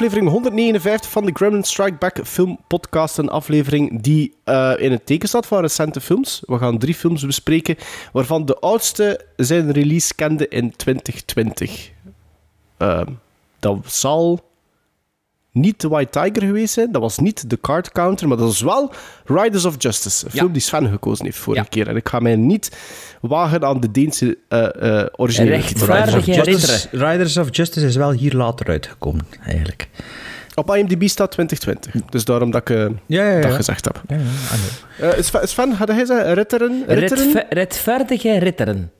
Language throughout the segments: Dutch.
aflevering 159 van de Gremlin Strike Back Film Podcast. Een aflevering die eh, in het teken staat van recente films. We gaan drie films bespreken, waarvan de oudste zijn release kende in 2020. Ehm, dat zal niet The White Tiger geweest zijn, dat was niet The Card Counter, maar dat was wel Riders of Justice. Een film die Sven gekozen heeft vorige Ja. keer. En ik ga mij niet wagen aan de Deense eh eh originele. Riders of ridderen. Riders, of Justice is wel hier later uitgekomen, eigenlijk. Op IMDb staat 2020. Dus daarom dat ik eh, Ja, ja, ja. dat gezegd heb. Ja, ja. Eh, Sven, had hij zeggen? Ritteren? Ritteren? Redve- rechtvaardige ritteren.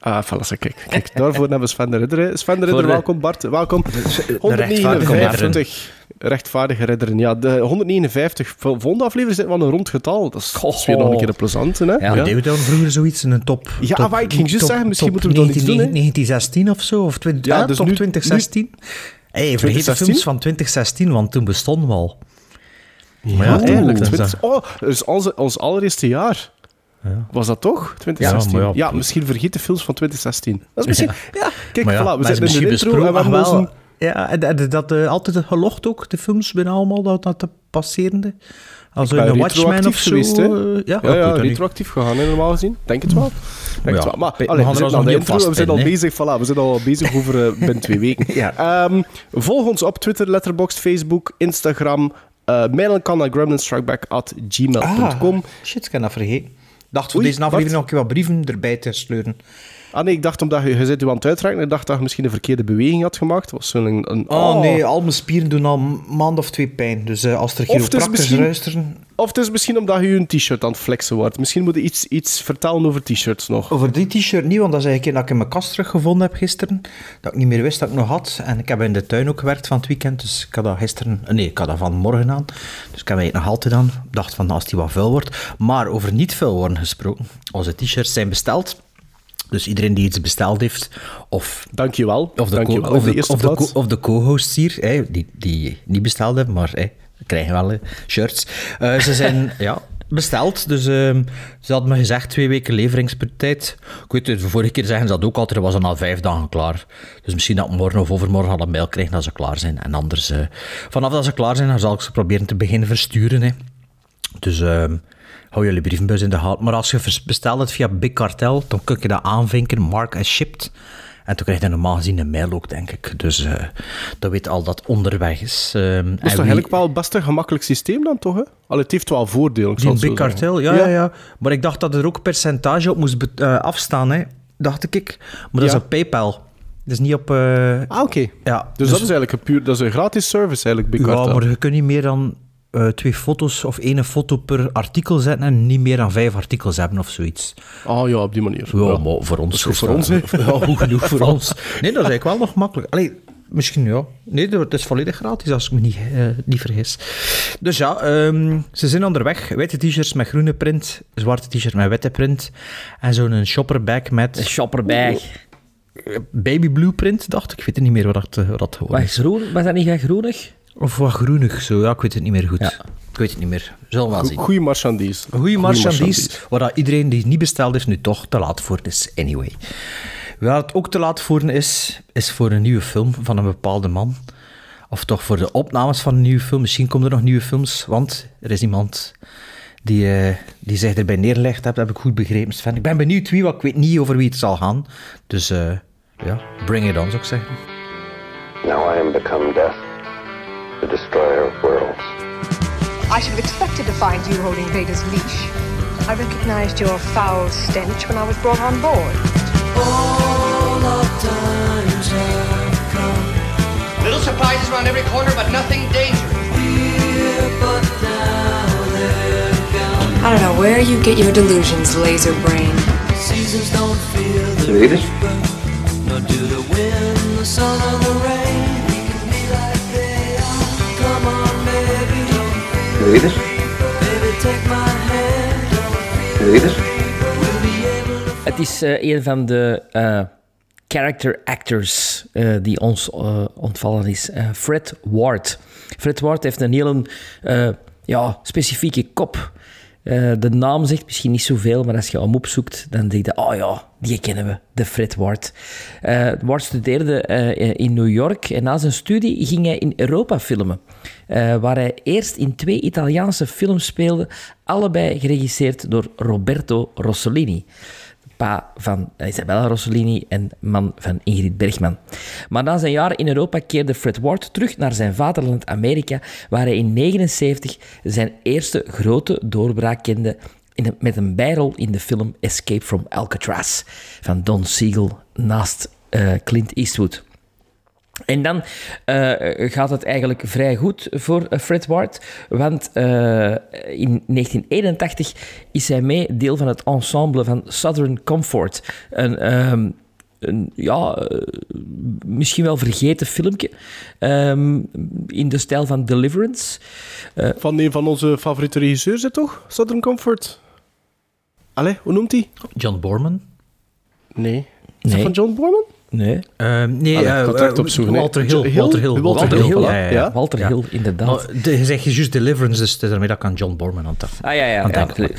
Ah, voilà, kijk. kijk. Daarvoor hebben we Sven de Ridder. Sven de Ridder, de- welkom. Bart, welkom. rechtvaardige 159. Rechtvaardige ridderen. Ja, de 159 vol- volgende aflevering zit wel een rond getal. Dat is, dat is weer nog een keer een plezante, hè? Ja, ja. Deden we dan vroeger zoiets in een top? Ja, top, maar ik ging juist zeggen, misschien moeten we dan iets doen, hè? 1916 of zo, of 20, Ja, ja, dus top nu- 2016. Hey, vergeet de 2016? films van 2016, want toen bestonden we al. Ja, ja, eigenlijk. dat is 20 oh, dat is onze, ons allereerste jaar. Was dat toch? 2016? Ja, Ja, ja. misschien vergeet de films van 2016. Dat is misschien... Ja, kijk, ja, voilà, we zitten in de intro en we hebben wel- Ja, en, en dat eh, altijd het gelocht ook, de films bijna allemaal, dat, dat de passerende. Als een Watchmen of zo. geweest, hè? eh, ja, Ja, ja, niet. retroactief gegaan, hè, normaal gezien. Denk het wel. Denk het Ja, wel. Maar, we allee, we zitten intro, we zijn al bezig, voilà, we zijn al bezig over eh, binnen twee weken. Ja. Ehm, volg ons op Twitter, Letterboxd, Facebook, Instagram. Uh, mailen kan naar gremlinstrikeback.gmail.com. Ah, shit, ik heb dat vergeten. Dacht voor Oei, deze aflevering nog een keer wat brieven erbij te sleuren. Ah nee, ik dacht omdat je, je zit u aan het uitreiken, ik dacht dat je misschien een verkeerde beweging had gemaakt. Was zo'n... Een, een- Oh, nee, al mijn spieren doen al een maand of twee pijn. Dus eh, als er chiropractors luisteren... Of het is misschien omdat je een t-shirt aan het flexen wordt. Misschien moet je iets, iets vertellen over t-shirts nog. Over die t-shirt niet, want dat is eigenlijk een dat ik in mijn kast teruggevonden heb gisteren. Dat ik niet meer wist dat ik nog had. En ik heb in de tuin ook gewerkt van het weekend. Dus ik had dat gisteren... Nee, ik had dat vanmorgen aan. Dus ik heb het nog altijd aan. Ik dacht van als die wat vuil wordt. Maar over niet vuil worden gesproken. Onze t-shirts zijn besteld. Dus iedereen die iets besteld heeft, of Dankjewel. Of de, Dankjewel. co- of de de, eerste of de, plaats. co- of de co-hosts hier, hè, die, die niet besteld hebben, maar hè, krijgen wel hè, shirts. Eh, ze zijn ja, besteld, dus ehm, ze hadden me gezegd twee weken leveringstijd. Ik weet het, de vorige keer zeggen ze dat ook altijd, er was dan al vijf dagen klaar. Dus misschien dat morgen of overmorgen al een mail krijg dat ze klaar zijn. En anders, eh, vanaf dat ze klaar zijn, dan zal ik ze proberen te beginnen versturen. Hè. Dus ehm, hou jullie brievenbus in de gaten. Maar als je bestelt het via Big Cartel, dan kun je dat aanvinken, mark as shipped. En toen krijg je normaal gezien een mail ook, denk ik. Dus eh dat weet al dat het onderweg is. Ehm, Dat is en toch wie- eigenlijk wel het beste gemakkelijk systeem dan, toch? Hè? Het heeft wel voordelen, Die het Big. Cartel, ja, ja, ja, Maar ik dacht dat er ook percentage op moest eh, afstaan, hè. dacht ik. Maar dat Ja. is op PayPal. Dat is niet op... eh, Ah, oké. ja, Dus, dat is eigenlijk een, puur, dat is een gratis service, eigenlijk, Big Ja, Cartel. maar je kunt niet meer dan eh, twee foto's of één foto per artikel zetten en niet meer dan vijf artikels hebben of zoiets. Ah ja, op die manier. Ja, Ja. maar voor ons. Dat is voor Ja, goed genoeg voor ons. Nee, dat is eigenlijk wel nog makkelijk. Allee, misschien ja. Nee, het is volledig gratis als ik me niet, eh, niet vergis. Dus ja, ehm, ze zijn onderweg. Witte t-shirts met groene print, zwarte t-shirt met witte print en zo'n shopperbag met Een shopperbag. baby blue print, dacht ik. Ik weet het niet meer wat dat, eh, wat dat gewoon Wat is. groen? Was dat niet groenig? Of wat groenig zo, ja, ik weet het niet meer goed. Ja. Ik weet het niet meer. Zullen we wel zien. Goeie marchandise. Een goede marchandise, waar dat iedereen die het niet besteld heeft, nu toch te laat voor is. Anyway. Waar het ook te laat voor is, is voor een nieuwe film van een bepaalde man. Of toch voor de opnames van een nieuwe film. Misschien komen er nog nieuwe films, want er is iemand die, eh, die zich erbij neergelegd heeft. Dat heb ik goed begrepen, Sven. Ik ben benieuwd wie, want ik weet niet over wie het zal gaan. Dus eh, ja, bring it on, zou ik zeggen. Now I am become death, the destroyer of worlds. I should have expected to find you holding Vader's leash. I recognized your foul stench when I was brought on board. Oh not danger come little surprises around every corner, but nothing dangerous. I don't know where you get your delusions, laser brain. Read it? Read it? Het is eh, een van de eh, character actors eh, die ons ontvallen is. Fred Ward. Fred Ward heeft een hele ja, specifieke kop. Eh, de naam zegt misschien niet zoveel, maar als je hem opzoekt, dan denk je, oh ja, die kennen we, de Fred Ward. Eh, Ward studeerde eh, in New York en na zijn studie ging hij in Europa filmen. waar hij eerst in twee Italiaanse films speelde, allebei geregisseerd door Roberto Rossellini pa van Isabella Rossellini en man van Ingrid Bergman. Maar na zijn jaar in Europa keerde Fred Ward terug naar zijn vaderland Amerika, waar hij in 1979 zijn eerste grote doorbraak kende in met een bijrol in de film Escape from Alcatraz van Don Siegel naast eh, Clint Eastwood. En dan eh, gaat het eigenlijk vrij goed voor eh, Fred Ward, want eh, in 1981 is hij mee deel van het ensemble van Southern Comfort. Een, ehm, een ja, misschien wel vergeten filmpje ehm, in de stijl van Deliverance. Van een van onze favoriete regisseurs, hè, toch? Southern Comfort. Allee, hoe noemt hij? John Borman? Nee. Is dat van John Borman? Nee, Ehm, nee, Allee, eh, direct eh, opzoeken. Walter Hill. Hill? Walter Hill. Walter Hill, ja, voilà. ja, ja. Ja. Walter Ja. Hill, inderdaad. Maar de- je zegt juist Deliverance, dus daarmee dat ik aan John Borman aan. Ah ja, ja. Ja. denken.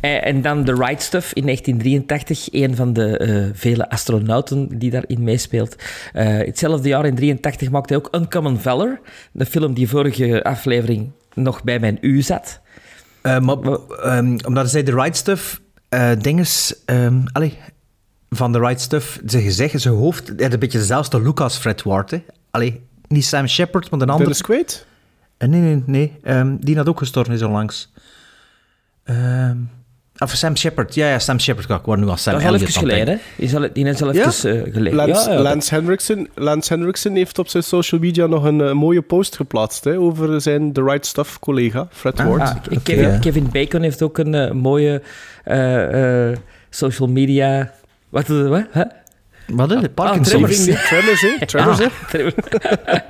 En, en dan The Right Stuff in 1983, een van de eh, vele astronauten die daarin meespeelt. Eh, hetzelfde jaar in 83 maakte hij ook Uncommon Valor, de film die vorige aflevering nog bij mijn U zat. Eh, maar, ehm, omdat zij de right stuff, eh dinges, ehm, allee, van de right stuff, ze gezegd, zijn hoofd, hij had een beetje dezelfde look als Fred Ward. Hè. Allee, niet Sam Shepard, maar een andere. Dennis Quaid? Eh, nee, nee, nee. ehm, die had ook gestorven is onlangs. Ehm of Sam Shepard. Ja, ja, Sam Shepard. Ik word nu als Sam dat is al even geleden? Is al, die is al even eh, geleden. Lance, ja, ja. Lance, Henriksen, Lance Henriksen heeft op zijn social media nog een eh, mooie post geplaatst hè, over zijn The Right Stuff collega, Fred Ward. Ah, Kevin, Ja. Kevin Bacon heeft ook een mooie eh, eh, social media... Wat? wat hè? denken. Wat is het? Ah, Parkinson. Tremors. Nee,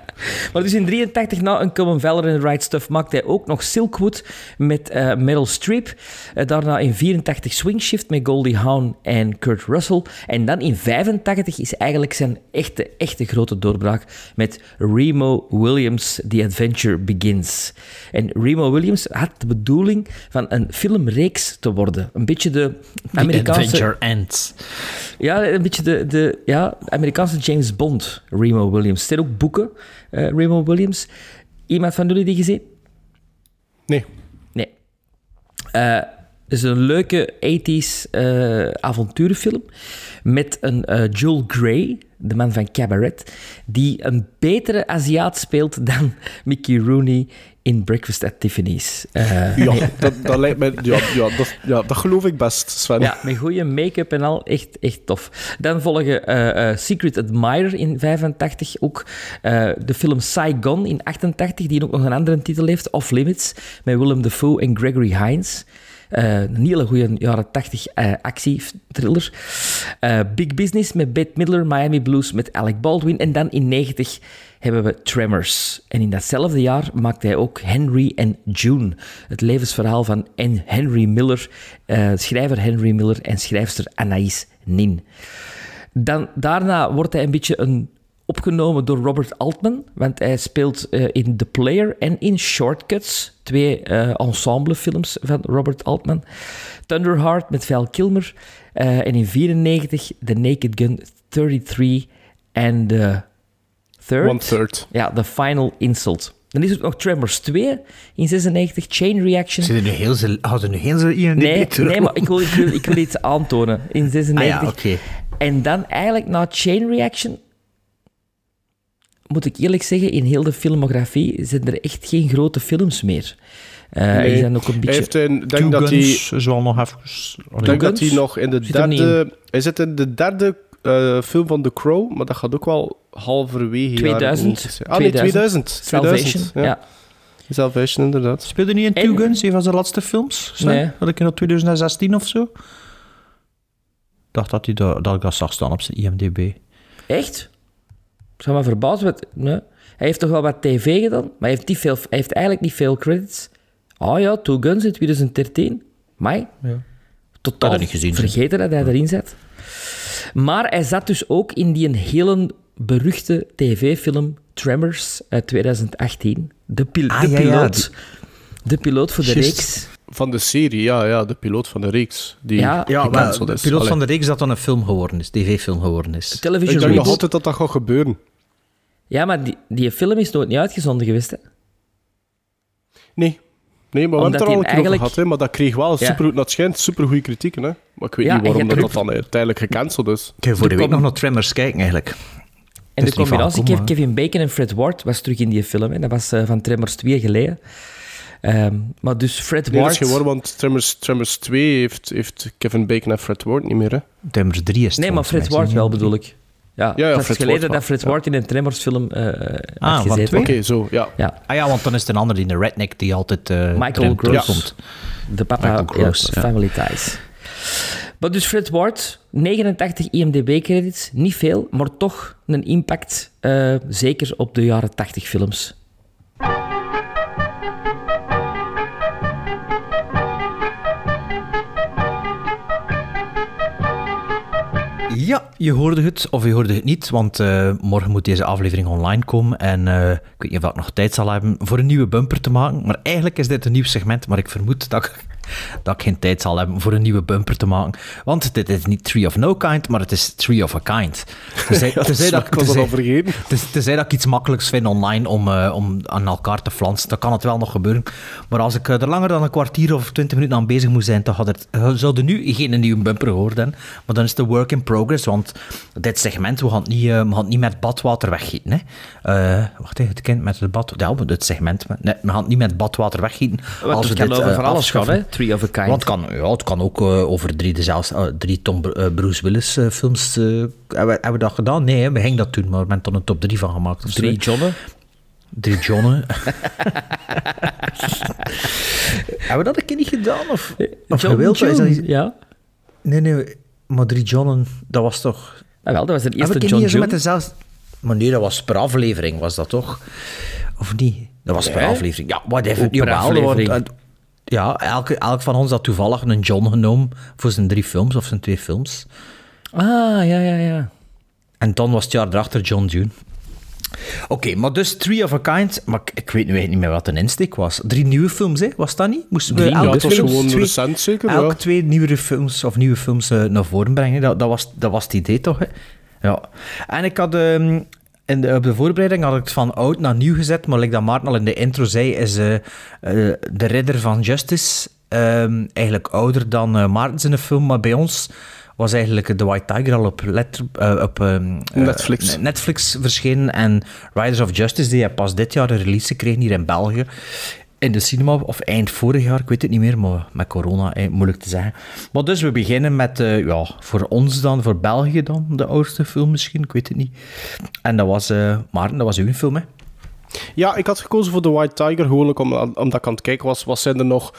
Maar dus in 83 na Uncommon Valor en The Right Stuff maakte hij ook nog Silkwood met eh, Meryl Streep. Eh, daarna in 84 Swing Shift met Goldie Hawn en Kurt Russell. En dan in 85 is eigenlijk zijn echte, echte grote doorbraak met Remo Williams, The Adventure Begins. En Remo Williams had de bedoeling van een filmreeks te worden. Een beetje de The Amerikaanse... Adventure Ends. Ja, een beetje de, de ja, Amerikaanse James Bond, Remo Williams. Er zijn ook boeken, eh, Remo Williams. Iemand van jullie die gezien? Nee. Nee. Eh, het is een leuke 80s eh, avonturenfilm met een eh, Joel Grey, de man van Cabaret, die een betere Aziat speelt dan Mickey Rooney in Breakfast at Tiffany's. Eh, Ja, dat, dat lijkt mij... Ja, ja, dat, ja, dat geloof ik best, Sven. Ja, met goede make-up en al. Echt, echt tof. Dan volgen eh, eh, Secret Admirer in 85. Ook de film Saigon in 88, die ook nog een andere titel heeft. Off Limits, met Willem Dafoe en Gregory Hines. Eh, een hele goede jaren 80 eh actie-thriller. Eh, Big Business met Bette Midler, Miami Blues met Alec Baldwin. En dan in 90 hebben we Tremors. En in datzelfde jaar maakte hij ook Henry en June. Het levensverhaal van. Henry Miller, schrijver Henry Miller en schrijfster Anaïs Nin. Dan, daarna wordt hij een beetje een, opgenomen door Robert Altman, want hij speelt eh, in The Player en in Shortcuts, twee eh, ensemblefilms van Robert Altman. Thunderheart met Val Kilmer eh, en in 94 The Naked Gun 33 en The Third. One third. Ja, The Final Insult. Dan is er ook nog Tremors 2 in 96, Chain Reaction. Er nu heel ze, hadden er nu heel ze IMDb Nee, terug? nee, maar ik wil, ik, wil, ik wil iets aantonen. In 96. Ah ja, oké. En dan eigenlijk na Chain Reaction... Moet ik eerlijk zeggen, in heel de filmografie zijn er echt geen grote films meer. Eh Nee, Is dan ook een Hij beetje... heeft een, Two denk dat hij, Guns is wel nog even... ik denk dat hij nog in de Zit er derde... Hij zit in de derde eh, film van The Crow, maar dat gaat ook wel halverwege jaren 2000. 90 zijn. Ah nee, 2000. 2000. 2000 ja. ja. Salvation, inderdaad. Speelde niet in En- Two Guns, een van zijn laatste films? Nee. Had ik in 2016 of zo? Ik dacht dat, hij dat, dat ik dat zag staan op zijn IMDb. Echt? Ik zou me verbazen. Wat, nee. Hij heeft toch wel wat tv gedaan, maar hij heeft, niet veel, hij heeft eigenlijk niet veel credits. Ah ja, Two Guns in 2013. Mai. Ja. totaal dat niet gezien. vergeten dat hij erin zat. Maar hij zat dus ook in die een hele beruchte tv-film Tremors uit 2018. De, pil- Ah, de ja, ja, piloot. De piloot voor de Juist. reeks. Van de serie, ja, ja, de piloot van de reeks. Die Ja. Ja, maar de is. piloot Allee. van de reeks dat dan een film geworden is, tv-film geworden is. Television Ik denk nog altijd dat dat gaat gebeuren. Ja, maar die, die film is nooit niet uitgezonden geweest. Hè? Nee. Nee, maar we hebben het er al een keer eigenlijk- over gehad, hè, maar dat kreeg wel Ja. super, dat schijnt supergoeie kritieken, hè. Maar ik weet Ja, niet waarom dat, dat dan uiteindelijk gecanceld is. Ik heb voor de week nog naar Tremors kijken, eigenlijk. En de van combinatie Kevin Bacon en Fred Ward was terug in die film. Hè. Dat was eh, van Tremors 2 geleden. Ehm, maar dus Fred Nee, dat Ward... is geen waar, want Tremors, Tremors 2 heeft, heeft Kevin Bacon en Fred Ward niet meer, hè. Tremors 3 is het Nee, maar Fred Ward wel bedoel ik. Ja, ja, het is geleden Ward dat Fred ja. Ward in een Tremors film eh Ah, van gezeten. twee? Oké, zo, ja. Ja, Ah ja, want dan is het een ander die de redneck die altijd eh Michael Gross. terugkomt. de papa Michael Gross, ja, ja. Family Ties. Maar dus Fred Ward, 89 IMDb-credits, niet veel, maar toch een impact, eh, zeker op de jaren 80 films. Ja, je hoorde het of je hoorde het niet, want eh, morgen moet deze aflevering online komen en eh, ik weet niet of ik nog tijd zal hebben voor een nieuwe bumper te maken, maar eigenlijk is dit een nieuw segment, maar ik vermoed dat ik, dat ik geen tijd zal hebben voor een nieuwe bumper te maken, want dit is niet Tree of No Kind, maar het is Tree of a Kind. Tenzij, Ja, tenzij dat, ik was al vergeten. tenzij- dat ik iets makkelijks vind online om, eh, om aan elkaar te flansen, dan kan het wel nog gebeuren. Maar als ik eh, er langer dan een kwartier of twintig minuten aan bezig moet zijn, dan had het, zouden nu geen nieuwe bumper hebben. Maar dan is het een work in progress, want dit segment, we gaan het niet, eh, we gaan het niet met badwater weggieten. Hè. Wacht even, het kind met het bad... Ja, het segment. Nee, we gaan het niet met badwater weggieten. Want het kan over van alles gaan, hè? Tree of a Kind. Want het kan, ja, het kan ook eh, over drie, dezelfde, eh, drie Tom eh, Bruce Willis films. hebben, we- dat gedaan? Nee, hè, we gingen dat doen, maar we hebben er een top drie van gemaakt. of zo. Drie Johnnen. Drie Johnnen. hebben we dat een keer niet gedaan? Of, of John, gewild? Is dat John, iets- Ja. Nee, nee, maar drie Johnnen, dat was toch... Ah, wel, dat was Heb eerste ik John John. met dezelfde... Maar nee, dat was per aflevering, was dat toch? Of niet? Dat was per Nee. aflevering. Ja, whatever. Per aflevering? want, ja, elke, elk van ons had toevallig een John genomen voor zijn drie films of zijn twee films. Ah, ja, ja, ja. En dan was het jaar erachter John Dune. Oké, maar dus Three of a Kind, maar ik, ik weet nu eigenlijk niet meer wat de insteek was. Drie nieuwe films, hè? Was dat niet? Moesten we Drie, elke Ja, het was film gewoon twee- recent zeker, elk ja. twee nieuwe films of nieuwe films eh, naar voren brengen. Dat, dat, was, dat was het idee toch? Hè? Ja. En ik had ehm, in de, op de voorbereiding had ik het van oud naar nieuw gezet, maar like dat Maarten al in de intro zei, is eh, de Ridder van Justice ehm, eigenlijk ouder dan uh, Maarten zijn film, maar bij ons was eigenlijk The White Tiger al op, letter, op ehm, eh, Netflix. Netflix verschenen en Riders of Justice, die pas dit jaar een release gekregen hier in België. In de cinema, of eind vorig jaar, ik weet het niet meer, maar met corona, moeilijk te zeggen. Maar dus we beginnen met, eh, ja, voor ons dan, voor België dan, de oudste film misschien, ik weet het niet. En dat was, eh Maarten, dat was uw film, hè? Ja, ik had gekozen voor The White Tiger, gewoon ook om, omdat ik aan het kijken was. Wat zijn er nog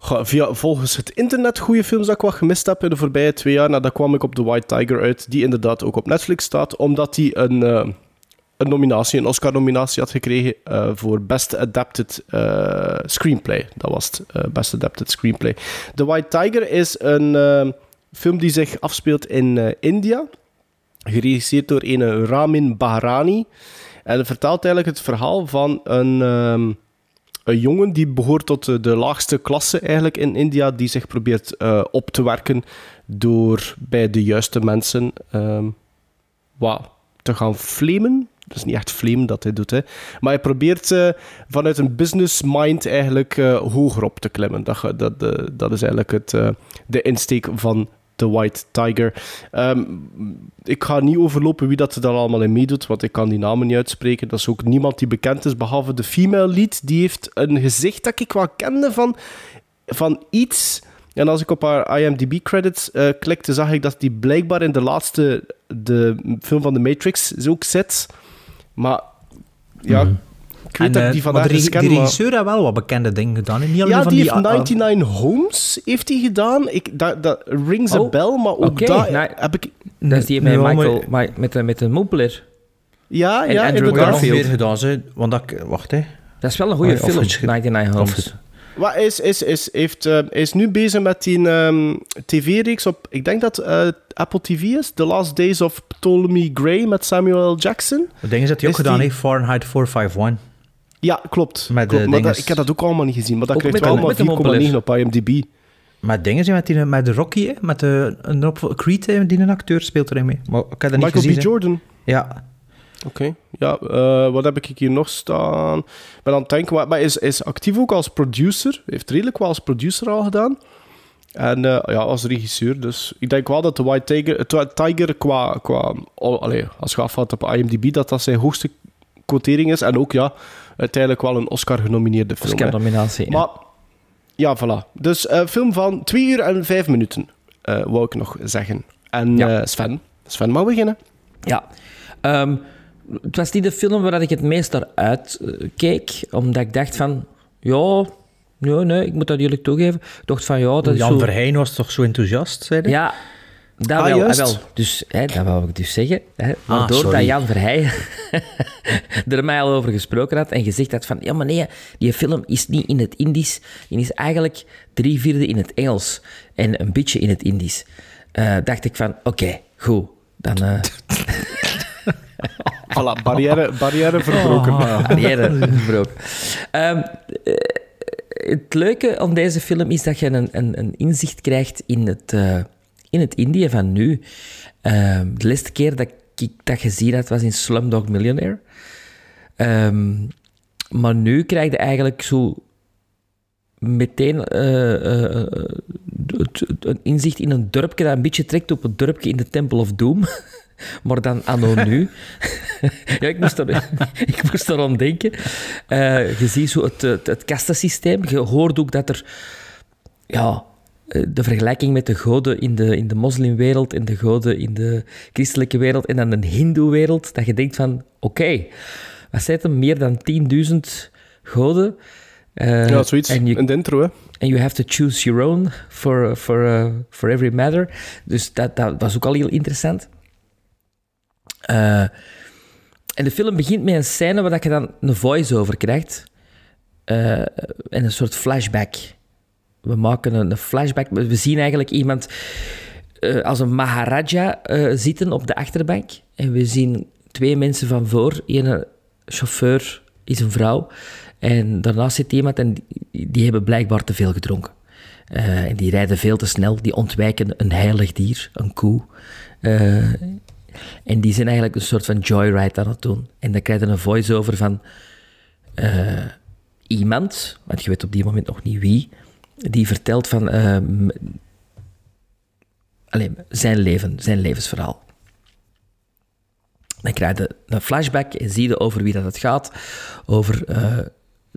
via, volgens het internet goede films dat ik wat gemist heb in de voorbije twee jaar? Nou, dan kwam ik op The White Tiger uit, die inderdaad ook op Netflix staat, omdat die een, eh, een nominatie, een Oscar-nominatie had gekregen eh, voor Best Adapted eh, Screenplay. Dat was het, eh, Best Adapted Screenplay. The White Tiger is een film die zich afspeelt in India, geregisseerd door een Ramin Bahrani. En het vertelt eigenlijk het verhaal van een, ehm, een jongen die behoort tot de, laagste klasse eigenlijk in India, die zich probeert op te werken door bij de juiste mensen wat te gaan flamen. Dat is niet echt flamen dat hij doet, hè. maar hij probeert eh, vanuit een business mind eigenlijk eh, hoger op te klimmen. Dat, dat, eh, dat is eigenlijk het, de insteek van The White Tiger. Ehm, ik ga niet overlopen wie dat er dan allemaal in meedoet, want ik kan die namen niet uitspreken. Dat is ook niemand die bekend is, behalve de female lead. Die heeft een gezicht dat ik wel kende van, van iets. En als ik op haar IMDb-credits klikte, zag ik dat die blijkbaar in de laatste de film van The Matrix ook zit. Maar ja, ik weet dat ik eh, die van maar de, ken, die maar- regisseur heeft wel wat bekende dingen gedaan. Niet alleen ja, van die die, heeft ah, ah, 99 Homes heeft hij gedaan. Ik, dat, dat rings a Oh, bell, maar ook oké, daar nou, heb ik... Dat is die met maar- Michael, Ma- met, de- met een moppler. Ja, En ja, Andrew Ik heb nog inderdaad. Garfield. gedaan, ze. Want dat, wacht, hè. Dat is wel een goede Oh, film, het- 99 of Homes. Wat is, is, is, heeft, eh, hij is nu bezig met die ehm, tv-reeks op, ik denk dat eh, Apple TV is, The Last Days of Ptolemy Gray met Samuel L. Jackson. De dingen dat hij ook gedaan die- heeft, Fahrenheit 451. Ja, klopt. Met de klopt. Maar dat- ik heb dat ook allemaal niet gezien, maar dat Ook krijgt wel maar de 4,9 Montpellier. op IMDb. Met dingen zijn met, die, met de Rocky, hè, met de, een op, Creed, die een acteur speelt erin mee. Maar ik heb dat niet Michael gezien. B. hè. Jordan. Ja, Oké. Ja, eh, wat heb ik hier nog staan? Ik ben aan het denken, maar is, is actief ook als producer. Heeft redelijk wel als producer al gedaan. En eh, ja, als regisseur. Dus ik denk wel dat The White Tiger, Tiger qua, qua oh, als je afvalt op IMDb, dat dat zijn hoogste quotering is. En ook ja, uiteindelijk wel een Oscar-genomineerde film. Oscar-nominatie. Maar ja, voilà. Dus eh film van 2 uur en 5 minuten, eh wou ik nog zeggen. En Ja. Sven, Sven mag beginnen. Ja. Ehm, het was niet de film waar ik het meest naar uitkeek, omdat ik dacht van, ja, nee, nee, ik moet dat eerlijk toegeven. Ik dacht van, ja, dat is Jan zo... Verheyen was toch zo enthousiast, zei hij? Ja, dat Ah, wel. ah, wel. Dus, hè, dat wou ik dus zeggen. Hè, Ah, waardoor dat Jan Verheyen er mij al over gesproken had en gezegd had van, ja, maar nee, die film is niet in het Indisch. Die is eigenlijk drie vierde in het Engels en een beetje in het Indisch. Eh, dacht ik van, oké, goed. Dan eh Voilà, barrière, barrière verbroken. barrière verbroken. Ehm, eh, het leuke aan deze film is dat je een, een, een inzicht krijgt in het, eh, in het Indië van nu. Ehm, de laatste keer dat ik dat gezien had, was in Slumdog Millionaire. Ehm, maar nu krijg je eigenlijk zo meteen eh, een inzicht in een dorpje dat een beetje trekt op het dorpje in de Temple of Doom. Maar dan anno nu. ja, ik moest, er, ik moest eraan denken. Eh, je ziet zo het, het, het kastensysteem. Je hoort ook dat er... Ja, eh, de vergelijking met de goden in de, in de moslimwereld en de goden in de christelijke wereld en dan een hindoe-wereld, dat je denkt van, oké, wat zijn er meer dan 10.000 goden? Eh, Ja, zoiets. En je, Een intro, hè. And you have to choose your own for, for, uh, for every matter. Dus dat, dat was ook al heel interessant. Eh, en de film begint met een scène waar je dan een voice-over krijgt. Eh, en een soort flashback. We maken een, flashback. We zien eigenlijk iemand eh, als een maharaja zitten op de achterbank. En we zien twee mensen van voor. Een chauffeur is een vrouw. En daarnaast zit iemand en die, hebben blijkbaar te veel gedronken. En die rijden veel te snel. Die ontwijken een heilig dier, een koe. En die zijn eigenlijk een soort van joyride aan het doen. En dan krijg je een voice-over van eh, iemand, want je weet op die moment nog niet wie, die vertelt van eh, alleen, zijn leven, zijn levensverhaal. Dan krijg je een flashback en zie je over wie dat het gaat. Over eh,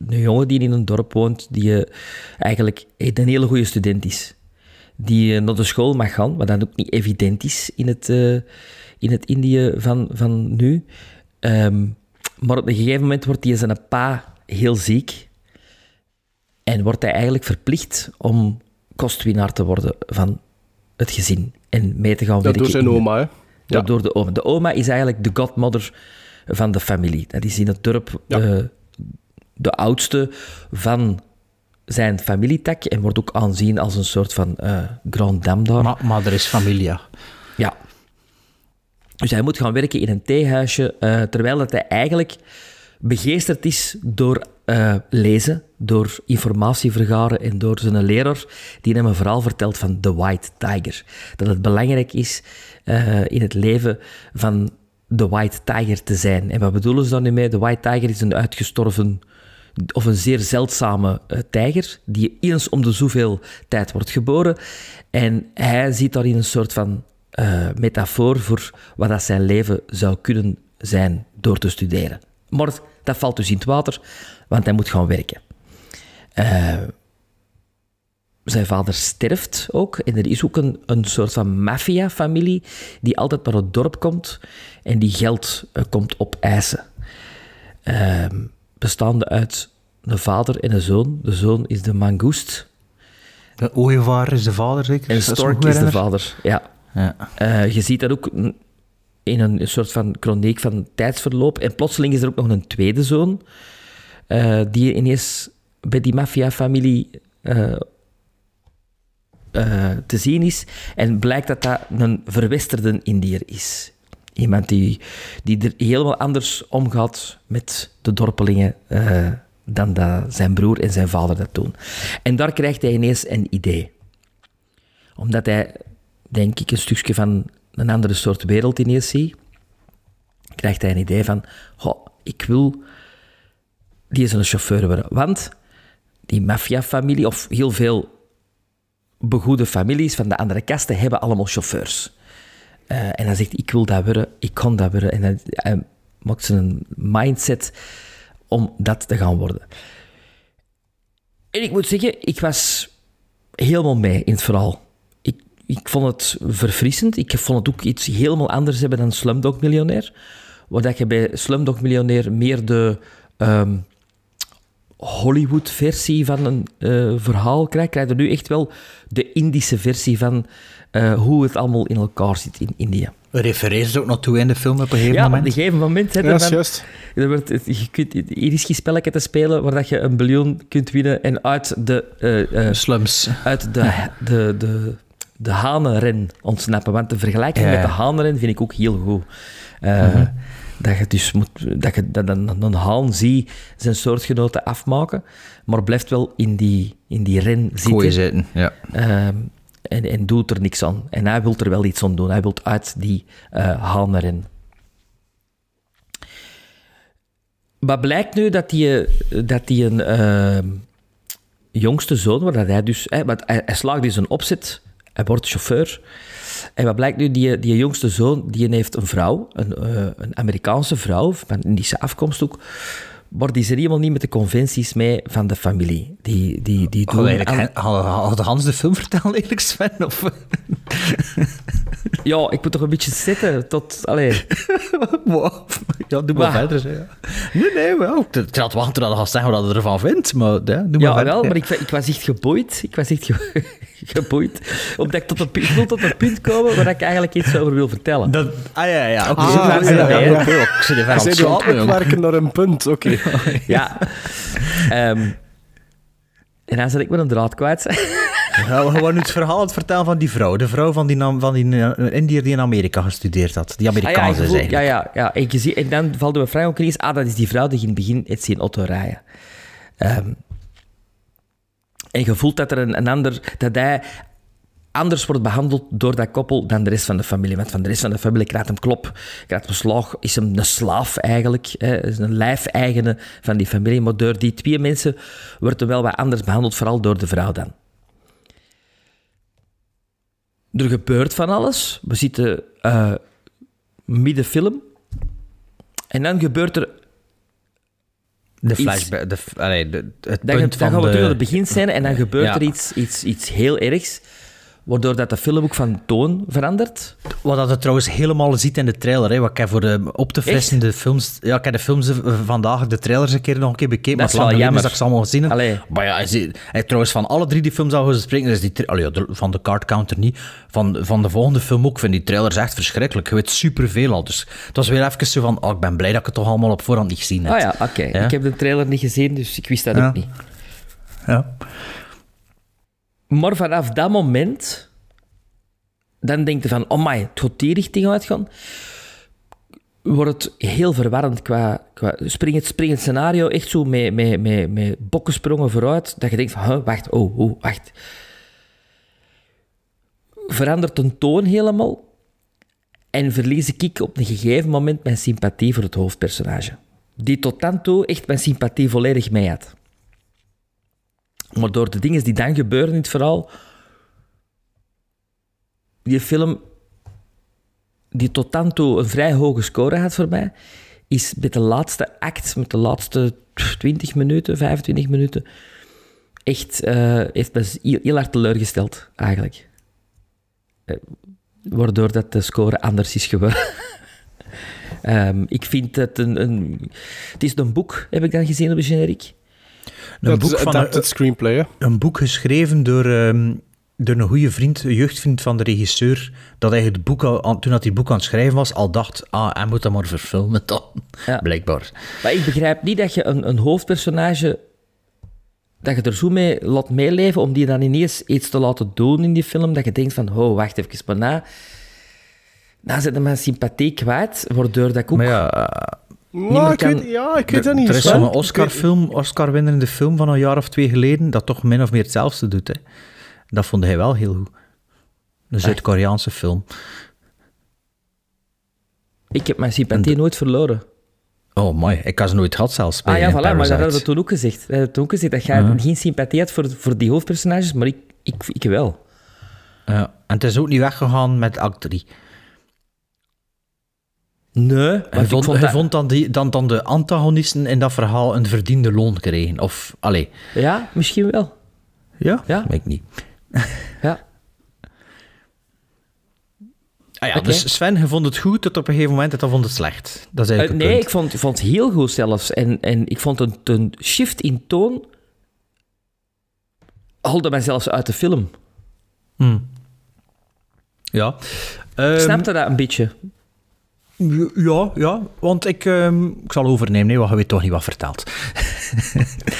een jongen die in een dorp woont, die eigenlijk een hele goede student is. Die naar de school mag gaan, wat dan ook niet evident is in het, in het Indië van, van nu. Ehm, maar op een gegeven moment wordt hij zijn pa heel ziek. En wordt hij eigenlijk verplicht om kostwinnaar te worden van het gezin. En mee te gaan Dat werken. door zijn oma, hè. ja. Door de oma. De oma is eigenlijk de godmother van de familie. Dat is in het dorp Ja. eh, de oudste van zijn familietak en wordt ook aanzien als een soort van eh grand dame daar. Maar, maar er is familia. Ja. Dus hij moet gaan werken in een theehuisje, eh, terwijl dat hij eigenlijk begeesterd is door eh, lezen, door informatie vergaren en door zijn leraar, die hem een verhaal vertelt van de White Tiger. Dat het belangrijk is eh, in het leven van de White Tiger te zijn. En wat bedoelen ze daar nu mee? De White Tiger is een uitgestorven of een zeer zeldzame tijger, die eens om de zoveel tijd wordt geboren. En hij ziet daarin een soort van eh, metafoor voor wat dat zijn leven zou kunnen zijn door te studeren. Maar dat valt dus in het water, want hij moet gaan werken. Eh, zijn vader sterft ook. En er is ook een, een soort van maffia-familie die altijd naar het dorp komt en die geld eh, komt opeisen. Ehm, bestaande uit een vader en een zoon. De zoon is de mangoest De ooievaar is de vader, zeker? en Stork is de vader. Ja. Eh, je ziet dat ook in een soort van chroniek van tijdsverloop. En plotseling is er ook nog een tweede zoon, eh, die ineens bij die maffiafamilie eh, te zien is. En blijkt dat dat een verwesterde Indiër is. Iemand die, die er helemaal anders omgaat met de dorpelingen dan dat zijn broer en zijn vader dat doen. En daar krijgt hij ineens een idee. Omdat hij, denk ik, een stukje van een andere soort wereld ineens ziet, krijgt hij een idee van, goh, ik wil die is een chauffeur worden. Want die maffiafamilie, of heel veel begoede families van de andere kasten, hebben allemaal chauffeurs. Eh, en hij zegt, ik wil dat worden, ik kan dat worden. En hij maakt zijn mindset om dat te gaan worden. En ik moet zeggen, ik was helemaal mee in het verhaal. Ik, vond het verfrissend. Ik vond het ook iets helemaal anders hebben dan Slumdog Millionaire. Waar dat je bij Slumdog Millionaire meer de ehm, Hollywood-versie van een eh, verhaal krijgt, krijg je nu echt wel de Indische versie van eh, hoe het allemaal in elkaar zit in India. Refereert ze ook nog toe in de film op een gegeven Ja, op moment? een gegegeven moment... Hè, Ja, dat is dan- juist. er wordt, je kunt een Iriski-spelletje te spelen waar dat je een biljoen kunt winnen en uit de... eh, eh, Slums. uit de, de, de, de hanenren ontsnappen. Want de vergelijking Ja. met de hanenren vind ik ook heel goed. Eh, Dat je dus moet, dat je dat een, een haan ziet zijn soortgenoten afmaken, maar blijft wel in die, in die ren Goeie zitten. zitten, ja. Ehm, en, en doet er niks aan. En hij wil er wel iets aan doen. Hij wil uit die eh hanenren. Maar blijkt nu dat die, dat die een ehm, jongste zoon, waar dat hij dus... Hè, want hij, hij slaagt dus een opzet, hij wordt chauffeur. En wat blijkt nu, die, die jongste zoon, die heeft een vrouw, een, eh, een Amerikaanse vrouw, van Indische afkomst ook, maar die er helemaal niet met de conventies mee van de familie. Die, die, die doen Had, eigenlijk, aan- had, Hans de film vertellen, eigenlijk, Sven? Of? Ja, ik moet toch een beetje zitten tot... Allee, Wow. Ja, doe maar Maar- verder. Nee, nee, wel. Ik had wachten dat hij gaat zeggen wat hij ervan vindt, maar ja, doe maar ja, verder. wel, maar ik, ik was echt geboeid. Ik was echt ge- geboeid. Omdat ik tot een, punt- ik wil tot een punt komen waar ik eigenlijk iets over wil vertellen. Dat, ah ja, ja. Oké, Ah, ja, ja, ja. Ik zit even aan het opwerken naar een punt. Oké. Ja. Ehm, en dan zat ik met een draad kwijt. Ja, we gaan nu het verhaal aan het vertellen van die vrouw. De vrouw van die, Nam- van die eh, Indiër die in Amerika gestudeerd had. Die Ah, ja, Amerikaanse voelt- ja, eigenlijk. ja, ja. En, je ziet, en dan valt we vrij ook ineens, ah, dat is die vrouw die in het begin het zien auto rijden. Ehm, en je voelt dat er een, ander, dat hij anders wordt behandeld door dat koppel dan de rest van de familie. Want van de rest van de familie krijgt hem klop, krijgt hem slag, is hem een slaaf eigenlijk, hè, is een lijfeigene van die familie. Maar door die twee mensen wordt wel wat anders behandeld, vooral door de vrouw dan. Er gebeurt van alles. We zitten eh midden film. En dan gebeurt er... De flashback, de, allee, de, het Dan, punt dan van gaan we terug naar het beginscène en dan gebeurt Ja. er iets, iets, iets heel ergs. Waardoor dat de film ook van toon verandert. Wat dat het trouwens helemaal ziet in de trailer. Hè. Wat ik voor de op te frissen de films... Ja, ik heb de films vandaag, de trailers een keer nog een keer bekeken. Dat maar is het wel lang geleden jammer. dat ik ze allemaal gezien heb. Allee. Maar ja, hij trouwens, van alle drie die films al we spreken, is die... tra- Allee, ja, de- van de card counter niet. Van, van de volgende film ook. Vind die trailers echt verschrikkelijk. Je weet superveel al. Dus het was weer even zo van... Oh, ik ben blij dat ik het toch allemaal op voorhand niet gezien heb. Ah ja, oké. Ja? Ik heb de trailer niet gezien, dus ik wist dat Ja. ook niet. Ja. Maar vanaf dat moment... Dan denk je van, oh my, het gaat die richting uitgaan. Wordt het heel verwarrend qua, qua springend, springend scenario. Echt zo met, met, met, met bokkensprongen vooruit. Dat je denkt van, huh, wacht, oh, oh, wacht. Verandert een toon helemaal. En verlies ik op een gegeven moment mijn sympathie voor het hoofdpersonage. Die tot dan toe echt mijn sympathie volledig mee had. Maar door de dingen die dan gebeuren in het verhaal, die film, die tot dan toe een vrij hoge score had voor mij, is met de laatste act, met de laatste 20 minuten, 25 minuten, echt, eh, heeft me heel, hard teleurgesteld, eigenlijk. Eh, waardoor dat de score anders is geworden. Ehm, ik vind het een, een... Het is een boek, heb ik dan gezien op de generiek. Een Dat boek, is van adapted een, screenplay, hè. een boek geschreven door, ehm, door een goede vriend, een jeugdvriend van de regisseur, dat hij het boek al, aan- toen dat hij het boek aan het schrijven was, al dacht, ah, hij moet dat maar verfilmen dan. Ja. Blijkbaar. Maar ik begrijp niet dat je een, een hoofdpersonage dat je er zo mee laat meeleven om die dan ineens iets te laten doen in die film, dat je denkt van, oh, wacht even, maar na... Na zit mijn sympathie kwijt, waardoor dat ik ook... Maar ja, ik weet, ja, ik weet dat niet. er is zo'n Oscar-film, Oscar-winnende film van een jaar of twee geleden, dat toch min of meer hetzelfde doet. Hè. Dat vond hij wel heel goed. Een Zuid-Koreaanse film. Ik heb mijn sympathie nooit verloren. Oh, mooi. Ik had ze nooit gehad zelfs bij Ah ja, voilà, maar dat hadden we toen ook gezegd. We hadden toen ook gezegd dat jij geen sympathie had voor, voor die hoofdpersonages, maar ik, ik, ik wel. Ja. En het is ook niet weggegaan met act 3. Nee, maar Hij ik vond, vond dat... vond dan, die, dan, dan de antagonisten in dat verhaal een verdiende loon kregen. Of, allee. Ja, misschien wel. Ja? Ja. Ik niet. Ja. Ah ja, dus Sven, je vond het goed tot op een gegeven moment en dan vond het slecht. Dat is Eh, nee, ik vond, vond het heel goed zelfs. En, en ik vond een, een shift in toon... haalde mij zelfs uit de film. punt. Ja. Ehm, Snapte dat een beetje? Ja, ja, want ik, ehm, ik zal overnemen, nee, want je weet toch niet wat vertelt.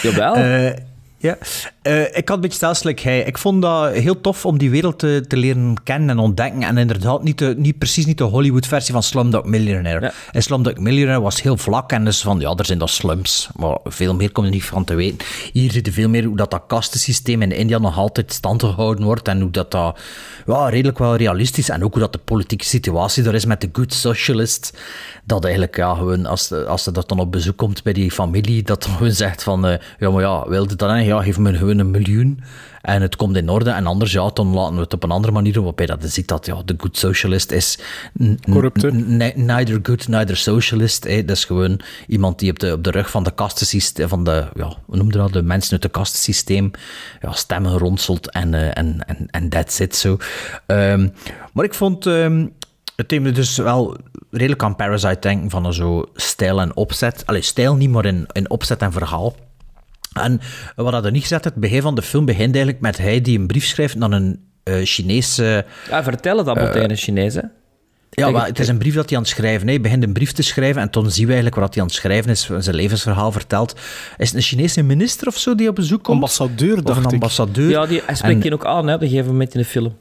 Jawel. Eh, ja, Eh, ik had een beetje stelselijk hij. Ik vond dat heel tof om die wereld te, te leren kennen en ontdekken. En inderdaad, niet, de, niet precies niet de Hollywood-versie van Slumdog Millionaire. Ja. En Slumdog Millionaire was heel vlak en dus van, ja, er zijn dat slums. Maar veel meer kom je niet van te weten. Hier je veel meer hoe dat, dat kastensysteem in India nog altijd stand gehouden wordt. En hoe dat, dat ja, redelijk wel realistisch En ook hoe dat de politieke situatie er is met de good socialist. Dat eigenlijk, ja, gewoon, als, als ze dat dan op bezoek komt bij die familie, dat dan gewoon zegt van, eh, ja, maar ja, wilde dat dan? Ja, geef me gewoon een miljoen en het komt in orde. En anders, ja, dan laten we het op een andere manier doen. Waarbij dat je ziet dat, ja, de good socialist is... ni- Neither good, neither socialist. Hè. Dat is gewoon iemand die op de, op de rug van de kastensysteem, van de, ja, hoe noem je dat, de mensen uit de kastensysteem, ja, stemmen ronselt en, eh, en, en, en that's it, zo. Ehm, maar ik vond... ehm, het thema dus wel redelijk aan Parasite denken van een zo stijl en opzet. Allee, stijl niet, maar in, in opzet en verhaal. En wat dat er niet gezet, het begin van de film begint eigenlijk met hij die een brief schrijft naar een eh, Chinese... Ja, vertel het allemaal tegen een Chinees, hè. Ja, maar het is een brief dat hij aan het schrijven is. Hij begint een brief te schrijven en toen zien we eigenlijk wat hij aan het schrijven is, zijn levensverhaal vertelt. Is het een Chinese minister of zo die op bezoek komt? Ambassadeur, Of dacht een ik. ambassadeur. Ja, die, hij spreekt die ook aan hè, op een gegeven moment in de film.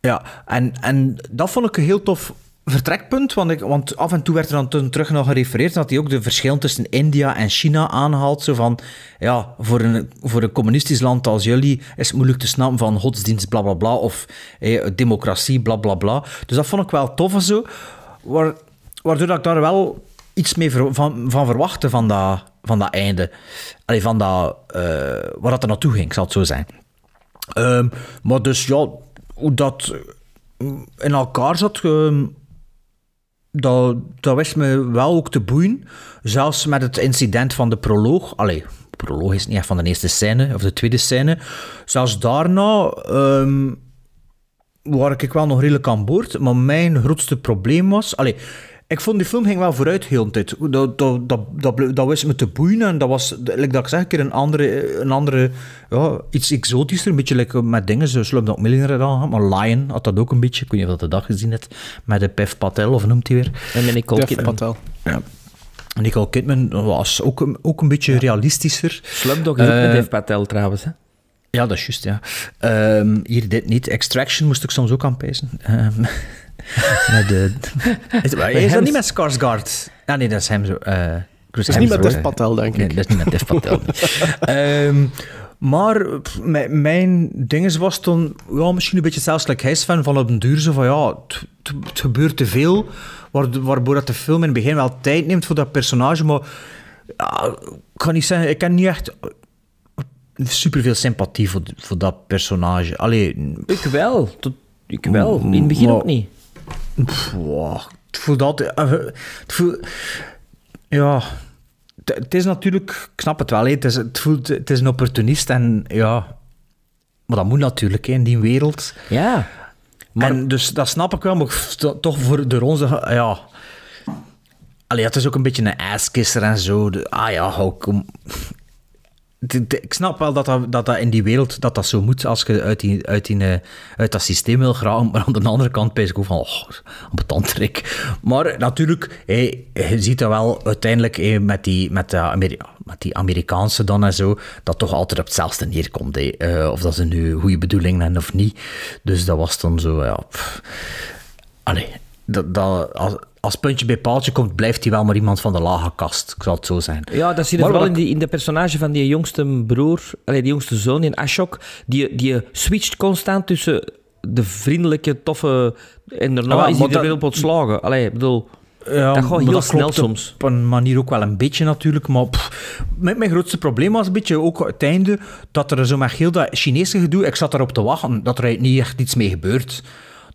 Ja, en, en dat vond ik een heel tof vertrekpunt, want, ik, want af en toe werd er dan terug nog gerefereerd dat hij ook de verschillen tussen India en China aanhaalt. Zo van, ja, voor een, voor een communistisch land als jullie is het moeilijk te snappen van godsdienst, bla bla bla, of eh, democratie, bla bla bla. Dus dat vond ik wel tof en zo, waar, waardoor dat ik daar wel iets mee van, van verwachtte van dat, van dat einde. Allee, van dat, eh, waar dat er naartoe ging, zal het zo zijn. Ehm, maar dus ja, hoe dat eh, in elkaar zat, ehm, dat, dat wist me wel ook te boeien. Zelfs met het incident van de proloog. Allee, proloog is niet echt van de eerste scène, of de tweede scène. Zelfs daarna ehm waar ik wel nog redelijk aan boord. Maar mijn grootste probleem was... Allee, ik vond die film ging wel vooruit heel de tijd. Dat, dat, dat, dat, dat wist me te boeien. En dat was, like dat ik zeg, een keer een andere... Een andere ja, iets exotischer. Een beetje like met dingen. Zo Slumdog Millionaire dan. Maar Lion had dat ook een beetje. Ik weet niet of je dat gezien hebt. Met de Pev Patel, of noemt hij weer? En met Nicole Kidman. Patel. Nicole Kidman was ook, een- ook een beetje realistischer. Slumdog is ook Eh, met Dave Patel trouwens, hè. Ja, dat is juist, ja. Ehm, hier dit niet. Extraction moest ik soms ook aan pijzen. Ehm, met de... Is, is dat niet met Skarsgård? Ah, nee, dat is hem zo. eh Dat is niet met Dev Patel, denk Nee, ik. dat is niet met Dev Patel. nee. Ehm, maar pff, mijn, mijn ding was toen ja, misschien een beetje zelfs like hij is fan van op een duur zo van ja, het, gebeurt te veel, waar, waardoor dat de film in het begin wel tijd neemt voor dat personage, maar ja, ik kan niet zeggen, ik ken niet echt super veel sympathie voor, voor dat personage. Allee, Ik wel. Tot, ik wel. In het begin Maar- ook niet. Pff, wow, het voelt altijd... eh, Het voelt, ja... Het, is natuurlijk... Ik snap het wel, hè, het, is, het, voelt, het is een opportunist en ja... Maar dat moet natuurlijk, hè, in die wereld. Ja. Maar, en dus dat snap ik wel, maar toch voor de onze... Ja... Allee, het is ook een beetje een ijskisser en zo. Ah ja, kom... ik snap wel dat dat, dat in die wereld dat dat zo moet als je uit, die, uit, die, eh, uit dat systeem wil geraken. Maar aan de andere kant ben ik ook van, oh, betantrik. Maar natuurlijk, je ziet dat wel uiteindelijk met, die, met, de met die Amerikaanse dan en zo, dat toch altijd op hetzelfde neerkomt. hé. Eh, of dat ze nu goede bedoelingen hebben of niet. Dus dat was dan zo, ja... pff. Allee, dat, dat, als, als puntje bij paaltje komt, blijft hij wel maar iemand van de lage kast. Ik zal het zo zijn. Ja, dat zie je Maar vooral in, die, in de personage van die jongste broer, allee, die jongste zoon in Ashok. Die, die switcht constant tussen de vriendelijke, toffe. En daarna Ah, wel, is hij maar er dat- weer op ontslagen. Allee, bedoel, Ja, dat gaat heel dat snel soms. Op een manier ook wel een beetje natuurlijk. Maar pff, mijn, mijn grootste probleem was een beetje ook het einde dat er zo met heel dat Chinese gedoe. Ik zat erop te wachten dat er niet echt iets mee gebeurt.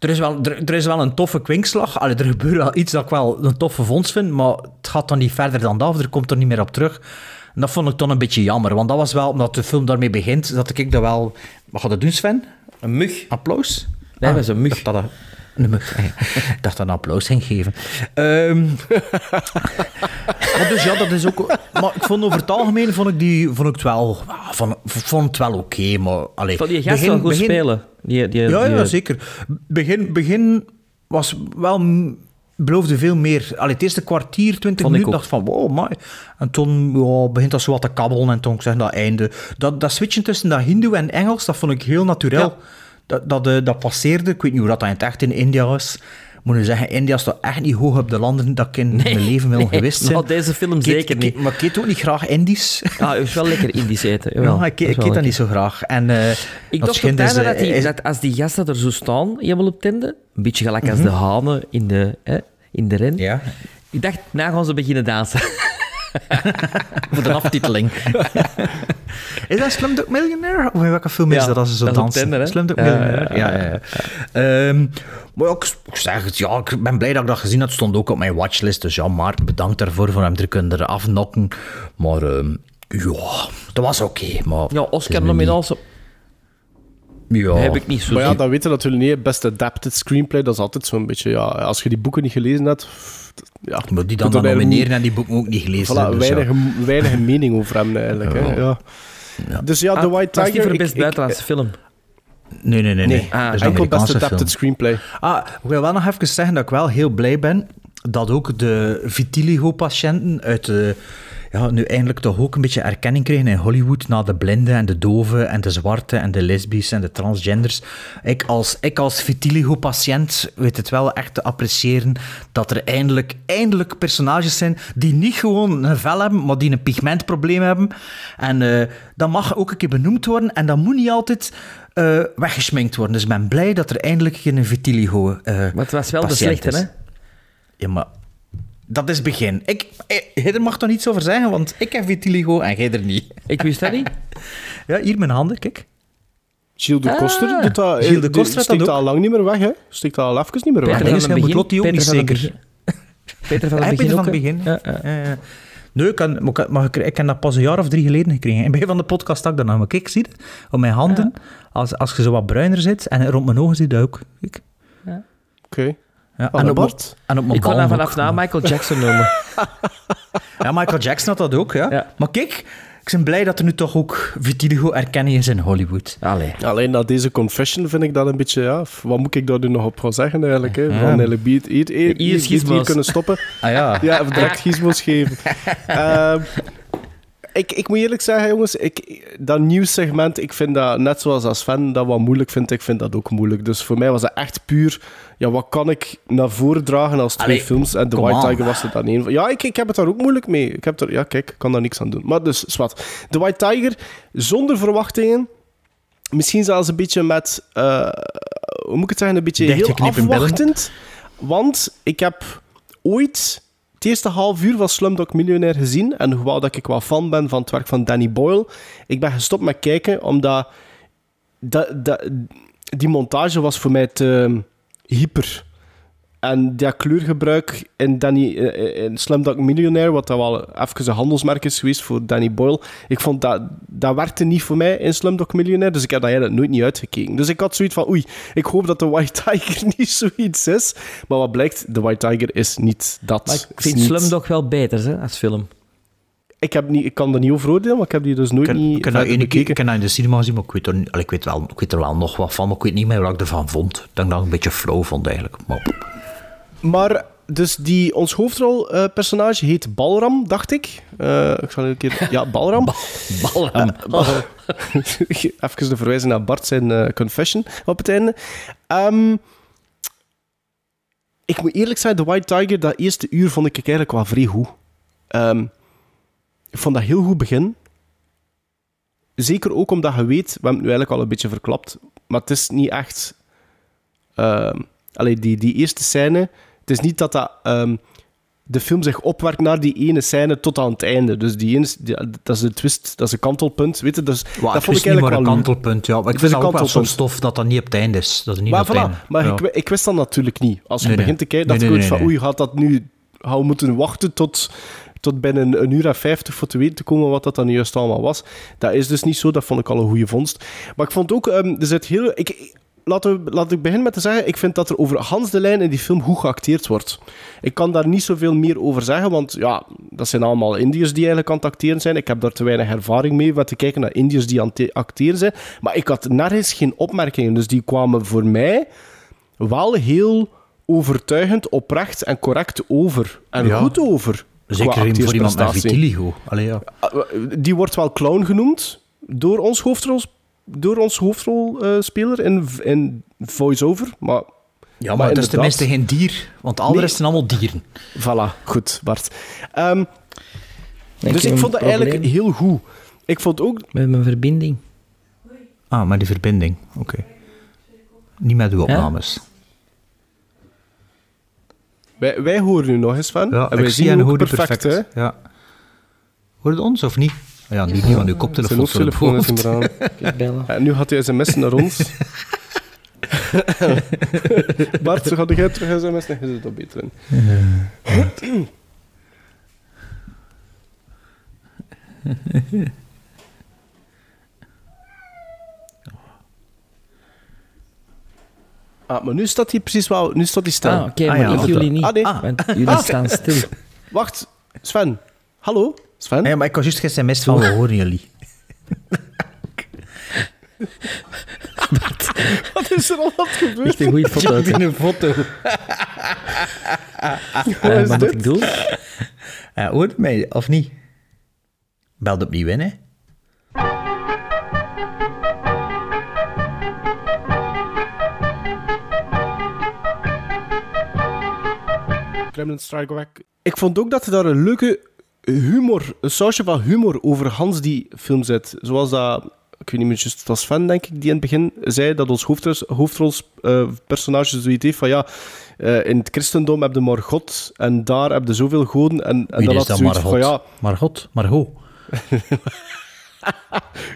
Er is wel, er, er is wel een toffe kwinkslag. Allee, er gebeurt wel iets dat ik wel een toffe vondst vind. Maar het gaat dan niet verder dan dat. Of er komt er niet meer op terug. En dat vond ik dan een beetje jammer. Want dat was wel, omdat de film daarmee begint, dat ik dat wel... Wat gaat dat doen, Sven? een mug. Applaus? Nee, Ah, dat is een mug. dacht dat dat- Ik dacht dat een applaus ging geven. Ehm, maar dus ja, dat is ook... Maar ik vond over het algemeen vond ik, die, vond ik het wel... Vond, vond het wel oké, maar... Allee, Van die gast begin- wel goed begin- spelen. Die, die, Ja, die- ja, zeker. Begin, begin was wel... beloofde veel meer. Allee, het eerste kwartier, twintig Vond ik minuten, dacht van wow, mooi. En toen ja, begint dat zo wat te kabbelen en toen zeg dat einde. Dat, dat switchen tussen dat Hindoe en Engels, dat vond ik heel natuurlijk. Ja. Dat, dat, eh, dat passeerde. Ik weet niet hoe dat in het echt in India is. Ik moet nu zeggen, India staat echt niet hoog op de landen dat ik in mijn leven wil nee, geweest zijn. nou, deze film zeker niet. Maar ik eet ook niet graag Indisch. Ah, het is wel lekker Indisch eten. jawel. Ja, ik, wel eet dat niet zo graag. En, eh, Ik dacht op dus, dat, eh, die, is- dat als die gasten er zo staan, helemaal op tende, een beetje gelijk Mhm. als de hanen in de, hè, in de ren. Ja. Ik dacht, nou gaan ze beginnen dansen. Voor de aftiteling. is dat Slumdog Millionaire? Of in welke film is Ja, dat als ze zo dat dansen? Tinder? Slumdog Ja, Millionaire? ja, Ja, ja, ja. Ehm, maar ja, ik, ik zeg het, ja, ik ben blij dat ik dat gezien had. Het stond ook op mijn watchlist. Dus ja, Maarten, bedankt daarvoor voor hem te kunnen afnokken. Maar ehm, ja, dat was oké. maar Ja, niet- Ja. heb ik niet zo Maar ja, dat weten we natuurlijk niet. Best adapted screenplay, dat is altijd zo'n beetje... Ja, als je die boeken niet gelezen hebt... Ja, Maar die dan, dan er nomineren en die boeken ook niet gelezen. Voilà, hebben, dus ja. weinig, weinig mening over hem eigenlijk. Hè. Ja. Dus ja, The Ah, White Tiger... voor ik- best buitenlandse film. Nee, nee, nee. nee. Nee, een enkel best adapted film. screenplay. Ah, ik wil wel nog even zeggen dat ik wel heel blij ben dat ook de vitiligo-patiënten uit de... Ja, nu eindelijk toch ook een beetje erkenning kregen in Hollywood na de blinden en de doven en de zwarte en de lesbisch en de transgenders. Ik als, ik als vitiligo-patiënt weet het wel echt te appreciëren dat er eindelijk, eindelijk personages zijn die niet gewoon een vel hebben, maar die een pigmentprobleem hebben. En eh, dat mag ook een keer benoemd worden en dat moet niet altijd eh, weggesminkt worden. Dus ik ben blij dat er eindelijk geen vitiligo eh Maar het was wel de slechte, hè? Ja, maar dat is het begin. Ik, eh, jij er mag toch niets over zeggen, want ik heb vitiligo en jij er niet. Ik wist dat niet. Ja, hier mijn handen, kijk. Gilles de Koster Ah. doet dat... Gilles de die Koster dat dat al lang niet meer weg, hè. Dat al even niet meer weg. Peter van het. Lottie ook Peter niet van het zeker. begin. Peter van het begin van het begin. Ja, ja. Nee, ik, kan, maar, ik- maar ik, ik heb dat pas een jaar of drie geleden gekregen. In het begin van de podcast had ik dat. Maar kijk, zie je? Op mijn handen, als, als je zo wat bruiner zit, en rond mijn ogen je dat ook. Kijk. Oké. Ja, Aan en, de op, mijn- bord? en op mijn Ik kon ballen dat vanaf na Michael Jackson noemen. Ja, Michael Jackson had dat ook, ja. Ja. Maar kijk, ik ben blij dat er nu toch ook vitiligo-erkenning is in Hollywood. Allee. Alleen na deze confession vind ik dat een beetje... Ja, wat moet ik daar nu nog op gaan zeggen eigenlijk? Hè? Van eigenlijk hier, hier, hier, hier, hier, schisma's. kunnen stoppen. Ah ja. Ja, of direct gizmos geven. Ehm, ik, ik moet eerlijk zeggen, jongens, ik, dat nieuwssegment, ik vind dat, net zoals als fan dat wat moeilijk vindt, ik vind dat ook moeilijk. Dus voor mij was dat echt puur, ja, wat kan ik naar voren dragen als twee Allee, films? En The White on. Tiger was er dan één van. Ja, ik, ik heb het daar ook moeilijk mee. Ik heb er, ja, kijk, ik kan daar niks aan doen. Maar dus, zwart. The White Tiger, zonder verwachtingen, misschien zelfs een beetje met, eh, hoe moet ik het zeggen, een beetje heel afwachtend. Want ik heb ooit het eerste half uur van Slumdog Millionaire gezien. En hoewel dat ik wel fan ben van het werk van Danny Boyle, ik ben gestopt met kijken, omdat dat, dat, die montage was voor mij te hyper. En dat kleurgebruik in, Danny, eh, in Slumdog Millionaire, wat dat wel even een handelsmerk is geweest voor Danny Boyle, ik vond dat, dat werkte niet voor mij in Slumdog Millionaire, dus ik heb dat eigenlijk nooit niet uitgekeken. Dus ik had zoiets van, oei, ik hoop dat de White Tiger niet zoiets is. Maar wat blijkt, de White Tiger is niet dat. Maar ik vind niet- Slumdog wel beter hè, als film. Ik, heb niet, ik kan er niet over oordelen, maar ik heb die dus nooit Ik niet ik heb ene keer ik heb dat in de cinema gezien, maar ik weet, er, ik, weet wel, ik weet er wel nog wat van, maar ik weet niet meer wat ik ervan vond. Ik denk dat ik een beetje flow vond eigenlijk. Maar, Maar dus die, ons hoofdrolpersonage heet Balram, dacht ik. Eh, ik zal een keer... Ja, Balram. Balram. Bal- Even de verwijzing naar Bart zijn eh, confession op het einde. Ehm, ik moet eerlijk zijn, The White Tiger, dat eerste uur vond ik eigenlijk wel vrij goed. Ehm, ik vond dat heel goed begin. Zeker ook omdat je weet, we hebben het nu eigenlijk al een beetje verklapt, maar het is niet echt... ehm allee, die, die eerste scène, het is niet dat dat... ehm, de film zich opwerkt naar die ene scène tot aan het einde. Dus die ene, die- dat is de twist, dat is een kantelpunt. Weet je, dus, dat het vond ik eigenlijk een wel kantelpunt. Ja, maar ik Het is vind een ook wel soms stof dat dat niet op het einde is. Dat het niet Maar op het voilà, einde. maar ja. ik, ik wist dat natuurlijk niet. Als je Nee, nee. begint te kijken, dacht nee, ik nee, van, oei, gaat dat nu... Gaan we moeten wachten tot, tot binnen een uur en vijftig voor te weten te komen wat dat dan juist allemaal was. Dat is dus niet zo, dat vond ik al een goede vondst. Maar ik vond ook, ehm, er zit heel... Ik, laten we, laat ik beginnen met te zeggen, ik vind dat er over Hans de Lijn in die film goed geacteerd wordt. Ik kan daar niet zoveel meer over zeggen, want ja, dat zijn allemaal Indiërs die eigenlijk aan het acteren zijn. Ik heb daar te weinig ervaring mee om te kijken naar Indiërs die aan het acteren zijn. Maar ik had nergens geen opmerkingen, dus die kwamen voor mij wel heel overtuigend, oprecht en correct over. En Ja. goed over. Zeker voor iemand met vitiligo. Allee, ja. Die wordt wel clown genoemd door ons hoofdrol, door ons hoofdrolspeler in, in voice-over. Maar, ja, maar, het is tenminste geen dier, want de andere Nee. zijn allemaal dieren. Voilà, goed, Bart. Ehm, dus ik vond dat probleem eigenlijk heel goed. Ik vond ook... Met mijn verbinding. Ah, maar die verbinding, oké. Niet met uw opnames. Wij, wij horen nu nog eens van. Ja, en wij ik zie zien en hoor perfect, perfect. hè. Ja. Hoort het ons of niet? Ja, niet, niet van uw koptelefoon. Zijn hoofdtelefoon is eraan. Ik bellen. En nu gaat hij sms'en naar ons. Bart, ga jij terug sms'en? Dan is het dat beter in. Ah, maar nu staat hij precies wel... Nu staat hij stil. Ah, oké, Ah, maar ja, ik jullie niet. Ah, nee. Want jullie Ah. staan stil. Wacht, Sven. Hallo, Sven? Nee, maar ik was juist sms van, we horen jullie. Wat is er al wat gebeurd? Echt een goede foto. een foto. Eh, is wat moet ik doen? Uh, hoort mij, of niet? Belde opnieuw in, hè? Kremlin Strike Back. Ik vond ook dat er daar een leuke humor, een sausje van humor over Hans die film zit. Zoals dat, ik weet niet meer, juist, het was Sven denk ik, die in het begin zei dat ons hoofdrolspersonage zoiets heeft van ja, eh, in het christendom heb je maar God en daar heb je zoveel goden. En, en Wie dan is had dat hij zoiets Margot? van ja, Margot? Margot?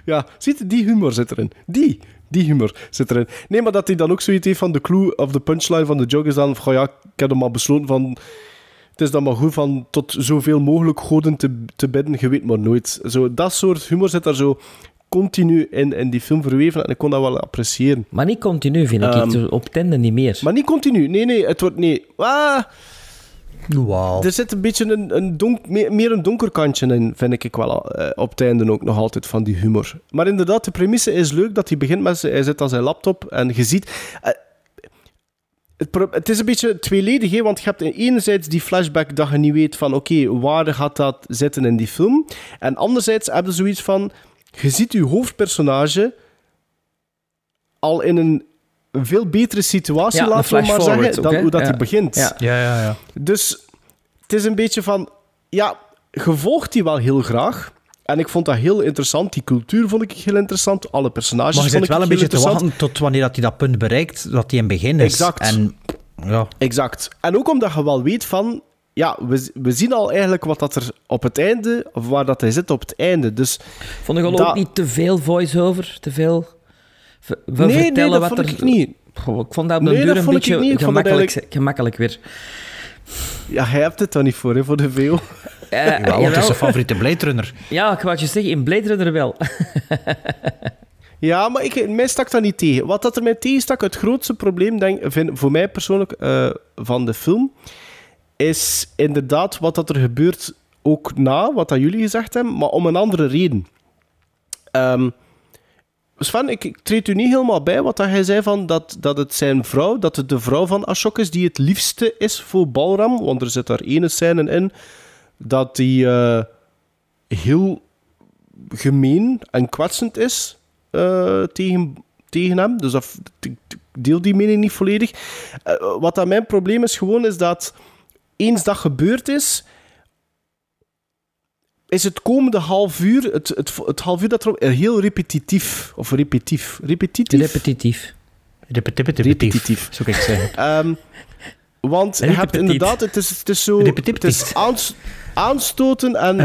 Ja, ziet die humor zit erin. Die, die humor zit erin. Nee, maar dat hij dan ook zoiets heeft van de clue of de punchline van de joke is dan van ja, ik heb hem al besloten van het is dan maar goed van tot zoveel mogelijk goden te, te bidden, je weet maar nooit. Zo, dat soort humor zit daar zo continu in, in die film verweven en ik kon dat wel appreciëren. Maar niet continu, vind ik. Ehm, Op tende niet meer. Maar niet continu. Nee, nee, het wordt... Nee. Ah, Wauw. er zit een beetje een, een donk, meer, een donker kantje in, vind ik wel. eh, op het einde ook nog altijd van die humor. Maar inderdaad, de premisse is leuk dat hij begint met hij zit aan zijn laptop en je ziet. eh, het, het is een beetje tweeledig, want je hebt enerzijds die flashback dat je niet weet van oké, waar gaat dat zitten in die film? En anderzijds heb je zoiets van, je ziet je hoofdpersonage al in een veel betere situatie, Ja, een laten we maar zeggen, ook, dan hoe dat Ja. hij begint. Ja. Ja, ja, ja. Dus het is een beetje van, ja, gevolgt die wel heel graag. En ik vond dat heel interessant. Die cultuur vond ik heel interessant. Alle personages Maar je vond zit ik wel een heel beetje te interessant. wachten tot wanneer dat hij dat punt bereikt, dat hij in het begin is. Exact. En ja, Exact. En ook omdat je wel weet van, ja, we, we zien al eigenlijk wat dat er op het einde, of waar dat hij zit op het einde. Dus Vond ik al dat- ook niet te veel voice-over? Te veel... We nee, nee, vertellen dat wat vond er... ik niet. Goh, ik vond dat op de Nee, duur dat een beetje gemakkelijk, gemakkelijk weer. Ja, hij hebt het dan niet voor, hè, voor de VO. Eh, wel, het is zijn favoriete Blade Runner. Ja, ik wou je zeggen, in Blade Runner wel. Ja, maar ik, mij stak dat niet tegen. Wat dat er mij tegen stak, het grootste probleem, denk, vind, voor mij persoonlijk, eh, van de film, is inderdaad wat dat er gebeurt ook na wat dat jullie gezegd hebben, maar om een andere reden. Ehm, Sven, ik, ik treed u niet helemaal bij wat hij zei van dat, dat het zijn vrouw, dat het de vrouw van Ashok is die het liefste is voor Balram, want er zit daar ene scène in dat die eh, heel gemeen en kwetsend is eh, tegen, tegen hem. Dus dat, ik deel die mening niet volledig. Eh, wat dat mijn probleem is gewoon, is dat eens dat gebeurd is, is het komende half uur, het, het, het half uur dat erop, heel repetitief. Of repetief. Repetitief? Repetitief. Repetitief. Repetitief. Zou ik zeggen. Ehm, want je hebt inderdaad, het is, het is zo. Het is aans- aanstoten en,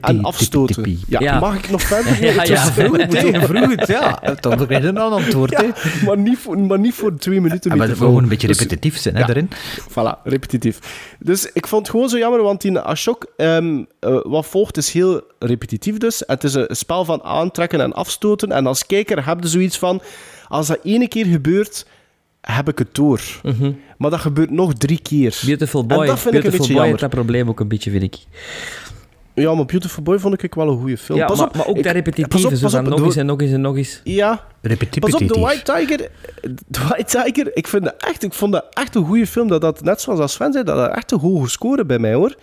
en, afstoten. Ja, Ja. mag ik nog verder? Ja, Het ja. is vroeg, het, ja. Dan krijg je een antwoord. Ja, maar, niet voor, maar niet voor twee minuten. Ja, maar je mogen wel. een beetje Dus- repetitief zijn, hè, ja. daarin. Voilà, repetitief. Dus ik vond het gewoon zo jammer, want die Ashok, ehm, eh, wat volgt, is heel repetitief dus. Het is een spel van aantrekken en afstoten. En als kijker heb je zoiets van, als dat ene keer gebeurt, heb ik het door. Maar dat gebeurt nog drie keer. Mhm. Beautiful En Boy. dat vind ik een Beautiful beetje Boy jammer. heeft dat probleem ook een beetje, vind ik. Ja, maar Beautiful Boy vond ik wel een goede film. Ja, pas maar, op, maar ook ik- dat pas repetitieve, op, zo pas van op, nog eens en nog eens en nog eens. Ja, Repetitief. Pas op, The White Tiger. The White Tiger, ik, vind dat echt, ik vond dat echt een goede film. Dat dat, net zoals als Sven zei, dat dat echt een hoge score bij mij hoor.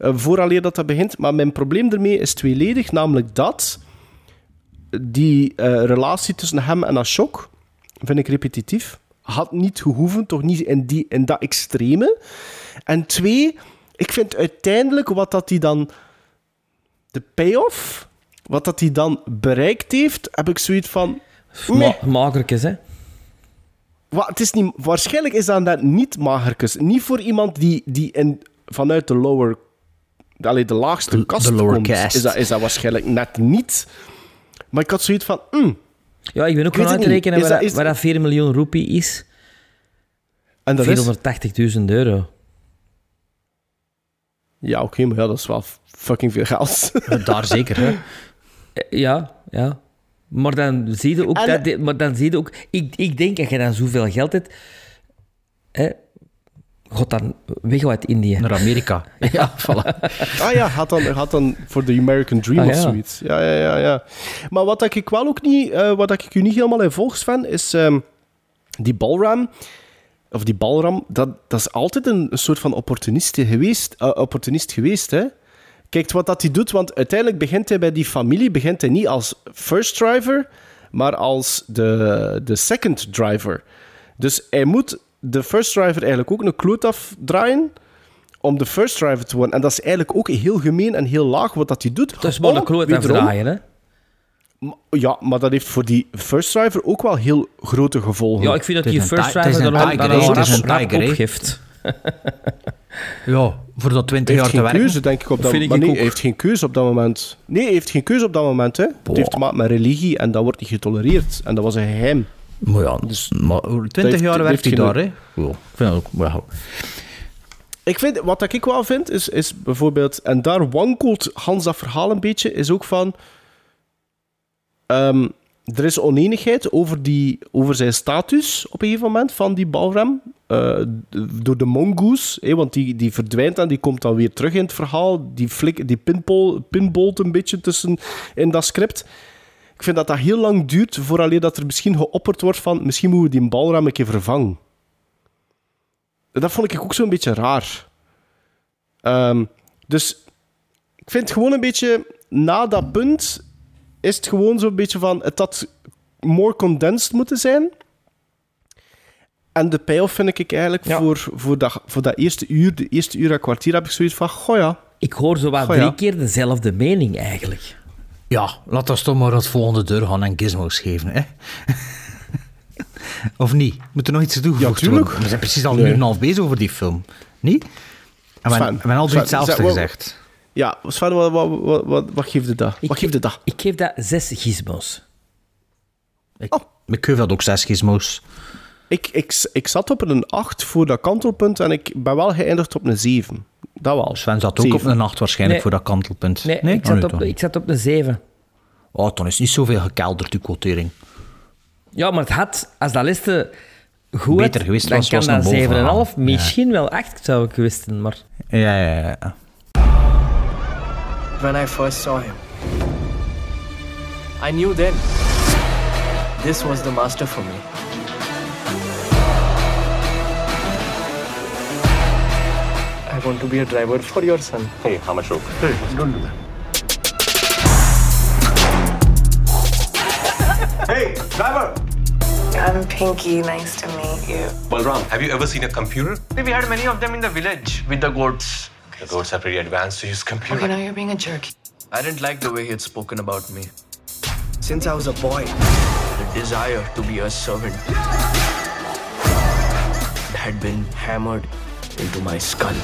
Uh, vooraleer dat dat begint. Maar mijn probleem ermee is tweeledig. Namelijk dat die eh, relatie tussen hem en Ashok vind ik repetitief. Had niet gehoeven, toch niet in, die, in dat extreme. En twee, ik vind uiteindelijk wat dat hij dan... De payoff, wat dat hij dan bereikt heeft, heb ik zoiets van... meh. Ma magertjes, hè. Wa- het is niet, waarschijnlijk is dat net niet magertjes. Niet voor iemand die, die in, vanuit de lower... Allee, de laagste kast de komt. Is, dat, is dat waarschijnlijk net niet. Maar ik had zoiets van... mm. Ja, ik ben ook niet. uitrekenen Is waar, dat- dat, is- waar dat 4 miljoen roepie is. En dat is... 480.000 euro. Ja, oké, maar ja, dat is wel fucking veel geld. Daar zeker, hè. Eh, Ja, ja. Maar dan zie je ook... En- dat, maar dan zie je ook... Ik, ik denk, als je dan zoveel geld hebt... Hè, God dan weg uit Indië. Naar Amerika. Ja, voilà. ah ja, gaat dan, gaat dan voor de American Dream Ah, of ja. zoiets. Ja, ja, ja, ja. Maar wat dat ik wel ook niet... eh, wat dat ik u niet helemaal in volg, Sven, is ehm, die balram... Of die balram, dat, dat is altijd een, een soort van opportunist geweest. eh, opportunist geweest hè? Kijk wat dat hij doet, want uiteindelijk begint hij bij die familie begint hij niet als first driver, maar als de, de second driver. Dus hij moet de first driver eigenlijk ook een kloot afdraaien om de first driver te worden. En dat is eigenlijk ook heel gemeen en heel laag wat dat hij doet. Dat is maar een Om kloot afdraaien, hè. Ja, maar dat heeft voor die first driver ook wel heel grote gevolgen. Ja, ik vind dat die first driver een dan ook een opgeeft. Ja, voor dat 20 Hij jaar heeft te geen werken. keuze, denk ik, op dat. Nee, hij heeft geen keuze op dat moment. Nee, hij heeft geen keuze op dat moment. Hè. Het heeft te maken met religie en dat wordt niet getolereerd. En dat was een geheim. Maar ja, Dus- maar 20 heeft- jaar werkt hij daar, hè. Ja, ik vind dat ook... Wauw. Ik vind, wat ik wel vind, is, is bijvoorbeeld... En daar wankelt Hans dat verhaal een beetje, is ook van... ehm, er is oneenigheid over, die, over zijn status op een gegeven moment van die Balram. eh, door de mongoose, hè, want die, die verdwijnt en die komt dan weer terug in het verhaal. Die, flik, die pinball, pinbolt een beetje tussen in dat script. Ik vind dat dat heel lang duurt vooraleer dat er misschien geopperd wordt van misschien moeten we die Balram een keer vervangen. Dat vond ik ook zo'n beetje raar. Ehm, dus ik vind gewoon een beetje... Na dat punt is het gewoon zo'n beetje van... Het had more condensed moeten zijn. En de payoff vind ik eigenlijk Ja. voor, voor, dat, voor dat eerste uur, de eerste uur en kwartier, heb ik zoiets van... Goh ja, Ik hoor zo ja. drie keer dezelfde mening, eigenlijk. Ja, laat ons toch maar het volgende deur gaan en gizmos geven, hè. of niet? Moet er nog iets toegevoegd Ja, tuurlijk. worden? We zijn precies al een uur en een half bezig over die film. Niet? En we, hebben al drie hetzelfde gezegd. Ja, Sven, wat, wat, wat, wat, wat geeft het dat? Ik- Wat geeft het dat? Ik geef dat zes gizmos. Ik, Oh. ik geef dat ook zes gizmos. Ik, ik, ik zat op een 8 voor dat kantelpunt en ik ben wel geëindigd op een 7. Dat wel. Sven zat ook Zeven. op een nacht waarschijnlijk Nee. voor dat kantelpunt. Nee, ik, Oh, zat op, ik zat op een zeven. Oh, dan is niet zoveel gekelderd, die quotering. Ja, maar het had, als dat liste goed Beter geweest dan was, kan was dat naar boven 7,5, gegaan. misschien wel 8 zou ik wisten, maar... Ja, ja, ja. when I first saw him. I knew then this was the master for me. I want to be a driver for your son. Hey, how much rope? Hey, don't do that. Hey, driver! I'm Pinky. Nice to meet you. Balram, have you ever seen a computer? We had many of them in the village with the goats. The goats are pretty advanced to use computer. Oh, okay, now you're being a jerk. I didn't like the way he had spoken about me. Since I was a boy, the desire to be a servant had been hammered into my skull.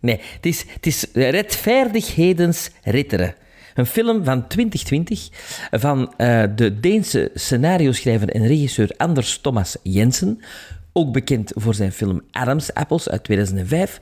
Nee, het is, het is Rechtvaardigheden Ritteren. Een film van 2020 van eh, de Deense scenario-schrijver en regisseur Anders Thomas Jensen. Ook bekend voor zijn film Adam's Apples uit 2005.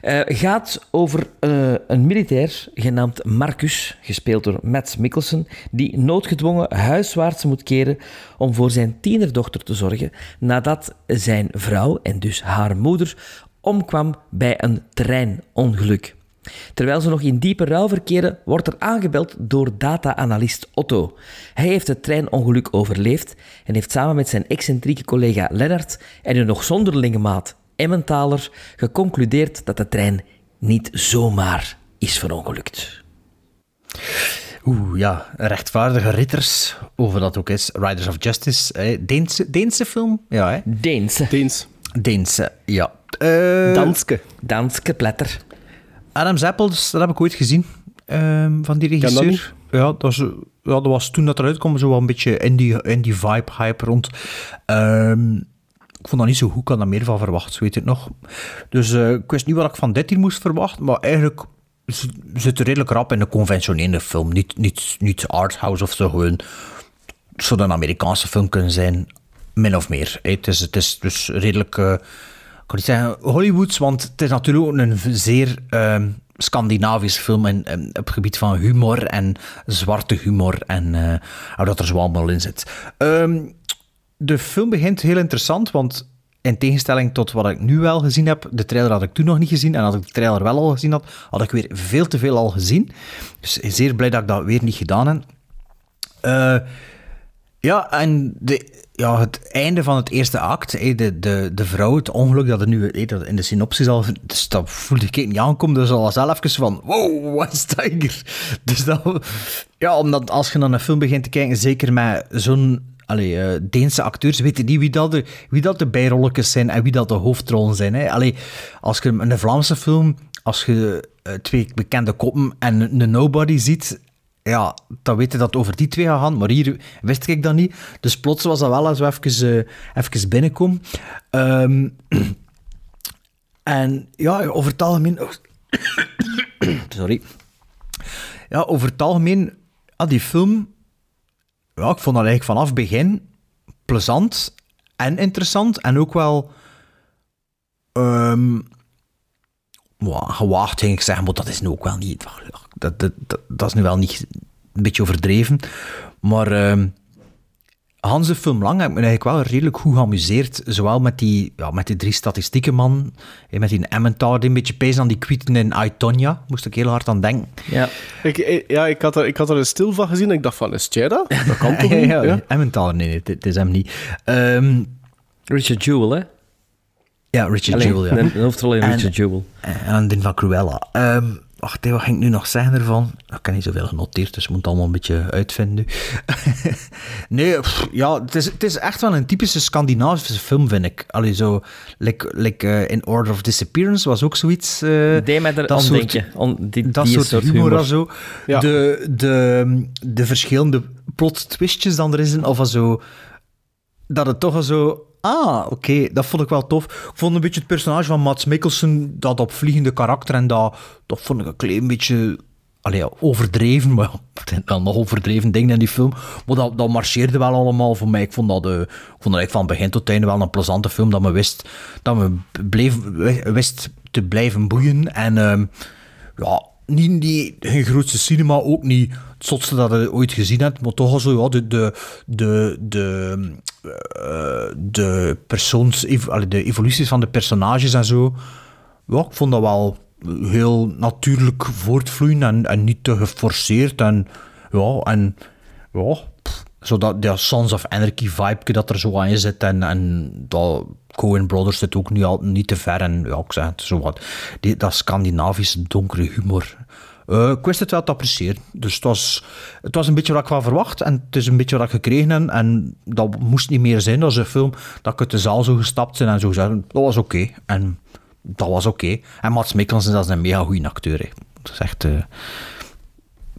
eh, gaat over eh, een militair genaamd Marcus, gespeeld door Mads Mikkelsen, die noodgedwongen huiswaarts moet keren om voor zijn tienerdochter te zorgen nadat zijn vrouw en dus haar moeder omkwam bij een treinongeluk. Terwijl ze nog in diepe rouw verkeren, wordt er aangebeld door data-analyst Otto. Hij heeft het treinongeluk overleefd en heeft samen met zijn excentrieke collega Lennart en hun nog zonderlinge maat Emmentaler geconcludeerd dat de trein niet zomaar is verongelukt. Oeh, ja, rechtvaardige ritters, over dat ook is. Riders of Justice, hè. Deense, Deense film? Ja, hè? Deense. Deens. Deense, ja. Eh, Danske. Danske pletter. Adam's Apples, dat heb ik ooit gezien, ehm, van die dat regisseur. Ja, dat, was, ja, dat was toen dat eruit kwam, zo wel een beetje in die, in die vibe-hype rond. Ehm, ik vond dat niet zo goed, ik had daar meer van verwacht, weet het nog. Dus eh, ik wist niet wat ik van dit hier moest verwachten, maar eigenlijk zit er redelijk rap in een conventionele film. Niet, niet, niet arthouse of zo, gewoon... Zou een Amerikaanse film kunnen zijn, min of meer. Het is, het is dus redelijk... eh, ik kan niet zeggen Hollywoods, want het is natuurlijk ook een zeer ehm Scandinavisch film in- op het gebied van humor en zwarte humor en eh, hoe dat er zo allemaal in zit. Ehm, de film begint heel interessant, want in tegenstelling tot wat ik nu wel gezien heb, de trailer had ik toen nog niet gezien en als ik de trailer wel al gezien had, had ik weer veel te veel al gezien. Dus zeer blij dat ik dat weer niet gedaan heb. Eh, ja, en de, ja, het einde van het eerste act, de, de, de vrouw, het ongeluk dat er nu in de synopsis al, dus dat voelde ik niet aankomen, dus al zelf even van, wow, wat is hier? Dus dat, ja, omdat als je dan een film begint te kijken, zeker met zo'n Allee, eh, Deense acteurs weten niet wie dat, de, wie dat de bijrolletjes zijn en wie dat de hoofdrollen zijn. Hè. Allee, als je een Vlaamse film, als je eh, twee bekende koppen en een nobody ziet, ja, dan weet je dat over die twee gaat gaan. Maar hier wist ik dat niet. Dus plots was dat wel als we even, eh, even binnenkomen. Ehm, en ja, over het algemeen... Sorry. Ja, over het algemeen, ah, die film... Ja, ik vond dat eigenlijk vanaf begin plezant en interessant. En ook wel... ehm, Wow, gewaagd ging ik zeggen, maar dat is nu ook wel niet... Dat, dat, dat, dat is nu wel niet een beetje overdreven. Maar ehm Hans de film lang heb ik me eigenlijk wel redelijk goed geamuseerd. Zowel met die, ja, met die drie statistieken man, en met die Emmentaler, die een beetje pees aan die kwieten in I, Tonya. Moest ik heel hard aan denken. Ja. Ik, ja, ik had, er, ik had er een stil van gezien en ik dacht van, is het jij dat? Dat kan toch ja, niet? ja, nee, nee, het, het is hem niet. Ehm, Richard Jewell, hè? Ja, Richard Allee, Jewell, ja. Hoofdrol in En- Richard Jewell. En die van Cruella. Ehm wacht, wat ging ik nu nog zeggen ervan? Ik heb niet zoveel genoteerd, dus ik moet het allemaal een beetje uitvinden nu. nee, pff, ja, het is, het is echt wel een typische Scandinavische film, vind ik. Allee, zo, like, like eh, In Order of Disappearance was ook zoiets. eh, Deed mij er dat soort- denken. On, die, dat die soort, soort humor, humor. en zo. Ja. De, de, de verschillende plot twistjes dan er is in, of zo... Dat het toch al zo... Ah, oké, dat vond ik wel tof. Ik vond een beetje het personage van Mats Mikkelsen, dat opvliegende karakter, en dat, dat vond ik een klein beetje... Allee, overdreven, maar wel nog overdreven dingen in die film. Maar dat, dat marcheerde wel allemaal voor mij. Ik vond dat, eh, ik vond dat van begin tot einde wel een plezante film, dat me wist, dat me bleef, wist te blijven boeien. En ehm, ja, niet, geen grootste cinema, ook niet het zotste dat je ooit gezien hebt, maar toch al zo, de, de, de, de, eh, de persoons, de evoluties van de personages en zo. Ja, ik vond dat wel heel natuurlijk voortvloeien en, en niet te geforceerd. En ja, en ja, zo dat, Sons of Anarchy vibe dat er zo aan zit. En, en dat Coen Brothers zit ook niet, al, niet te ver. En ja, ik zeg het, zo wat. Die, dat Scandinavische donkere humor. Eh, ik wist het wel te appreciëren. Dus het was, het was een beetje wat ik van verwacht. En het is een beetje wat ik gekregen heb. En dat moest niet meer zijn als een film dat ik uit de zaal zo gestapt zijn en zo zeggen. Dat was oké. En dat was oké. En Mats Mikkelsen dat is een mega goede acteur. Hè. Dat is echt... eh,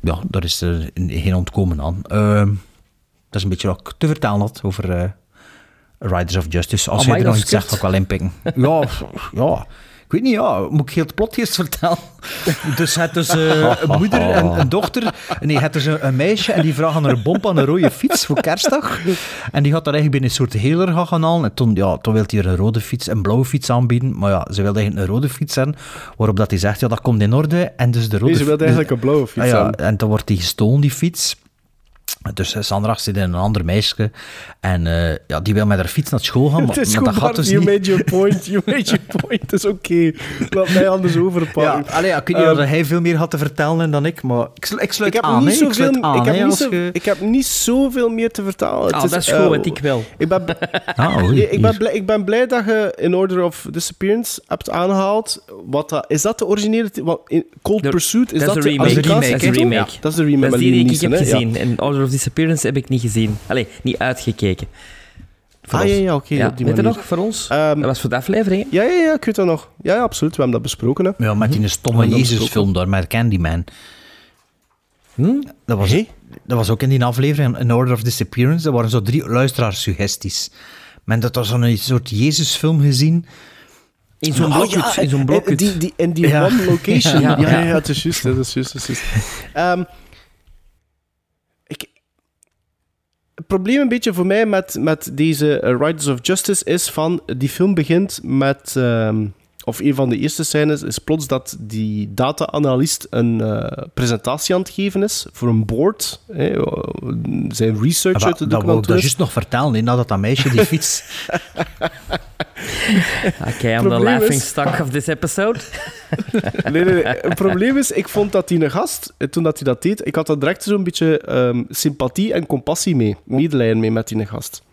ja, daar is er geen ontkomen aan. Ehm, dat is een beetje wat ik te vertellen had over eh, Riders of Justice. Als jij er nog iets zegt, ga ik wel inpikken. ja, ja. Ik weet niet, ja, moet ik heel het plot eerst vertellen? Dus het is eh, een moeder en een dochter. Nee, het is een, een meisje en die vragen een bom aan een rode fiets voor kerstdag. En die gaat daar eigenlijk bij een soort heler gaan gaan halen. En toen, ja, toen wil hij er een rode fiets, een blauwe fiets aanbieden. Maar ja, ze wilde eigenlijk een rode fiets hebben. Waarop dat hij zegt, ja, dat komt in orde. En dus de rode Nee, ze wilde eigenlijk een blauwe fiets Ah ja. En dan wordt die gestolen, die fiets. Dus eh, Sandra zit in een ander meisje. En eh, ja, die wil met haar fiets naar school gaan. Maar, Het is maar goed, dat gaat Bart, dus you niet. made your point, you made your point, het is oké. Laat mij anders Ja, overpakken. allee, ja, ik weet niet Ehm, of hij veel meer had te vertellen dan ik, maar ik, slu- ik sluit ik heb, aan. niet. Ik zoveel, aan, ik, heb niet zo, je- ik heb niet zoveel meer te vertellen. Het Ah, dat is goed, eh, wat ik wil. Ik ben, Ah, oei, ik, ben blij, ik ben blij dat je In Order of Disappearance hebt aangehaald. Wat dat, is dat de originele... wat, in Cold Pursuit? Is dat is de remake. Dat is de remake. Ja, dat is de remake. Dat is die die ik heb gezien. En Order of Disappearance heb ik niet gezien. Allee, niet uitgekeken. Voor Ah, ons. ja, ja, oké, Ja, weet je manier. nog, voor ons? Ehm, dat was voor de aflevering. Ja, ja, ja, ik weet dat nog. Ja, ja, absoluut. We hebben dat besproken. Hè. Ja, met die stomme Ja, dat Jezus-film daar, met Candyman. Hm? Dat was, dat was ook in die aflevering, In Order of Disappearance. Er waren zo drie luisteraarssuggesties. Men dat was zo'n soort Jezus-film gezien. In zo'n Oh, ja, in zo'n blokhut. Die, die, in die Ja. one location. Ja. Ja, ja, Ja. ja, het is juist. Het is juist, het is juist. Ehm, ik, het probleem een beetje voor mij met, met deze eh, Riders of Justice is van... Die film begint met... ehm, of een van de eerste scènes is plots dat die data-analyst een eh, presentatie aan het geven is voor een board. hè, eh, zijn research Maar uit te dat wil ik juist nog vertellen, hè, nadat dat meisje die fiets... Oké, I'm the laughing is- stock of this episode. Nee, nee, nee. Het probleem is, ik vond dat die een gast, eh, toen dat hij dat deed, ik had er direct zo'n beetje ehm, sympathie en compassie mee, medelijden mee met die gast.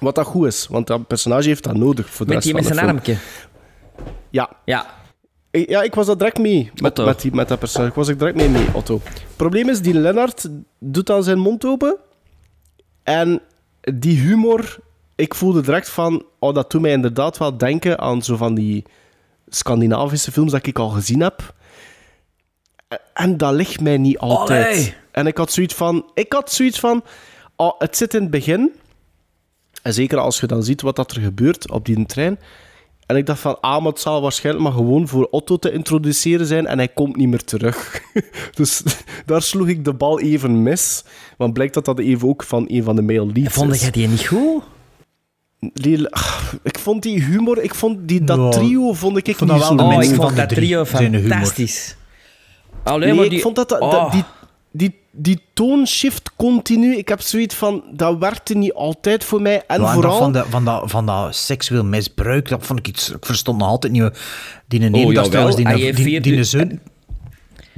Wat dat goed is, want dat personage heeft dat nodig voor de Met rest die met van zijn de film. armje. Ja, Ja. Ik- ja, ik was dat direct mee met, Otto. met, die, met dat personage. Ik was er direct mee mee, Otto. Het probleem is, die Lennart doet dan zijn mond open en die humor, ik voelde direct van, oh, dat doet mij inderdaad wel denken aan zo van die Scandinavische films dat ik al gezien heb. En dat ligt mij niet altijd. Allee. En ik had zoiets van, ik had zoiets van, oh, het zit in het begin. En zeker als je dan ziet wat dat er gebeurt op die trein. En ik dacht van, ah, maar het zal waarschijnlijk maar gewoon voor Otto te introduceren zijn en hij komt niet meer terug. dus daar sloeg ik de bal even mis. Want blijkt dat dat even ook van een van de male leads Vond jij die niet goed? Die- ik vond die humor, ik vond die, dat Ja, trio vond ik, ik vond niet dat zo wel Oh, mensen ik van vond dat trio fantastisch. Alleen Nee, maar ik die... vond dat, dat, dat- Oh. die, die, die toonshift continu, ik heb zoiets van, dat werkte niet altijd voor mij. En Ja, en vooral... dat van, de, van, dat, van dat seksueel misbruik, dat vond ik iets... Ik verstond nog altijd niet... Die een Oh, ene, dat trouwens die, die, die, die, zoon...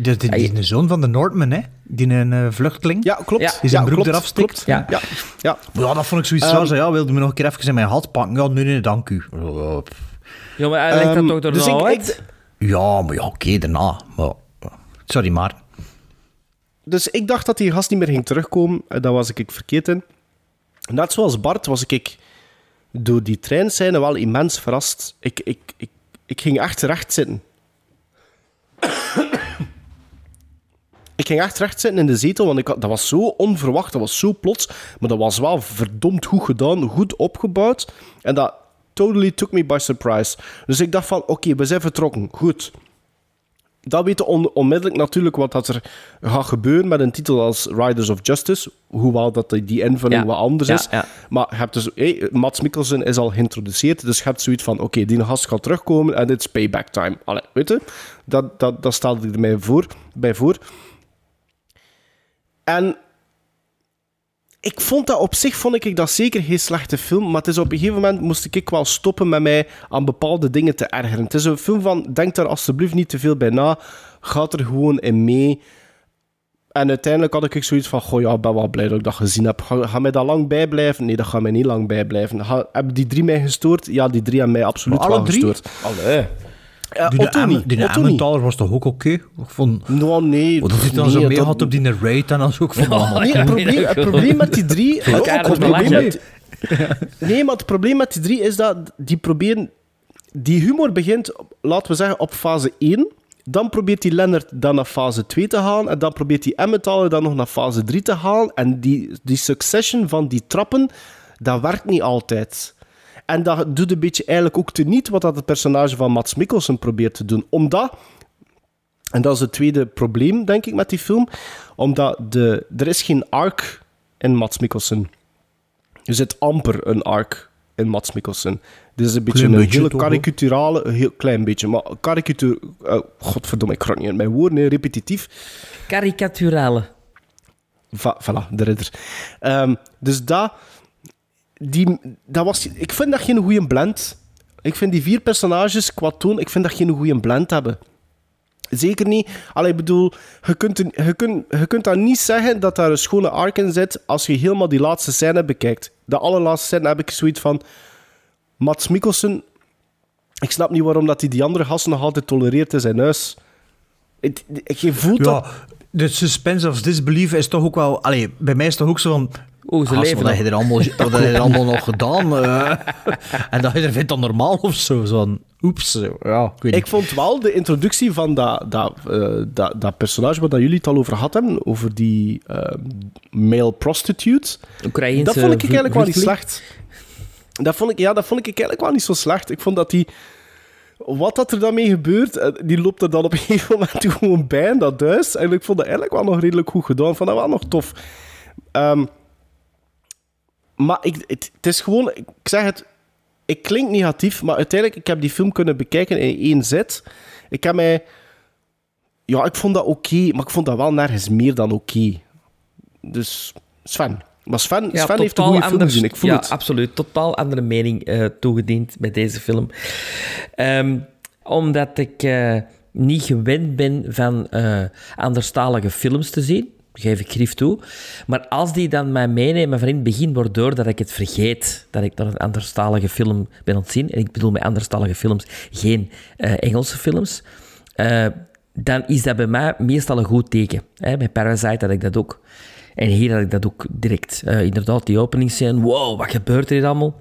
Die, die, die, die zoon van de Northman, hè? Die een eh, vluchteling. Ja, klopt. Ja. Die zijn ja, broek klopt, eraf stikt. Ja. Ja, ja. Maar ja, dat vond ik zoiets Ehm, raar. Zo, ja, wilde me nog een keer even in mijn hand pakken? Ja, nee, nee, dank u. Ja, maar hij legt Ehm, dat toch dus door ik- uit? Ja, maar ja, oké, daarna. Maar, sorry, maar... Dus ik dacht dat die gast niet meer ging terugkomen. En daar was ik ik verkeerd in. Net zoals Bart was ik, ik door die treinscène wel immens verrast. Ik, ik, ik, ik ging echt recht zitten. Ik ging echt recht zitten in de zetel, want ik had, dat was zo onverwacht, dat was zo plots. Maar dat was wel verdomd goed gedaan, goed opgebouwd. En dat totally took me by surprise. Dus ik dacht van, oké, we zijn vertrokken. Goed. dat weten on- onmiddellijk natuurlijk wat dat er gaat gebeuren met een titel als Riders of Justice. Hoewel dat die- die invulling Ja. wat anders Ja, is. ja. Maar je hebt dus, hey, Mats Mikkelsen is al geïntroduceerd, dus je hebt zoiets van, oké, die gast gaat terugkomen en it's payback time. Allee, weet je? Dat, dat, dat stelde ik er mij voor, bij voor. En ik vond dat op zich vond ik dat zeker geen slechte film, maar het is op een gegeven moment moest ik wel stoppen met mij aan bepaalde dingen te ergeren. Het is een film van, denk daar alsjeblieft niet te veel bij na, gaat er gewoon in mee. En uiteindelijk had ik zoiets van, goh ja, ben wel blij dat ik dat gezien heb. Ga, ga mij dat lang bijblijven? Nee, dat gaat mij niet lang bijblijven. Ga, hebben die drie mij gestoord? Ja, die drie hebben mij absoluut alle wel drie? gestoord. Allee. Uh, Die niet. Die. Emmentaler was toch ook oké? Ik vond... Nou, nee. Wat is dan nee, zo mee dat- had op die raid en dan zo. Dat allemaal Nee, het probleem, het probleem met die drie... Het probleem met- nee, maar het probleem met die drie is dat die proberen... Die humor begint, laten we zeggen, op fase 1. Dan probeert die Lennart dan naar fase 2 te gaan. En dan probeert die Emmentaler dan nog naar fase 3 te gaan. En die, die succession van die trappen, dat werkt niet altijd. En dat doet een beetje eigenlijk ook teniet wat dat het personage van Mats Mikkelsen probeert te doen. Omdat en dat is het tweede probleem, denk ik, met die film. Omdat de, er is geen arc in Mats Mikkelsen. Er zit amper een arc in Mats Mikkelsen. Dit is een beetje Klein een beetje hele karikaturale... Een heel klein beetje, maar karikatuur... eh, godverdomme, ik ga niet in mijn woorden, repetitief. Karikaturale. Va, voilà, de ridder. Ehm, dus dat, die, dat was... Ik vind dat geen goede blend. Ik vind die vier personages qua toon, ik vind dat geen goede blend hebben. Zeker niet. Allee, ik bedoel, je kunt, je, kunt, je kunt dan niet zeggen dat daar een schone arc in zit als je helemaal die laatste scène bekijkt. De allerlaatste scène heb ik zoiets van... Mats Mikkelsen... Ik snap niet waarom dat hij die andere gasten nog altijd tolereert in zijn huis. Het- Je voelt dat... Ja, de suspense of disbelief is toch ook wel... Allee, bij mij is het toch ook zo van... Oeh, ze leven heb je er allemaal, heb je er allemaal nog gedaan? eh? en dat je er vindt dan normaal of zo. Zo van, oeps. zo. Ja, ik weet Ik vond wel de introductie van dat, dat, eh, dat, dat personage waar dat jullie het al over gehad hebben, over die eh, male prostitute, Oekraïense dat vond ik eigenlijk wel niet slecht. Dat vond ik, ja, dat vond ik eigenlijk wel niet zo slecht. Ik vond dat die... Wat dat er dan mee gebeurt, eh, die loopt er dan op een gegeven moment gewoon bij in dat huis. En ik vond dat eigenlijk wel nog redelijk goed gedaan. Ik vond dat wel nog tof. Ehm, maar ik, het, is gewoon... Ik zeg het... Ik klink negatief, maar uiteindelijk... Ik heb die film kunnen bekijken in één zet. Ik heb mij... Ja, ik vond dat oké, maar ik vond dat wel nergens meer dan oké. Dus Sven. Maar Sven, Ja, Sven heeft een goede film gezien, ik voel ja, het. absoluut. Totaal andere mening eh, toegediend met deze film. Ehm, omdat ik eh, niet gewend ben van eh anderstalige films te zien. Geef ik grief toe. Maar als die dan mij meenemen van in het begin, waardoor dat ik het vergeet dat ik naar een anderstalige film ben aan het zien. En ik bedoel met anderstalige films geen Engelse films. dan is dat bij mij meestal een goed teken. Hè? Bij Parasite had ik dat ook. En hier had ik dat ook direct. Eh, inderdaad, die openingsscène. Wow, wat gebeurt er hier allemaal?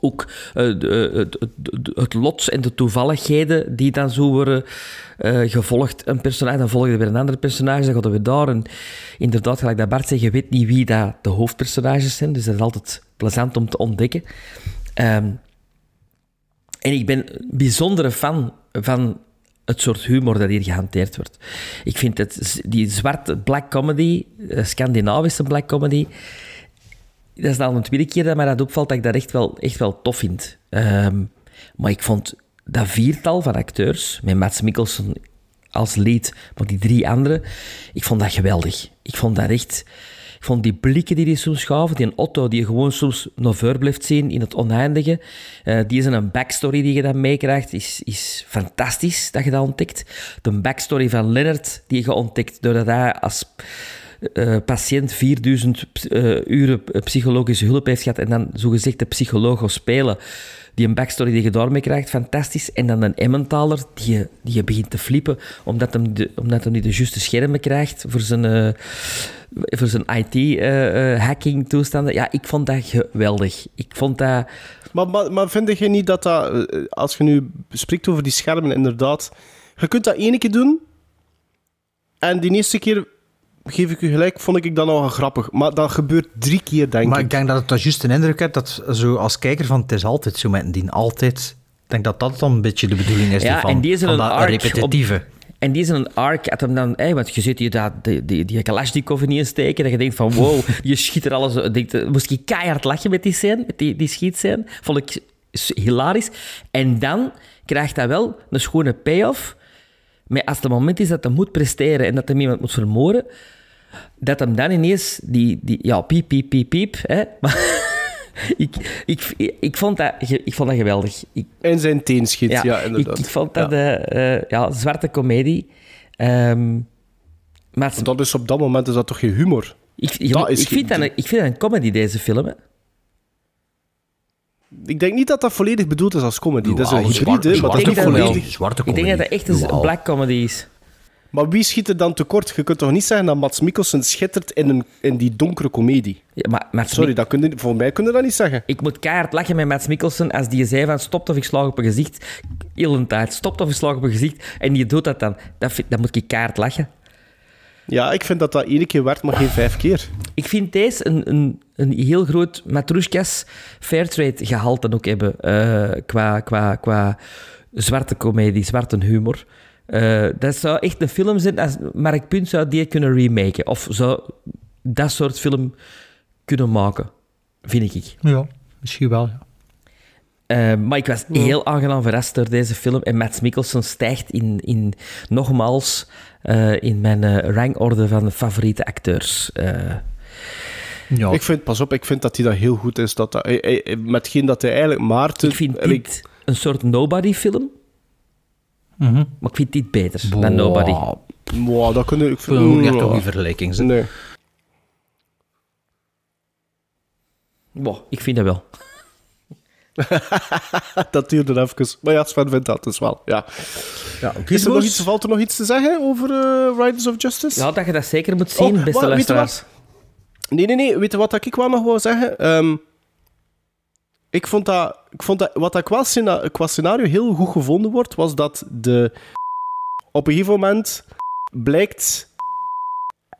Ook eh, de- het, het, het lot en de toevalligheden die dan zo worden eh, gevolgd. Een personage, dan volg je weer een ander personage, dan gaat er weer daar. En inderdaad, gelijk dat Bart zegt, je weet niet wie dat de hoofdpersonages zijn. Dus dat is altijd plezant om te ontdekken. Ehm, en ik ben een bijzondere fan van het soort humor dat hier gehanteerd wordt. Ik vind het, die zwarte black comedy, eh, Scandinavische black comedy, dat is dan de tweede keer dat mij dat opvalt dat ik dat echt wel, echt wel tof vind. Ehm, maar ik vond dat viertal van acteurs, met Mats Mikkelsen als lead, maar die drie anderen, ik vond dat geweldig. Ik vond dat echt... Ik vond die blikken die die soms gaven, die Otto die je gewoon soms voor blijft zien in het oneindige, eh, die is een backstory die je dan meekrijgt, is, is fantastisch dat je dat ontdekt. De backstory van Leonard die je ontdekt doordat hij als eh, patiënt 4000 eh, uren psychologische hulp heeft gehad en dan zogezegd de psycholoog spelen, die een backstory die je daarmee krijgt, fantastisch. En dan een Emmentaler die je, die je begint te flippen omdat hem, omdat hem niet de juiste schermen krijgt voor zijn, eh, voor zijn IT-hacking toestanden. Ja, ik vond dat geweldig. Ik vond dat... Maar, maar, maar vind je niet dat dat, eh, als je nu spreekt over die schermen, inderdaad, je kunt dat ene keer doen en die eerste keer, geef ik u gelijk, vond ik dat nog grappig. Maar dat gebeurt drie keer, denk Maar ik. ik denk dat het toch juist een indruk heeft dat zo als kijker van het is altijd zo met die altijd. Ik denk dat dat dan een beetje de bedoeling is Ja, van, en die is van een dat arc repetitieve. En die is een arc, had hem dan, hey, want je ziet je dat, die, die, die Kalashnikov in steken, dat je denkt van wow, je schiet er alles. Denkt, eh, moest ik keihard lachen met die scène, met die, die schietscène. Vond ik hilarisch. En dan krijgt hij wel een schone payoff. Maar als het moment is dat hij moet presteren en dat hij iemand moet vermoorden, dat hem dan ineens die, die ja, piep, piep, piep, piep. Hè? Maar ik, ik, ik, vond dat, ik vond dat geweldig. Ik, In zijn teen schiet, ja, ik, inderdaad. ik vond dat eh, eh, ja, zwarte komedie. Ehm, maar het- Dat is op dat moment is dat toch geen humor? ik, dat is ik, vind dat een, ik vind dat een comedy, deze film. Hè. Ik denk niet dat dat volledig bedoeld is als comedy. dat is een hybride, zwarte- maar dat ik is volledig... Zwarte Ik denk dat dat echt een black comedy is. Maar wie schiet er dan tekort? Je kunt toch niet zeggen dat Mats Mikkelsen schittert in, een, in die donkere komedie? Ja, maar, maar Sorry, dat kun je, voor mij kun je dat niet zeggen. Ik moet keihard lachen met Mads Mikkelsen als die zei van stop of ik slag op een gezicht. Heel een tijd. Stop of ik slag op een gezicht. En die doet dat dan. Dat, vind- dan moet ik keihard lachen. Ja, ik vind dat dat één keer werkt, maar geen vijf keer. Ik vind deze een, een, een heel groot Matrushkas Fairtrade gehalte ook hebben. eh, qua, qua, qua zwarte komedie, zwarte humor. Eh, dat zou echt een film zijn als Mark Punt zou die kunnen remaken. Of zou dat soort film kunnen maken, vind ik. Ja, misschien wel. Ja. Eh, maar ik was heel aangenaam verrast door deze film. En Mads Mikkelsen stijgt in, in, nogmaals eh, in mijn eh, rangorde van favoriete acteurs. Eh, Ja. Ik vind, pas op, ik vind dat hij dat heel goed is. Dat dat, hij- hij- metgeen dat hij eigenlijk Maarten... ik vind ik- dit een soort nobody-film. Mhm. Maar ik vind dit beter dan Nobody. Wow. Wow, dat kun je... Ik vind, wil ook die vergelijking zijn. Nee. Wow, ik vind dat wel. dat duurde even. Maar ja, Sven vindt dat dus wel. Ja. Ja, Is er nog iets, valt er nog iets te zeggen over eh, Riders of Justice? Ja, dat je dat zeker moet zien, Oh, beste luisteraars. Nee, nee, nee. Weet je wat ik wel nog wou zeggen? Ehm, ik vond dat, ik vond dat... Wat ik qua, scena- qua scenario heel goed gevonden wordt, was dat de... Op een gegeven moment blijkt...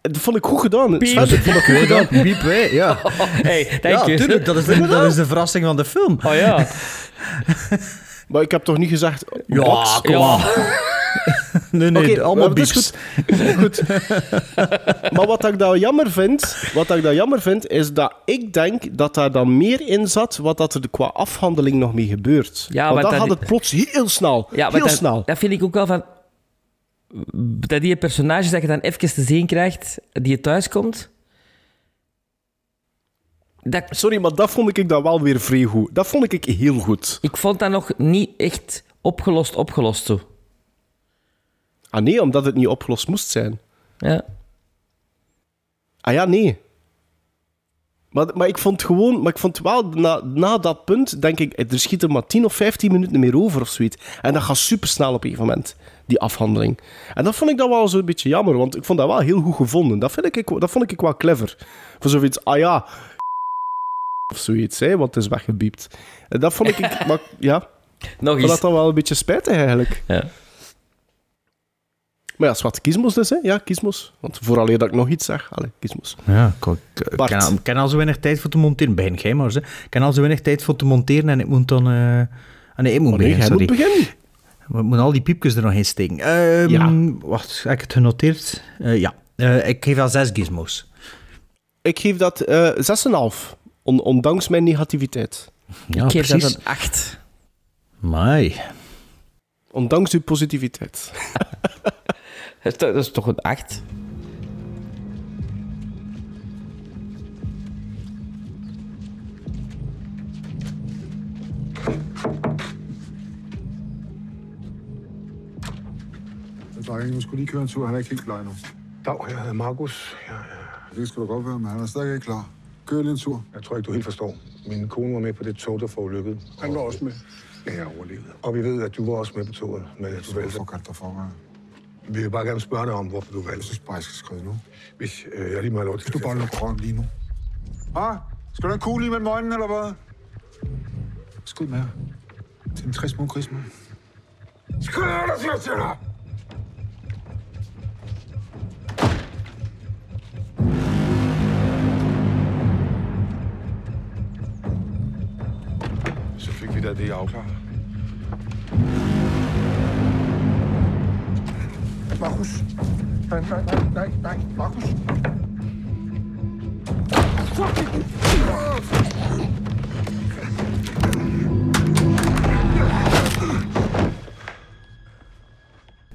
Dat vond ik goed gedaan. Piep. Ik vond dat goed gedaan. Piep, hè? Ja. Hey, ja, tuurlijk. Dat is, de, dat is de verrassing van de film. Oh ja. Maar ik heb toch niet gezegd... Ja, kom Ja. Nee, nee, Oké, allemaal bieps. goed. Maar wat ik dan jammer vind, wat ik dan jammer vind, is dat ik denk dat daar dan meer in zat wat dat er qua afhandeling nog mee gebeurt. Ja, Want dan dat- gaat het plots heel snel. Ja, maar heel dat, snel. dat vind ik ook wel van... Dat die personages dat je dan even te zien krijgt, die je thuis komt... Dat, Sorry, maar dat vond ik dan wel weer vrij goed. Dat vond ik heel goed. ik vond dat nog niet echt opgelost, opgelost zo. Ah nee, omdat het niet opgelost moest zijn. Ja. Ah ja, nee. Maar, maar ik vond gewoon, maar ik vond wel, na, na dat punt, denk ik, er schiet er maar 10 of 15 minuten meer over of zoiets. En dat gaat supersnel op een gegeven moment, die afhandeling. En dat vond ik dan wel zo'n beetje jammer, want ik vond dat wel heel goed gevonden. Dat, vind ik, dat vond ik wel clever. Voor zoiets, ah ja, of zoiets, hè, want het is weggebiept. En dat vond ik, maar ja, Nog ik vond dat eens. dan wel een beetje spijtig eigenlijk. Ja. Maar ja, zwart kiesmos dus, hè. Ja, kiesmos. Want vooraleer dat ik nog iets zeg, allee, kiesmos. Ja, ik, ik Bart. ken al- ik ken al zo weinig tijd voor te monteren. Begin jij maar, hè. Ik ken al zo weinig tijd voor te monteren en ik moet dan... eh, Ah, nee, ik moet Oh nee, beginnen, sorry. moet beginnen. We moeten al die piepjes er nog in steken. Ehm, Ja. Wacht, heb ik het genoteerd? Eh, ja. Eh, ik geef al zes gizmos. Ik geef dat eh 6,5. On- ondanks mijn negativiteit. Ja, ik geef precies. dat een 8. Mai. Ondanks uw positiviteit. Dat is toch, dat is toch een 8? Drenge, nu skulle lige køre en tur. Han er ikke helt klar endnu. Dag, jeg hedder Markus. Jeg, Det skal du godt være, men han er stadig ikke klar. Kør lige en tur. jeg tror ikke, du helt forstår. Min kone var med på det tog, der forulykkede. Han var også med. Ja, jeg overlevede. Og vi ved, at du var også med på toget. Men du valgte. Hvorfor kaldte dig for mig? Vi vil bare gerne spørge dig om, hvorfor du Jeg valgte. synes bare, jeg skal skrive nu. Hvis øh, jeg lige må have lov til Hvis du bare røven lige nu. Ah, skal du have en kugle i mellem øjnene, eller hvad? Skud med jer. Til den 60 små grismer. Skud dig, der siger til dig! Så fik vi da det afklaret.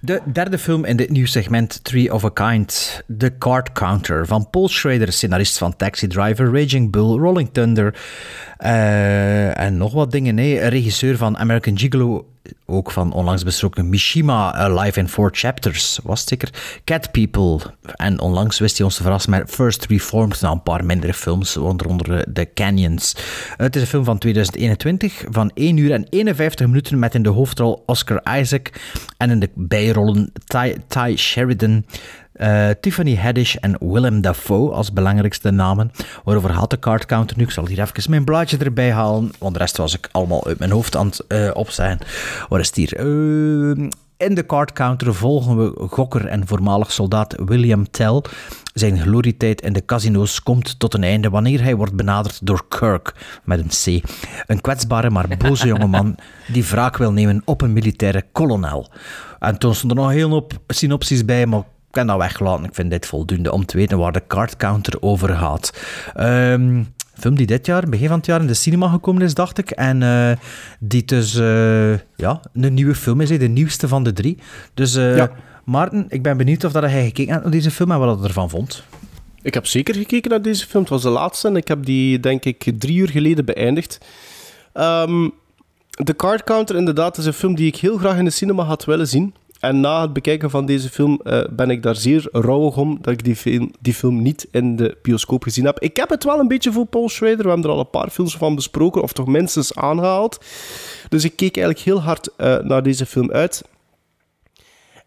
De derde film in dit nieuw segment Three of a Kind, The Card Counter, van Paul Schrader, scenarist van Taxi Driver, Raging Bull, Rolling Thunder eh, en nog wat dingen. Nee, regisseur van American Gigolo, ook van onlangs besproken Mishima, eh, Live in Four Chapters, was zeker. Cat People, en onlangs wist hij ons te verrassen met First Reformed, nou een paar mindere films, onder The Canyons. Het is een film van 2021, van 1 uur en 51 minuten, met in de hoofdrol Oscar Isaac en in de bijrollen Ty, Ty Sheridan, uh, Tiffany Haddish en Willem Dafoe als belangrijkste namen. Waarover had de card counter nu? Ik zal hier even mijn blaadje erbij halen, want de rest was ik allemaal uit mijn hoofd aan het uh, opzijn. Waar is het hier? Uh, in de card counter volgen we gokker en voormalig soldaat William Tell. Zijn glorietijd in de casino's komt tot een einde wanneer hij wordt benaderd door Kirk, met een C. Een kwetsbare maar boze jongeman die wraak wil nemen op een militaire kolonel. En toen stonden er nog heel hoop synopsies bij, maar ik kan dat weglaten. Ik vind dit voldoende om te weten waar de card counter over gaat. Um, film die dit jaar, begin van het jaar, in de cinema gekomen is, dacht ik. En uh, die dus uh, ja, een nieuwe film is, de nieuwste van de drie. Dus uh, ja. Maarten, ik ben benieuwd of dat hij gekeken hebt naar deze film en wat hij ervan vond. Ik heb zeker gekeken naar deze film. Het was de laatste en ik heb die, denk ik, drie uur geleden beëindigd. Um, de Card Counter, inderdaad, is een film die ik heel graag in de cinema had willen zien. En na het bekijken van deze film uh, ben ik daar zeer rouwig om dat ik die film, die film niet in de bioscoop gezien heb. Ik heb het wel een beetje voor Paul Schrader. We hebben er al een paar films van besproken, of toch minstens aangehaald. Dus ik keek eigenlijk heel hard uh, naar deze film uit.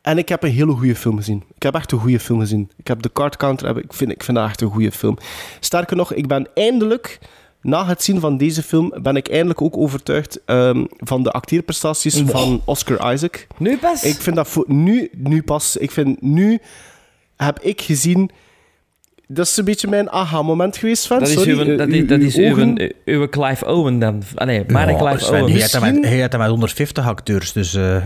En ik heb een hele goede film gezien. Ik heb echt een goede film gezien. Ik heb de Card Counter, ik vind, ik vind echt een goede film. Sterker nog, ik ben eindelijk na het zien van deze film ben ik eindelijk ook overtuigd um, van de acteerprestaties van Oscar Isaac. Nu pas? Ik vind dat voor nu, nu pas. Ik vind nu heb ik gezien. Dat is een beetje mijn aha-moment geweest, van. Dat is, Sorry, uw, dat, is, dat is uw, uw Clive Owen dan. Ah, nee, maar ja, Clive Sven, Owen. Hij had, met, hij had met 150 acteurs, dus... Uh,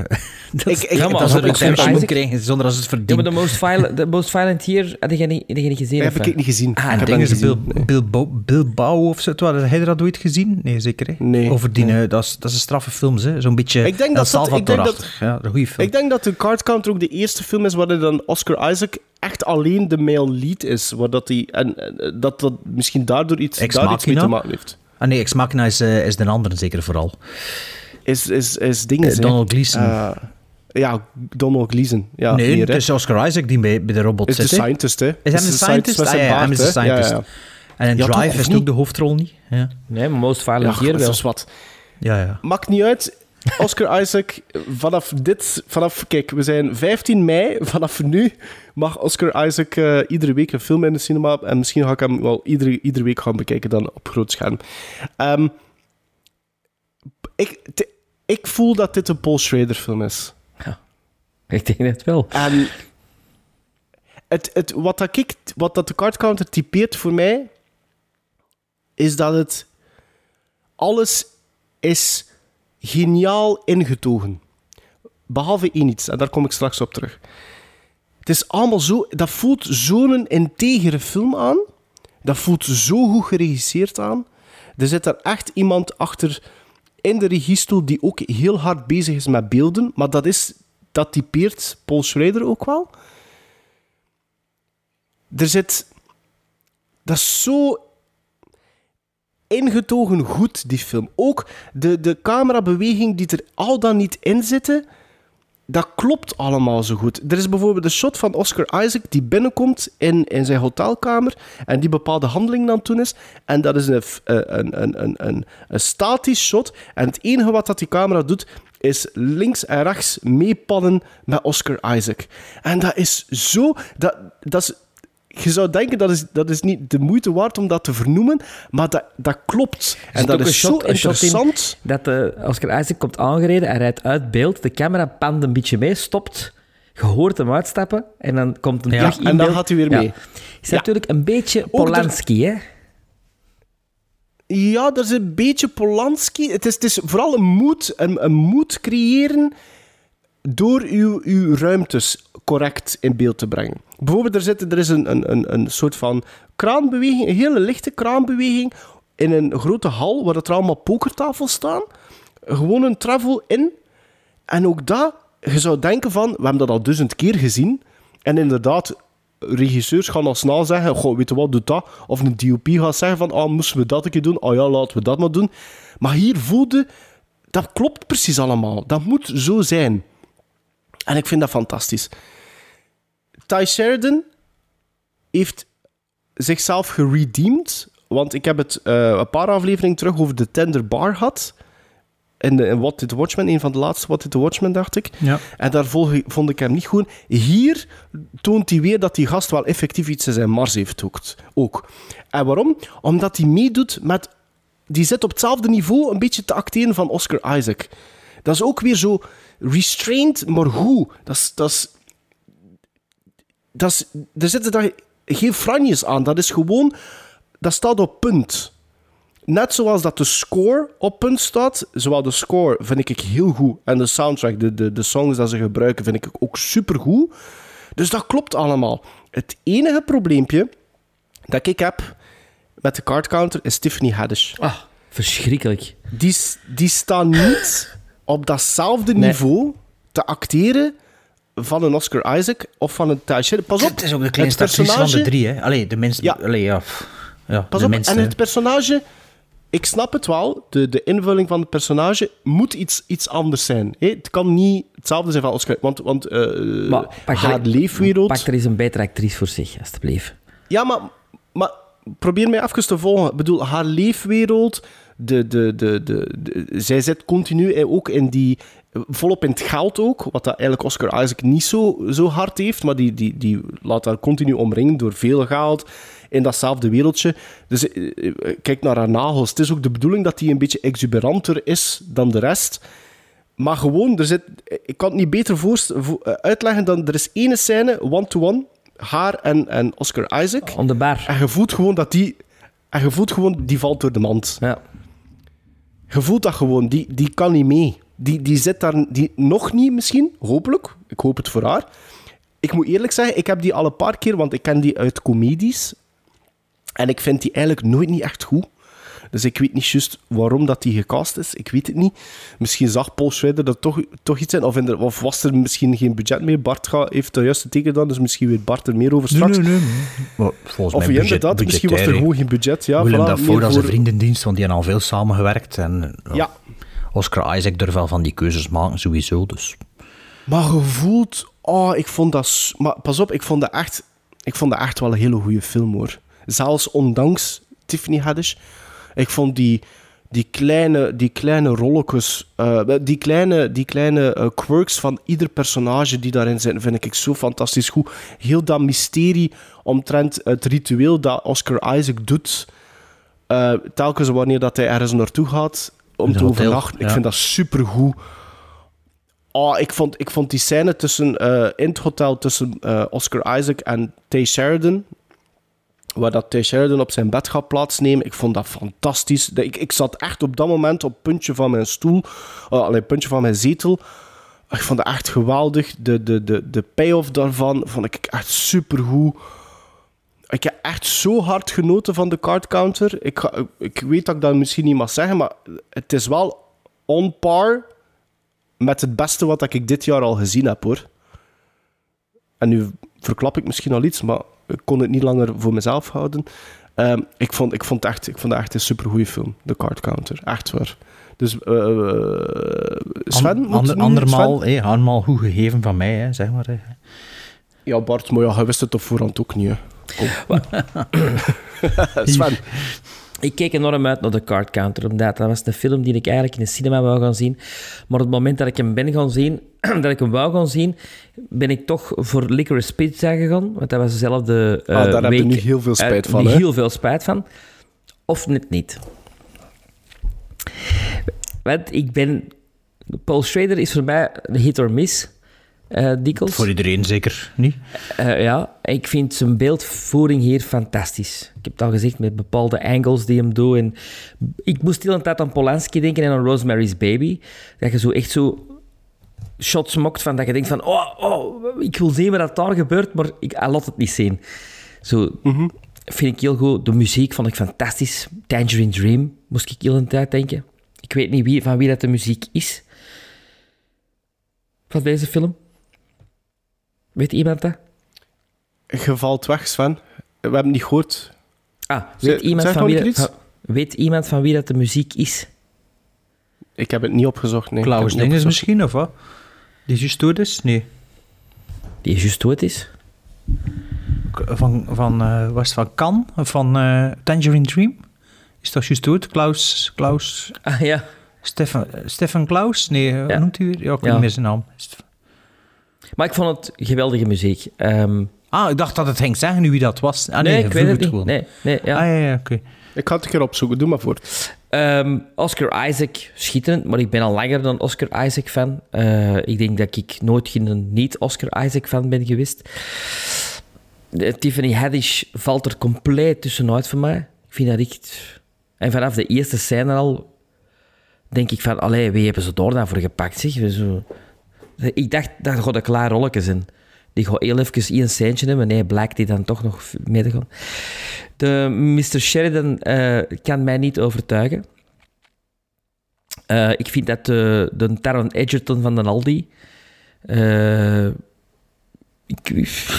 dat ik, ik, ja, maar als er een moet krijgen, zonder als het verdient. Ja, maar de Most Violent, the most violent hier, had je niet, had je niet gezien? Heb ik niet gezien. Ah, ik heb ding is Bil, Bilbao, Bilbao of zo. Had hij dat ooit gezien? Nee, zeker. Hè? Nee. Over die, nee. dat, is, dat is een straffe film, zo'n beetje ik denk dat Salvador ik denk dat, ja, een goede film. Ik denk dat de Card Counter ook de eerste film is waarin dan Oscar Isaac echt alleen de male lead is. Waar dat, die, en, dat dat misschien daardoor iets, Ex daar iets mee te maken heeft. Ah nee, Ex Machina is, uh, is de andere zeker vooral. Is, is, is dingen, uh, Donald Gleeson. Uh, ja, Donald Gleeson. Ja, nee, meer, het is Oscar Isaac die bij, bij de robot is zit. Is de scientist, hè? Is hij de scientist? Ah, ja, hij is de scientist. Ja, ja. En in ja, Drive toch, is ook de hoofdrol niet. Ja. Nee, maar Most Violent ja, hier wel. is wat. Ja, ja. Maakt niet uit. Oscar Isaac, vanaf dit, vanaf, kijk, we zijn 15 mei, vanaf nu mag Oscar Isaac uh, iedere week een film in de cinema en misschien ga ik hem wel iedere, iedere week gaan bekijken dan op groot scherm. Um, ik, te, ik voel dat dit een Paul Schrader film is. Ja, ik denk het wel. En het, het, wat, dat ik, wat dat de card counter typeert voor mij, is dat het alles is geniaal ingetogen. Behalve één iets, en daar kom ik straks op terug. Het is allemaal zo... Dat voelt zo'n integere film aan. Dat voelt zo goed geregisseerd aan. Er zit er echt iemand achter in de regiestoel die ook heel hard bezig is met beelden. Maar dat, is, dat typeert Paul Schrader ook wel. Er zit... Dat is zo ingetogen goed, die film. Ook de, de camerabeweging die er al dan niet in zitten, dat klopt allemaal zo goed. Er is bijvoorbeeld een shot van Oscar Isaac die binnenkomt in, in zijn hotelkamer en die bepaalde handeling dan toen is. En dat is een, een, een, een, een, een statisch shot. En het enige wat dat die camera doet, is links en rechts meepannen met Oscar Isaac. En dat is zo... Dat, dat je zou denken dat is, dat is niet de moeite waard om dat te vernoemen, maar dat, dat klopt. En dat is shot, zo interessant. dat uh, Oscar Isaac komt aangereden, hij rijdt uit beeld, de camera pand een beetje mee, stopt, je hoort hem uitstappen en dan komt een ja, terug in en dan beeld. gaat hij weer ja. mee. Is ja. natuurlijk een beetje Polanski, hè? Ja, dat is een beetje Polanski. Het is, het is vooral een moed, een, een moed creëren door uw, uw ruimtes correct in beeld te brengen. Bijvoorbeeld, er, zit, er is een, een, een, een soort van kraanbeweging, een hele lichte kraanbeweging in een grote hal waar er allemaal pokertafels staan. Gewoon een travel in. En ook dat, je zou denken van, we hebben dat al duizend keer gezien. En inderdaad, regisseurs gaan al snel zeggen, goh, weet je wat, doe dat. Of een DOP gaat zeggen van, ah, moesten we dat een keer doen? Oh ja, laten we dat maar doen. Maar hier voelde, dat klopt precies allemaal. Dat moet zo zijn. En ik vind dat fantastisch. Ty Sheridan heeft zichzelf geredeemd. Want ik heb het eh, een paar afleveringen terug over de Tender Bar gehad. In, de, in What Did the Watchmen, een van de laatste What Did the Watchmen, dacht ik. Ja. En daar vond ik hem niet goed. Hier toont hij weer dat die gast wel effectief iets in zijn mars heeft ook. En waarom? Omdat hij meedoet met... Die zit op hetzelfde niveau een beetje te acteren van Oscar Isaac. Dat is ook weer zo restrained, maar goed. Dat is... Dat is, dat is er zitten daar geen franjes aan. Dat is gewoon... Dat staat op punt. Net zoals dat de score op punt staat, zowel de score vind ik heel goed en de soundtrack, de, de, de songs dat ze gebruiken, vind ik ook supergoed. Dus dat klopt allemaal. Het enige probleempje dat ik heb met de card counter is Tiffany Haddish. Ah, verschrikkelijk. Die, die staan niet op datzelfde niveau te acteren van een Oscar Isaac of van een Sheridan. Pas op, Het is ook de kleinste actrice van de drie, hè. Allee, de minste... Ja. Allee, ja. ja Pas de op, minste, en het personage... Ik snap het wel, de, de invulling van het personage moet iets, iets anders zijn. hè. Het kan niet hetzelfde zijn van Oscar... Want, want eh, Maar haar er, leefwereld... Pak er eens een betere actrice voor zich, alstublieft. Ja, maar, maar probeer mij even te volgen. Ik bedoel, haar leefwereld... De, de, de, de, de- zij zit continu eh, ook in die... Volop in het geld ook, wat dat eigenlijk Oscar Isaac niet zo, zo hard heeft, maar die, die, die laat haar continu omringen door veel geld in datzelfde wereldje. Dus eh, eh, kijk naar haar nagels. Het is ook de bedoeling dat die een beetje exuberanter is dan de rest. Maar gewoon, er zit, ik kan het niet beter voorst- vo- eh, uitleggen dan er is ene scène, one-to-one, haar en, en Oscar Isaac. Om de bar. En je voelt gewoon dat die... En je voelt gewoon, die valt door de mand. Ja. Je voelt dat gewoon, die, die kan niet mee. Die, die zit daar die, nog niet misschien, hopelijk. Ik hoop het voor haar. Ik moet eerlijk zeggen, ik heb die al een paar keer, want ik ken die uit comedies. En ik vind die eigenlijk nooit niet echt goed. Dus ik weet niet juist waarom dat die gecast is. Ik weet het niet. Misschien zag Paul Schrader dat toch, toch iets in. Of, in de- of was er misschien geen budget meer. Bart ga, heeft de juiste teken gedaan, dus misschien weet Bart er meer over Nee, straks. nee, nee. Maar volgens Of mij ja, budget- inderdaad, misschien was er gewoon geen budget. Ja, Willem voilà, Dafoe, dat is een voor- vriendendienst, want die hebben al veel samengewerkt. En ja, Ja. Oscar Isaac durft wel van die keuzes maken, sowieso. Dus. Maar gevoeld, oh, ik vond dat. Maar pas op, ik vond dat echt, ik vond dat echt wel een hele goede film hoor. Zelfs ondanks Tiffany Haddish. Ik vond die, die kleine, die kleine rolletjes, eh, die kleine, die kleine eh, quirks van ieder personage die daarin zitten, vind ik zo fantastisch goed. Heel dat mysterie omtrent het ritueel dat Oscar Isaac doet, eh, telkens wanneer dat hij ergens naartoe gaat om te overnachten. Ik vind dat supergoed. Oh, ik, vond, ik vond die scène tussen, in het hotel tussen Oscar Isaac en Tay Sheridan, waar dat Sheridan op zijn bed gaat plaatsnemen, ik vond dat fantastisch. Ik, ik zat echt op dat moment op het puntje van mijn stoel, uh, puntje van mijn zetel. Ik vond dat echt geweldig. De, de, de, de payoff daarvan vond ik echt supergoed. Ik heb echt zo hard genoten van de card counter. Ik, ik weet dat ik dat misschien niet mag zeggen, maar het is wel on par met het beste wat ik dit jaar al gezien heb, hoor. En nu verklap ik misschien al iets, maar ik kon het niet langer voor mezelf houden. Ehm, ik, vond, ik, vond echt, ik vond het echt een supergoeie film, The Card Counter. Echt waar. Dus eh, eh, Sven? Ander, andermaal, Sven? hé, andermaal goed gegeven van mij, hè, zeg maar. Hè. Ja, Bart, maar ja, hij wist het op voorhand ook niet. Sven. Ik keek enorm uit naar de Card Counter, omdat dat was de film die ik eigenlijk in de cinema wou gaan zien. Maar op het moment dat ik hem ben gaan zien, dat ik hem wou gaan zien, ben ik toch voor Licorice Pizza gegaan. Want dat was dezelfde eh Ah, daar heb je nu heel veel spijt Eh, van, hè? Heel veel spijt van. Of net niet. Want ik ben... Paul Schrader is voor mij een hit or miss, eh dikwijls. Voor iedereen zeker niet. Eh, ja, ik vind zijn beeldvoering hier fantastisch. Ik heb het al gezegd met bepaalde angles die hem doet. En ik moest heel een tijd aan Polanski denken en aan Rosemary's Baby. Dat je zo echt zo shots mokt van dat je denkt van, oh, oh ik wil zien wat daar gebeurt, maar ik laat het niet zien. Zo vind ik heel goed. De muziek vond ik fantastisch. Tangerine Dream moest ik heel een tijd denken. Ik weet niet wie, van wie dat de muziek is. Van deze film. Weet iemand dat? Je valt weg, Sven. We hebben het niet gehoord. Ah, weet iemand, zeg van wie dat, keer iets? van- weet iemand van wie dat de muziek is? Ik heb het niet opgezocht. Nee, Ik Klaus heb het niet Dinges misschien, of wat? Die juist dood is? Nee. Die juist dood is? Van, van eh, was het van Kan? Van eh, Tangerine Dream? Is dat juist dood? Klaus... Klaus... Ah, ja. Stefan, Stefan Klaus? Nee, hoe Ja. noemt hij weer? Ja, ik weet Ja. niet meer zijn naam. Maar ik vond het geweldige muziek. Ehm, Ah, ik dacht dat het ging zeggen nu wie dat was. Ah, nee, nee, ik weet het niet. gewoon. Nee, nee, ja. Ah, ja, ja, oké. Ik ga het een keer opzoeken. Doe maar voort. Ehm, Oscar Isaac, schitterend, maar ik ben al langer dan Oscar Isaac fan. Eh, ik denk dat ik nooit geen niet-Oscar Isaac fan ben geweest. De- Tiffany Haddish valt er compleet tussenuit voor mij. Ik vind dat echt... En vanaf de eerste scène al denk ik van, allee, wie hebben ze daar dan voor gepakt, zeg? Zo, ik dacht, dat gaat een klaar rolletje zijn. Die gaat heel even één centje hebben. Nee, blijkt die dan toch nog mee te gaan. De Mr. Sheridan eh, kan mij niet overtuigen. Eh, ik vind dat de, de Taron Egerton van de Aldi... eh, ik,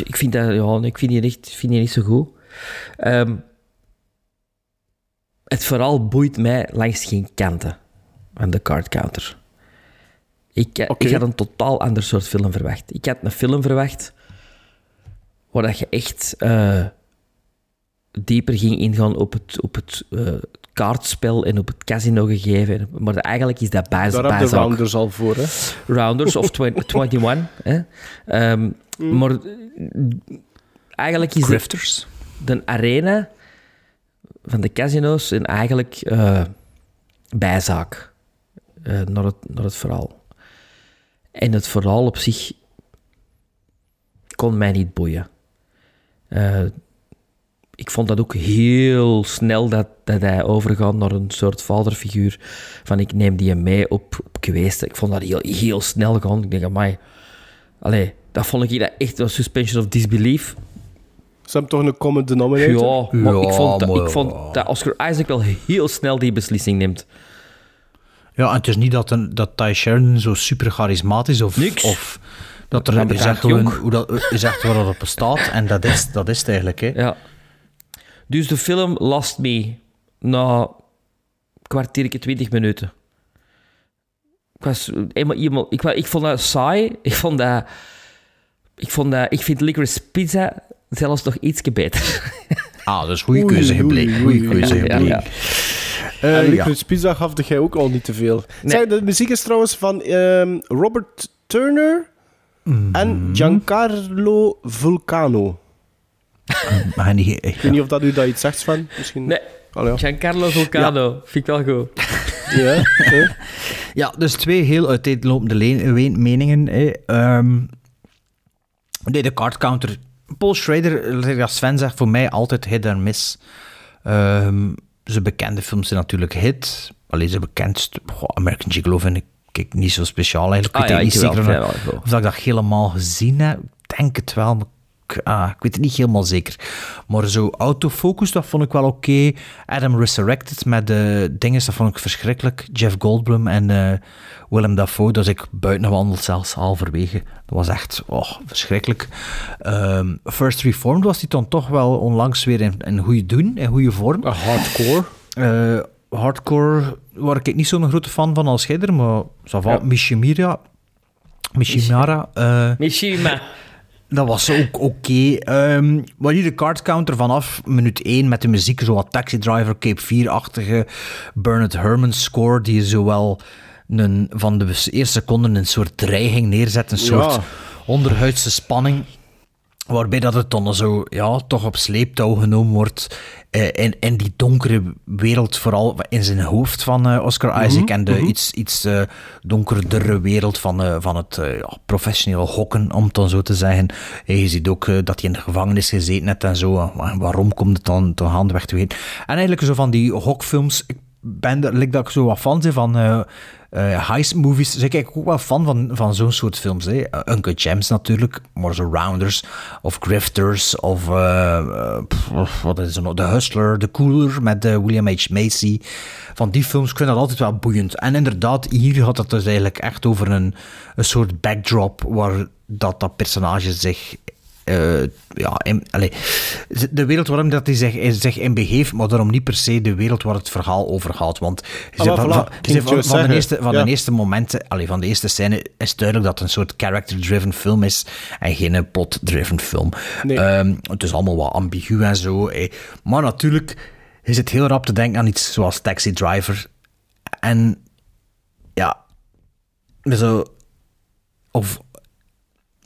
ik vind dat... Ja, ik vind die, echt, vind die niet zo goed. Ehm, het vooral boeit mij langs geen kanten van de card counter. Ik, eh, ik had een totaal ander soort film verwacht. Ik had een film verwacht waar dat je echt eh, dieper ging ingaan op het, op het eh, kaartspel en op het casino gegeven. Maar eigenlijk is dat baas, Daar heb je baas ook. Rounders al voor. Hè. Rounders of 20 21. Hè? Ehm, Maar eh, eigenlijk is de, Grifters. de arena van de casino's een eigenlijk eh, bijzaak eh, naar, het, naar het verhaal. En het verhaal op zich kon mij niet boeien. Eh, ik vond dat ook heel snel dat, dat hij overgaat naar een soort vaderfiguur. Van ik neem die mee op, op kweesten. Ik vond dat heel, heel snel gaan. Ik denk, amai. Allee, dat vond ik echt een suspension of disbelief. Ze hebben toch een common denominator? Ja, maar, Ja, ik, vond, dat- maar- ik vond dat Oscar Isaac wel heel snel die beslissing neemt. Ja, en het is niet dat, een, dat Ty Sheridan zo super charismatisch of... Niks. Of dat er is echt gewoon hoe dat, is echt waar dat op bestaat. En dat is, dat is het eigenlijk. Hè. Ja. Dus de film last me na kwartiertje, 20 minuten. Ik was eenmaal iemand... Ik, ik vond dat saai. Ik vond dat... Ik vond dat... Ik vind Licorice Pizza zelfs nog ietsje beter. Ah, dat is goede keuze gebleken. Goede keuze ja, gebleken. ja. Licorice Pizza gaf jij ook al niet te veel. Nee. Zeg, de muziek is trouwens van ehm, Robert Turner en Giancarlo Vulcano. Maar niet, Ik weet niet of dat u dat iets zegt, Sven. Misschien... Nee, Allee, ja. Giancarlo Vulcano. Vind ik wel goed. Ja? Ja, dus twee heel uiteenlopende meningen. Hè. Ehm, nee, de card counter. Paul Schrader, zoals Sven zegt, voor mij altijd hit en miss. Ehm, zijn bekende films zijn natuurlijk hit. Alleen zijn bekendst, goh, American Gigolo vind ik, ik niet zo speciaal eigenlijk. Ah ik ja, niet zeker of, dat ik dat helemaal gezien heb. Ik denk het wel, maar ah, ik weet het niet helemaal zeker. Maar zo autofocus, dat vond ik wel oké. Adam Resurrected met de dingen, dat vond ik verschrikkelijk. Jeff Goldblum en eh, Willem Dafoe, dat is ik buiten gewandeld zelfs halverwege. Dat was echt oh, verschrikkelijk. Ehm, First Reformed was die dan toch wel onlangs weer in, in goede doen, in goede vorm. Een hardcore. Eh, hardcore waar ik niet zo'n grote fan van als jij er, maar ça va. Ja. Mishimira, Mishimara, eh, Mishima. Dat was ook oké. Ehm maar hier de card counter vanaf minuut 1 met de muziek, zo wat Taxi Driver, Cape 4-achtige Bernard Herrmann score, die zowel een, van de eerste seconden een soort dreiging neerzet, een soort Ja. onderhuidse spanning. Waarbij dat het dan zo, ja, toch op sleeptouw genomen wordt. eh, in, in die donkere wereld, vooral in zijn hoofd van eh, Oscar Isaac. En de iets, iets eh, donkerdere wereld van, van het ja, professioneel hokken, om het dan zo te zeggen. Je ziet ook dat hij in de gevangenis gezeten heeft en zo. Waarom komt het dan toch handweg te weten? En eigenlijk zo van die hokfilms. Ik ben er, like dat ik zo wat fan ben van eh eh, heist movies, dus ik ook wel fan van, van zo'n soort films. Hè. Uh, Uncle Gems natuurlijk, maar zo Rounders of Grifters of eh, eh, pff, wat is er nog? The Hustler, The Cooler met eh, William H. Macy. Van die films, vind dat altijd wel boeiend. En inderdaad, hier gaat het dus eigenlijk echt over een, een soort backdrop waar dat, dat personage zich eh, ja, de wereld waarom dat hij zich, zich in begeeft, maar daarom niet per se de wereld waar het verhaal over gaat. Want Ah, ze- van, voilà. van- Ging ze- ik van, juist van de eerste, van Ja. de eerste momenten, van de eerste scène, is duidelijk dat het een soort character-driven film is en geen een plot-driven film. Nee. Ehm, het is allemaal wat ambigu en zo. eh. Maar natuurlijk is het heel rap te denken aan iets zoals Taxi Driver. En ja, zo, of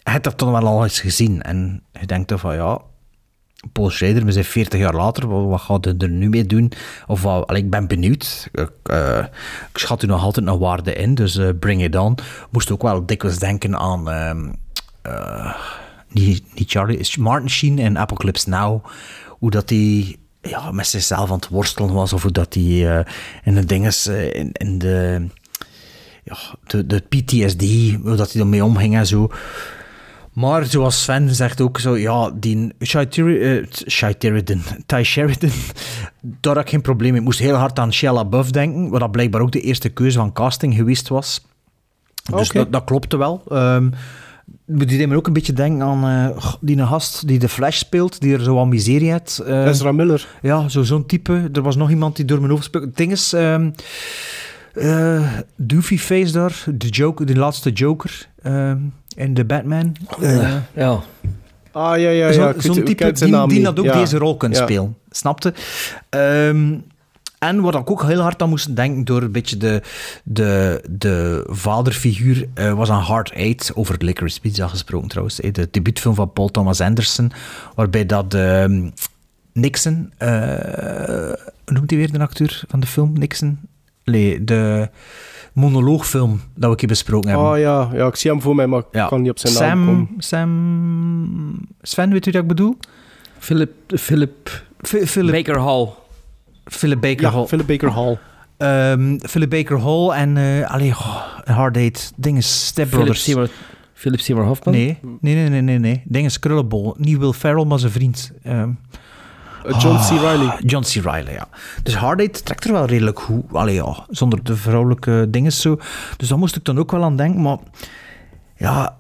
je hebt dat toch wel al eens gezien. En je denkt dan van ja, Paul Schrader, we zijn 40 jaar later, wat, gaat hij er nu mee doen? Of ik ben benieuwd. Ik, eh, ik schat u nog altijd een waarde in, dus eh, bring it on. Moest ook wel dikwijls denken aan. eh, niet, Charlie, is Martin Sheen in Apocalypse Now. Hoe dat hij ja, met zichzelf aan het worstelen was, of hoe dat hij in de dinges, in, in de ja, de, de PTSD, hoe dat hij ermee omging en zo. Maar zoals Sven zegt ook zo, ja, die Shai eh, Sheridan, Ty Sheridan, daar had ik geen probleem mee. Ik moest heel hard aan Shia LaBeouf denken, wat dat blijkbaar ook de eerste keuze van casting geweest was. Dus Oké. dat, dat klopte wel. Ehm die deed me ook een beetje denken aan goh, die een gast die de Flash speelt, die er zo wat miserie had. Eh, Ezra Miller. ja, zo, zo'n type. Er was nog iemand die door mijn hoofd speelde. Het ding is, eh, Doofy Face daar, de, Joker, de laatste Joker ehm, in de Batman. Eh, ja. Ah, ja, ja, ja. Zo'n type die, naam die dat ook Ja. deze rol kan Ja. spelen. Snapte? Ehm, en wat ik ook heel hard aan moest denken door een beetje de, de, de vaderfiguur eh, was aan Hard Eight, over Licorice Pizza gesproken trouwens. eh, De debuutfilm van Paul Thomas Anderson, waarbij dat ehm, Nixon, eh, hoe noemt hij weer de acteur van de film? Nixon? Nee, de monoloogfilm dat we een keer besproken hebben. Oh ja, ja, ik zie hem voor mij, maar ik kan niet op zijn naam Sam, komen. Sam... Sven, weet u wat ik bedoel? Philip, Philip Philip Baker Hall. Philip Baker Ja, Hall. Philip Baker Hall. Ehm, Philip Baker Hall en... eh allee, Hard Eight. Ding is Step Philip Brothers. Seymour, Philip Seymour Hoffman. Nee, nee, nee, nee, nee. nee. Ding is Krullenbol. Niet Will Ferrell, maar zijn vriend. Ehm, Eh, John C. Ah, John C. Reilly, ja. Dus Hard Eight trekt er wel redelijk goed. Allee, ja, zonder de vrouwelijke dingen zo. Dus daar moest ik dan ook wel aan denken. Maar ja,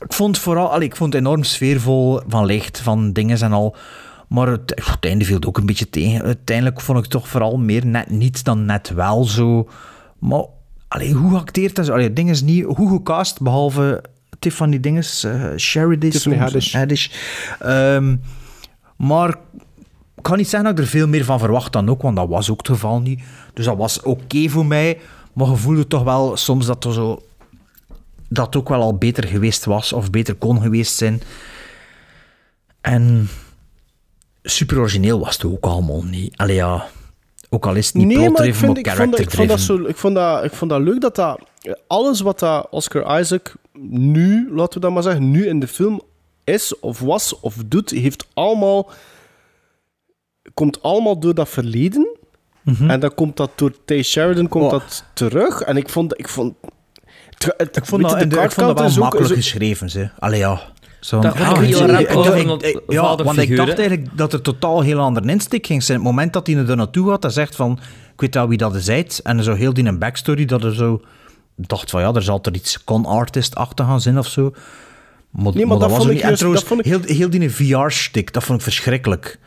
ik vond het vooral, allee, ik vond het enorm sfeervol van licht, van dingen en al. Maar het, het einde viel het ook een beetje tegen. Uiteindelijk vond ik het toch vooral meer net niet dan net wel zo. Maar allee, hoe acteert dat? Allee, ding is niet hoe gecast, behalve Tiffany Dinges, eh Sheridan. Tiffany Haddish. Haddish. Ehm, maar ik kan niet zeggen dat ik er veel meer van verwacht dan ook, want dat was ook het geval niet. Dus dat was oké voor mij, maar je voelde toch wel soms dat er zo dat het ook wel al beter geweest was of beter kon geweest zijn. En super origineel was het ook allemaal niet. Allee ja, ook al is het niet Nee, maar ik, plot-driven, vind, maar ik, vond dat, ik, vond dat zo, ik, vond dat, ik vond dat leuk dat dat... Alles wat dat Oscar Isaac nu, laten we dat maar zeggen, nu in de film is, of was, of doet, heeft allemaal... Komt allemaal door dat verleden. En dan komt dat door Tay Sheridan komt Oh. dat terug. En ik vond... Ik vond, het, het- Ik vond dat, je, de ik vond dat wel makkelijk geschreven. Ze. Allee ja. Zo, Dat ik heel rap Ja, want ik dacht eigenlijk dat er totaal heel ander insteek ging zijn. Het moment dat hij er naartoe gaat, dat zegt van... Ik weet wel wie dat is. uit. En zo heel die een backstory, dat er zo... Ik dacht van ja, er zal er iets con-artist achter gaan zijn of zo. Maar, Nee, maar dat was vond ik juist- trouwens, dat vond heel, heel die VR-stick, dat vond ik verschrikkelijk.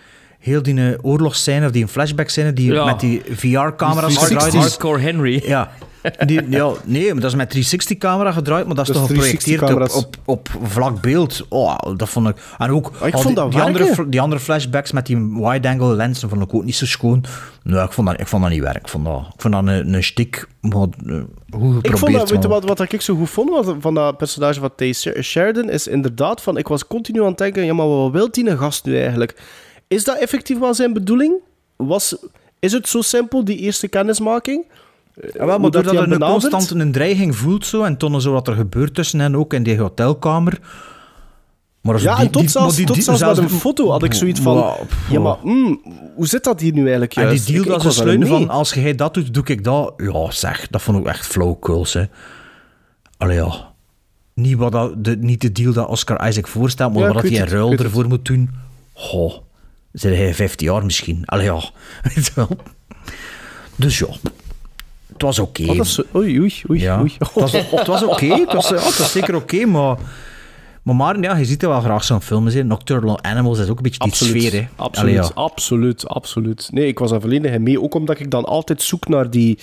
Heel die oorlogsscène, of die oorlogsscène die Ja. met die VR-camera's gedraaid is. Hardcore Henry. Ja. Die, ja, nee, maar dat is met 360-camera gedraaid, maar dat is toch geprojecteerd op, 360 op, op vlak beeld. Oh, dat vond ik... En ook Ah, ik al vond die, dat die, andere, die andere flashbacks met die wide-angle lenzen vond ik ook niet zo schoon. Nee, ik vond dat, ik vond dat niet werk. Ik vond dat, ik vond dat een, een stick, maar eh, hoe geprobeerd. Ik vond dat, weet je wat, wat ik zo goed vond wat- van dat personage van Sher- Sheridan, is inderdaad van, ik was continu aan het denken, ja, maar wat wil die een gast nu eigenlijk? Is dat effectief wel zijn bedoeling? Was, is het zo simpel, die eerste kennismaking? Ja, wel, maar doordat hij je een constant een dreiging voelt zo, en tonnen zo wat er gebeurt tussen hen ook in die hotelkamer, Maar als Ja, die- en tot die- zelfs, die- tot zelfs met een foto had ik zoiets van... Wow, Ja, maar mm, hoe zit dat hier nu eigenlijk En juist? die deal dat ze sluiten van, als jij dat doet, doe ik dat. Ja, zeg, dat vond ik echt flauwekuls, hè. Allee, ja. Niet, wat dat, de, niet de deal dat Oscar Isaac voorstelt, maar Ja, wat hij in ik ruil ervoor moet doen. Goh, zijn hij 15 jaar misschien? Allee, ja. Weet je wel. Dus ja, het was oké. Oh, is zo- Oei, oei, oei. Ja, oei. het was, het was oké. Het, was, ja, het was zeker oké, maar... Maar Maarten, ja, je ziet er wel graag zo'n film in. Nocturnal Animals is ook een beetje die Absoluut, sfeer, hè. absoluut, Allee, ja. absoluut, absoluut. Nee, ik was volledig in mee, ook omdat ik dan altijd zoek naar die,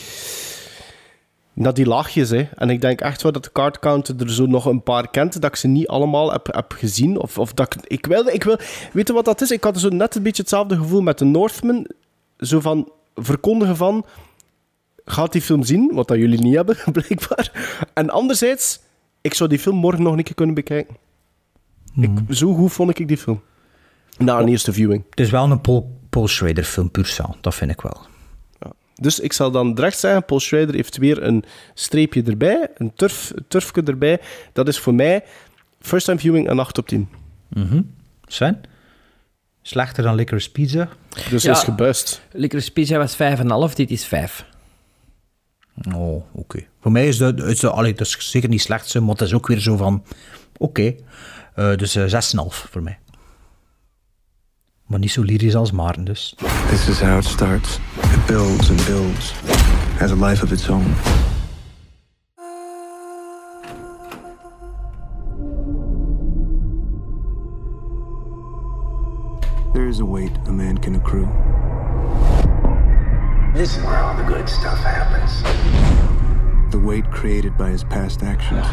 naar die laagjes. Hè. En ik denk echt wel dat de card counter er zo nog een paar kent, dat ik ze niet allemaal heb, heb gezien. Of, of dat ik, ik wilde, ik wil, weet je wat dat is? Ik had zo net een beetje hetzelfde gevoel met de Northman. Zo van, verkondigen van, gaat die film zien, wat dat jullie niet hebben, blijkbaar. En anderzijds, ik zou die film morgen nog een keer kunnen bekijken. Ik, zo goed vond ik die film. Na een eerste viewing. Het is wel een Paul, Paul Schrader film, puur. Dat vind ik wel. Dus ik zal dan direct zeggen, Paul Schrader heeft weer een streepje erbij, een turf, turfje erbij. Dat is voor mij, first time viewing, een 8 op 10. Mhm. Sven? Slechter dan Licorice Pizza? Dus Ja. is gebuist. Licorice Pizza was 5,5, dit is 5. Oh, oké. Voor mij is dat, is dat, allee, dat is zeker niet slecht, maar het is ook weer zo van... Oké. Eh, dus eh, 6,5 voor mij. Maar niet zo lyrisch als Maarten, dus. This is how it starts. Builds and builds. Has a life of its own. There is a weight a man can accrue. This is where all the good stuff happens. The weight created by his past actions.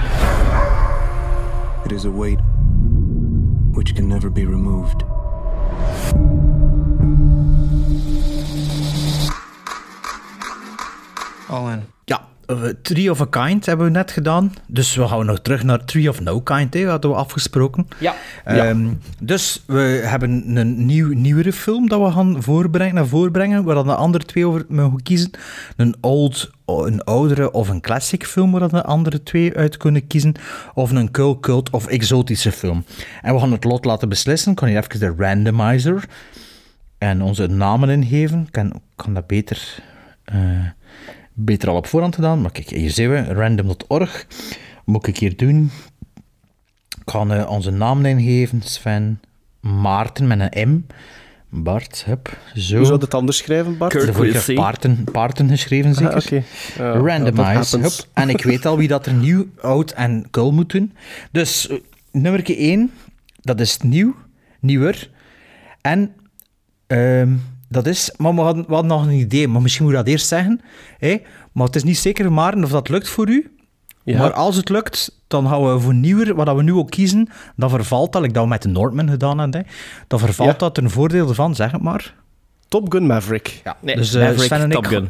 It is a weight which can never be removed. All in. Ja, eh, Tree of a Kind hebben we net gedaan. Dus we gaan nog terug naar Tree of No Kind, hè, hadden we afgesproken. Ja. Ehm, Dus we hebben een nieuw, nieuwere film dat we gaan voorbrengen, naar voren brengen, waar dan de andere twee over mogen kiezen. Een, old, een oudere of een classic film waar dan de andere twee uit kunnen kiezen. Of een cult, cult of exotische film. En we gaan het lot laten beslissen. Ik kan hier even de randomizer en onze namen ingeven. Ik kan, kan dat beter... eh, beter al op voorhand gedaan. Maar kijk, hier zien we, random.org. Moet ik hier doen? Ik ga eh, onze namen ingeven. Sven Maarten met een M. Bart, hup, zo. Hoe zou je het anders schrijven, Bart? De vorige keer Paarten, Paarten geschreven, zeker? Ah, oké. Ja, ja, Randomize. hup. En ik weet al wie dat er nieuw, oud en cool moet doen. Dus eh, nummer 1, dat is nieuw, nieuwer. En ehm, dat is... Maar we hadden, we hadden nog een idee, maar misschien moet ik dat eerst zeggen. Hè? Maar het is niet zeker, Maarten, of dat lukt voor u. Ja. Maar als het lukt, dan gaan we voor nieuwer, wat we nu ook kiezen, dan vervalt dat, like dat we met de Northman gedaan hebben, hè, dan vervalt Ja. dat ten voordeel ervan, zeg het maar. Top Gun Maverick. Ja, Nee, dus eh, Maverick, Sven en ik... Top Gun.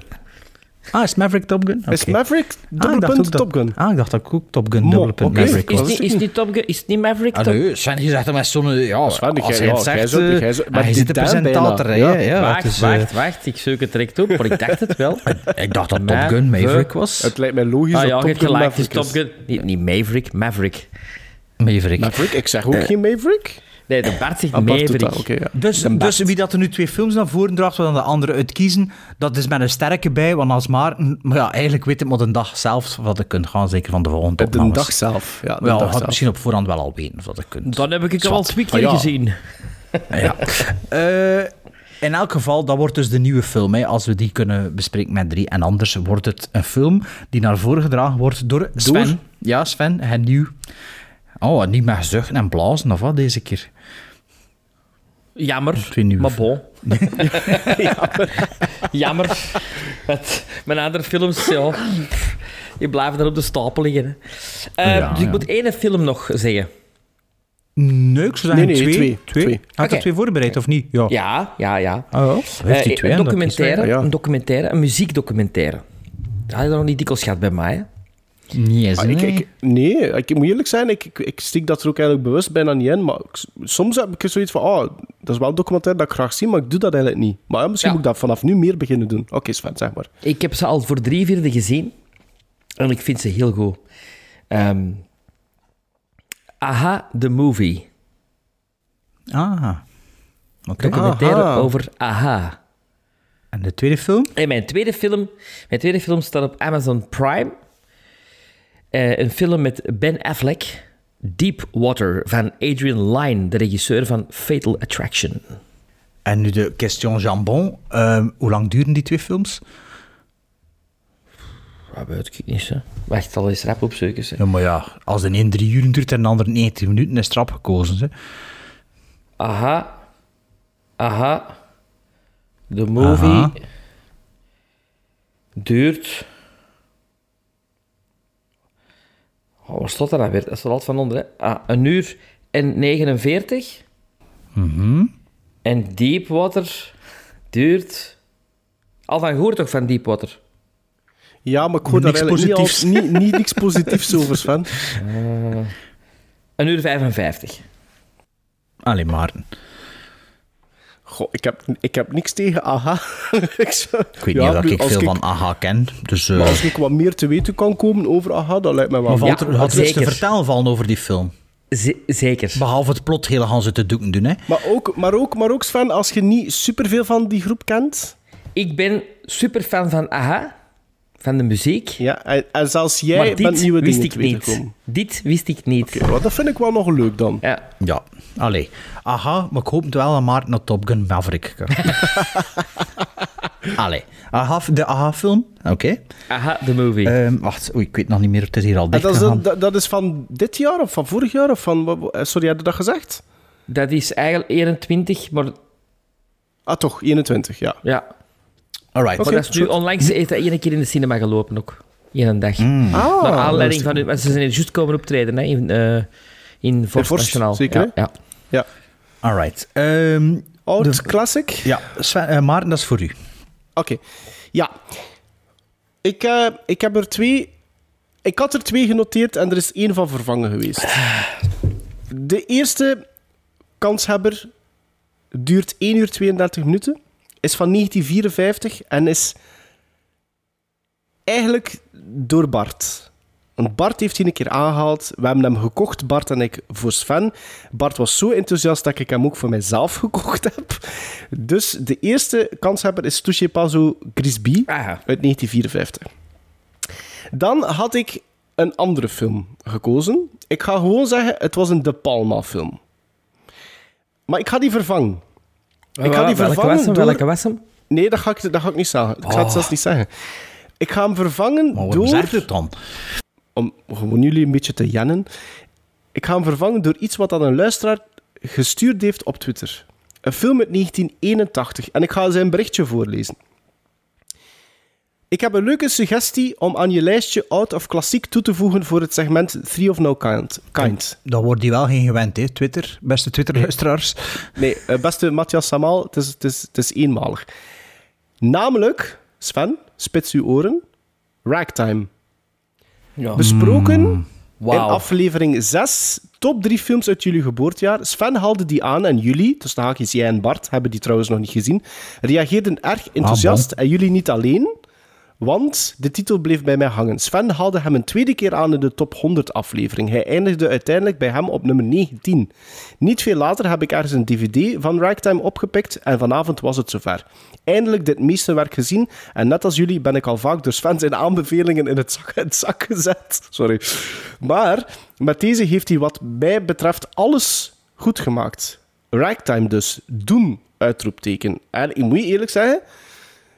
Ah, is Maverick Top Gun? Is Oké. Maverick Ah, dubbele ik dacht punt ook dat- Top Gun? Ah, ik dacht dat ik ook Top Gun. Maverick Is, was. niet, is niet Top Gun, is het niet Maverick? Top Allee, Sven, je zegt dat met zo'n... Ja, Sven, als jij- hij het ja, jij zegt... zo- eh, jij ah, je die zit de presentator, hè. Ja. Ja, wacht, is, eh, wacht, wacht. Ik zoek het direct op, maar ik dacht het wel. Ik dacht dat Top Gun Maverick was. Het lijkt mij logisch Ah dat Top Gun is Maverick Top Gun. Niet, niet Maverick, Maverick. Maverick. Maverick? Ik zeg ook geen Maverick. Nee, de Bart zegt Maverick. ja. Dus, dus wie dat er nu twee films naar voren draagt, we dan de andere uitkiezen, dat is met een sterke bij, want als Maarten... Maar ja, eigenlijk weet het maar de dag zelf wat je kunt gaan, zeker van de volgende De opnames. dag zelf. Ja, de dag zelf. misschien op voorhand wel al weten of dat je kunt. Dan heb ik het al twee keer Ah, ja. gezien. Ja. Eh, in elk geval, dat wordt dus de nieuwe film, hè, als we die kunnen bespreken met drie. En anders wordt het een film die naar voren gedragen wordt door Sven. Door? Ja, Sven, en nieuw. Oh, niet met zuchten en blazen, of wat, deze keer? Jammer, maar bon. Jammer. Met mijn andere films, ja. Die blijven er op de stapel liggen. hè. Eh, Ja, dus ik ja. moet één film nog zeggen. Nee, ik zou zeggen Nee, nee, twee. twee. Twee? Twee. Had Oké. je twee voorbereid, of niet? Ja. Ja, ja, ja. Oh. Heeft twee? een documentaire, een documentaire, een muziekdocumentaire. Dat had je nog niet dikwijls gehad bij mij, hè? Niet eens, Ah, ik, nee. ik, nee, ik moet eerlijk zijn, ik, ik, ik stiek dat er ook eigenlijk bewust bijna niet in. Maar ik- soms heb ik zoiets van, oh, dat is wel een documentaire dat ik graag zie, maar ik doe dat eigenlijk niet. Maar ja, misschien Ja. moet ik dat vanaf nu meer beginnen doen. Oké, Sven, zeg maar. Ik heb ze al voor drie vierde gezien. En ik vind ze heel goed. Ehm, Aha, the movie. Ah. Oké. Documentaire Aha. over Aha. En de tweede film? En mijn tweede film, mijn tweede film staat op Amazon Prime. Eh, een film met Ben Affleck. Deep Water van Adrian Lyne, de regisseur van Fatal Attraction. En nu de question jambon. Ehm, hoe lang duren die twee films? Dat weet ik niet, hè. Wacht, zal eens rap opzoeken. Ja, maar ja, als de een drie uur duurt en de ander 90 minuten, is trap gekozen. Hè. Aha. Aha. De movie Aha. duurt... Oh, wat staat er nou weer? Dat staat altijd van onder, hè. Ah, een uur en 49. Mhm. En Deepwater duurt... Al van gehoord toch van Deepwater? Ja, maar ik hoor daar Niks eigenlijk niet, positiefs. al- niet, niet niks positiefs over, Sven. Eh, een uur 55. Allee, Maarten. Goh, ik heb, ik heb niks tegen AHA. ik, zou- Ik weet Ja, niet of bedoel, ik als veel ik- van AHA ken. Dus, eh, Maar als ik wat meer te weten kan komen over AHA, dat lijkt mij wel maar valt goed. er, had iets te vertellen vallen over die film? Z- zeker. Behalve het plot hele Hans de doeken doen, hè? Maar ook, maar, ook, maar ook, Sven, als je niet superveel van die groep kent... Ik ben super fan van Aha, van de muziek. Ja, en, en zelfs jij maar bent nieuwe wist dingen ik te weten niet. Dit wist ik niet. Oké, wel, dat vind ik wel nog leuk dan. Ja. Ja, allee. Aha, maar ik hoop wel dat Maarten naar Top Gun Maverick kan. allee. Aha, de Aha-film? Oké. Aha, de movie. Ehm, wacht, oei, ik weet nog niet meer. Het is hier al dicht dat, is, dat, dat is van dit jaar of van vorig jaar? Of van, wat- sorry, had je dat gezegd? Dat is eigenlijk 21, maar Ah, toch, 21, ja. ja. Alright. Maar dat is nu onlangs heeft hij één keer in de cinema gelopen ook. In een dag. Mm. Ah, Naar dat aanleiding is- van... want Ze zijn juist komen optreden hè, in, eh in Vorst, Nationaal. zeker, ja, hè? ja. Ja. Alright. Ehm, Oud De- classic? ja, Sven, eh, Maarten, dat is voor u. Oké. Ja. Ik, eh, ik heb er twee... Ik had er twee genoteerd en er is één van vervangen geweest. De eerste kanshebber duurt 1 uur 32 minuten, is van 1954 en is eigenlijk door Bart. Want Bart heeft hij een keer aangehaald. We hebben hem gekocht, Bart en ik, voor Sven. Bart was zo enthousiast dat ik hem ook voor mijzelf gekocht heb. Dus de eerste kanshebber is Touché Pazo Grisby uit 1954. Dan had ik een andere film gekozen. Ik ga gewoon zeggen, het was een De Palma film. Maar ik ga die vervangen. Ik ga die welke vervangen door... Welke was hem? Nee, dat ga ik, dat ga ik niet zeggen. Ik ga het Oh. zelfs niet zeggen. Ik ga hem vervangen Maar door... dan? Om gewoon jullie een beetje te jennen. Ik ga hem vervangen door iets wat aan een luisteraar gestuurd heeft op Twitter. Een film uit 1981. En ik ga zijn berichtje voorlezen. Ik heb een leuke suggestie om aan je lijstje oud of klassiek toe te voegen voor het segment Three of No Kind. kind. Dan wordt die wel geen gewend, hè, Twitter. Beste Twitter-luisteraars. Nee, eh, beste Matthias Samal, het is, het, is, het is eenmalig. Namelijk, Sven, spits uw oren, Ragtime. Ja. Besproken. Wauw. in aflevering 6, top 3 films uit jullie geboortejaar. Sven haalde die aan en jullie, dus de haakjes jij en Bart, hebben die trouwens nog niet gezien, reageerden erg enthousiast. en jullie niet alleen, want de titel bleef bij mij hangen. Sven haalde hem een tweede keer aan in de top 100 aflevering. Hij eindigde uiteindelijk bij hem op nummer 19. Niet veel later heb ik ergens een dvd van Ragtime opgepikt en vanavond was het zover. Eindelijk dit meesterwerk gezien en net als jullie ben ik al vaak door Sven zijn aanbevelingen in het zak, het zak gezet. Sorry. Maar met deze heeft hij wat mij betreft alles goed gemaakt. Ragtime dus. Doen, uitroepteken. En ik moet je eerlijk zeggen,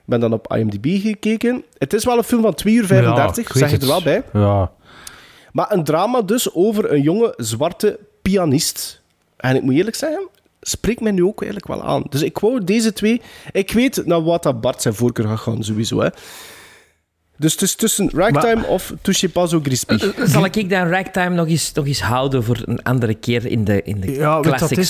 ben dan op IMDb gekeken. Het is wel een film van 2 uur 35, Ja, zeg je er het. wel bij. Ja. Maar een drama dus over een jonge zwarte pianist. En ik moet eerlijk zeggen, spreekt mij nu ook eigenlijk wel aan. Dus ik wou deze twee... Ik weet naar wat dat Bart zijn voorkeur gaat gaan, sowieso. Hè. Dus het is tussen Ragtime of Touché Pas au Grisby. Zal ik dan Ragtime nog eens, nog eens houden voor een andere keer in de, in de Ja, classic het is?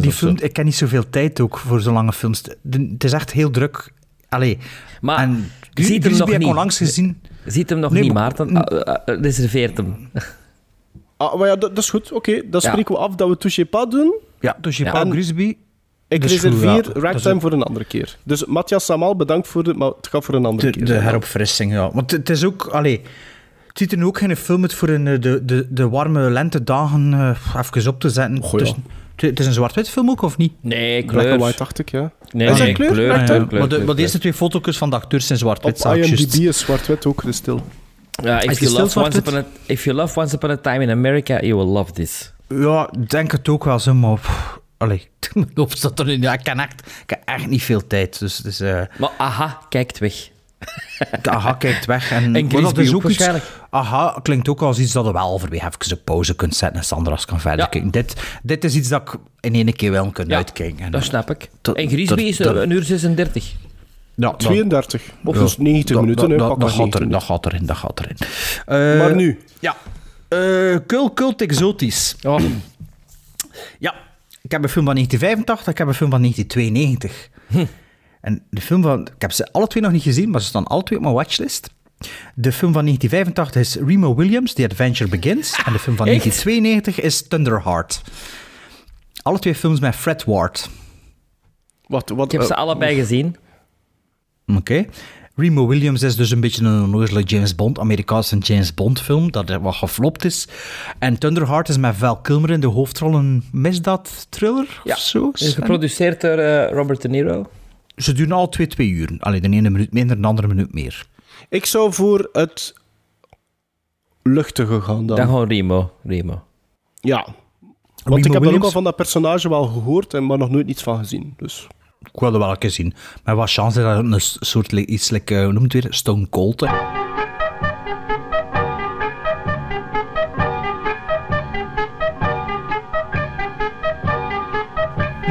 Die, film, ik ken niet zoveel tijd ook voor zo'n lange films. De- Het is echt heel druk. Allee. Maar en ziet hem Grisby nog heb ik niet. onlangs gezien. Ziet hem nog Nee, niet, maar- Maarten. Ah, ah, ah, reserveert hem. Ah, maar ja, dat, dat is goed. Oké, dan Ja. spreken we af dat we Touché Pas doen. Ja, dus. Paul En- Grisby. Ik reserveer ja. Ragtime het. voor een andere keer. Dus Matthias Samal, bedankt voor de... Maar het gaat voor een andere De, keer. de heropfrissing, ja. Want het is ook... Allee, het ziet er ook geen film uit voor een, eh, de, de, de warme lentedagen uh, even op te zetten. Goh, ja. tussen, Het- Het is een zwart-wit film ook, of niet? Nee, Black kleur. and white, dacht ik, ja. Nee, Is dat nee, kleur? kleur, Black Ja, kleur, ja. kleur, maar, de, maar de eerste twee foto's van de acteurs zijn zwart-wit. Op. IMDb is zwart-wit ook stil. Ja, Is if, you stil love once zwart-wit? upon a, if you love Once Upon a Time in America, you will love this. Ja, ik denk het ook wel zo, maar... pff, Allee, mijn hoofd staat erin. Ja, ik, kan echt, ik heb echt niet veel tijd. Dus, dus eh, Maar aha, kijkt weg. Aha kijkt weg. En, En maar dat is ook iets. Aha klinkt ook als iets dat je wel halverwege even een pauze kunt zetten en Sandras kan verder Ja. kijken. Dit, dit is iets dat ik in één keer wel kan Ja, uitkijken. En, Dat snap ik. Dat- En Grisby is eh, een uur 36. ja, dat- 32. Of dus 90 dat- minuten, dat, gaat 90 erin, dat gaat erin, dat gaat erin. Eh, Maar nu? Ja. Eh cult, cult exotisch. Oh, Ja, ik heb een film van 1985, ik heb een film van 1992. Hm. En de film van... Ik heb ze alle twee nog niet gezien, maar ze staan alle twee op mijn watchlist. De film van 1985 is Remo Williams, The Adventure Begins. En de film van Echt? 1992 is Thunderheart. Alle twee films met Fred Ward. Wat, wat, ik heb ze eh, allebei gezien. Oké. Remo Williams is dus een beetje een onnozele James Bond, Amerikaanse James Bond film, dat er wat geflopt is. En Thunderheart is met Val Kilmer in de hoofdrol een misdaad-thriller Ja, of zo. Is geproduceerd door eh, Robert De Niro. Ze duren al twee, twee uur. Alleen de ene minuut minder, de andere minuut meer. Ik zou voor het luchtige gaan dan. Dan gewoon Remo. Remo. Ja. Want Remo ik heb dan ook al van dat personage wel gehoord, en maar nog nooit iets van gezien. Dus. Ik wilde wel een keer zien. Maar wat chance dat het een soort iets, like, eh, hoe noemt het weer? Stone Cold. hè.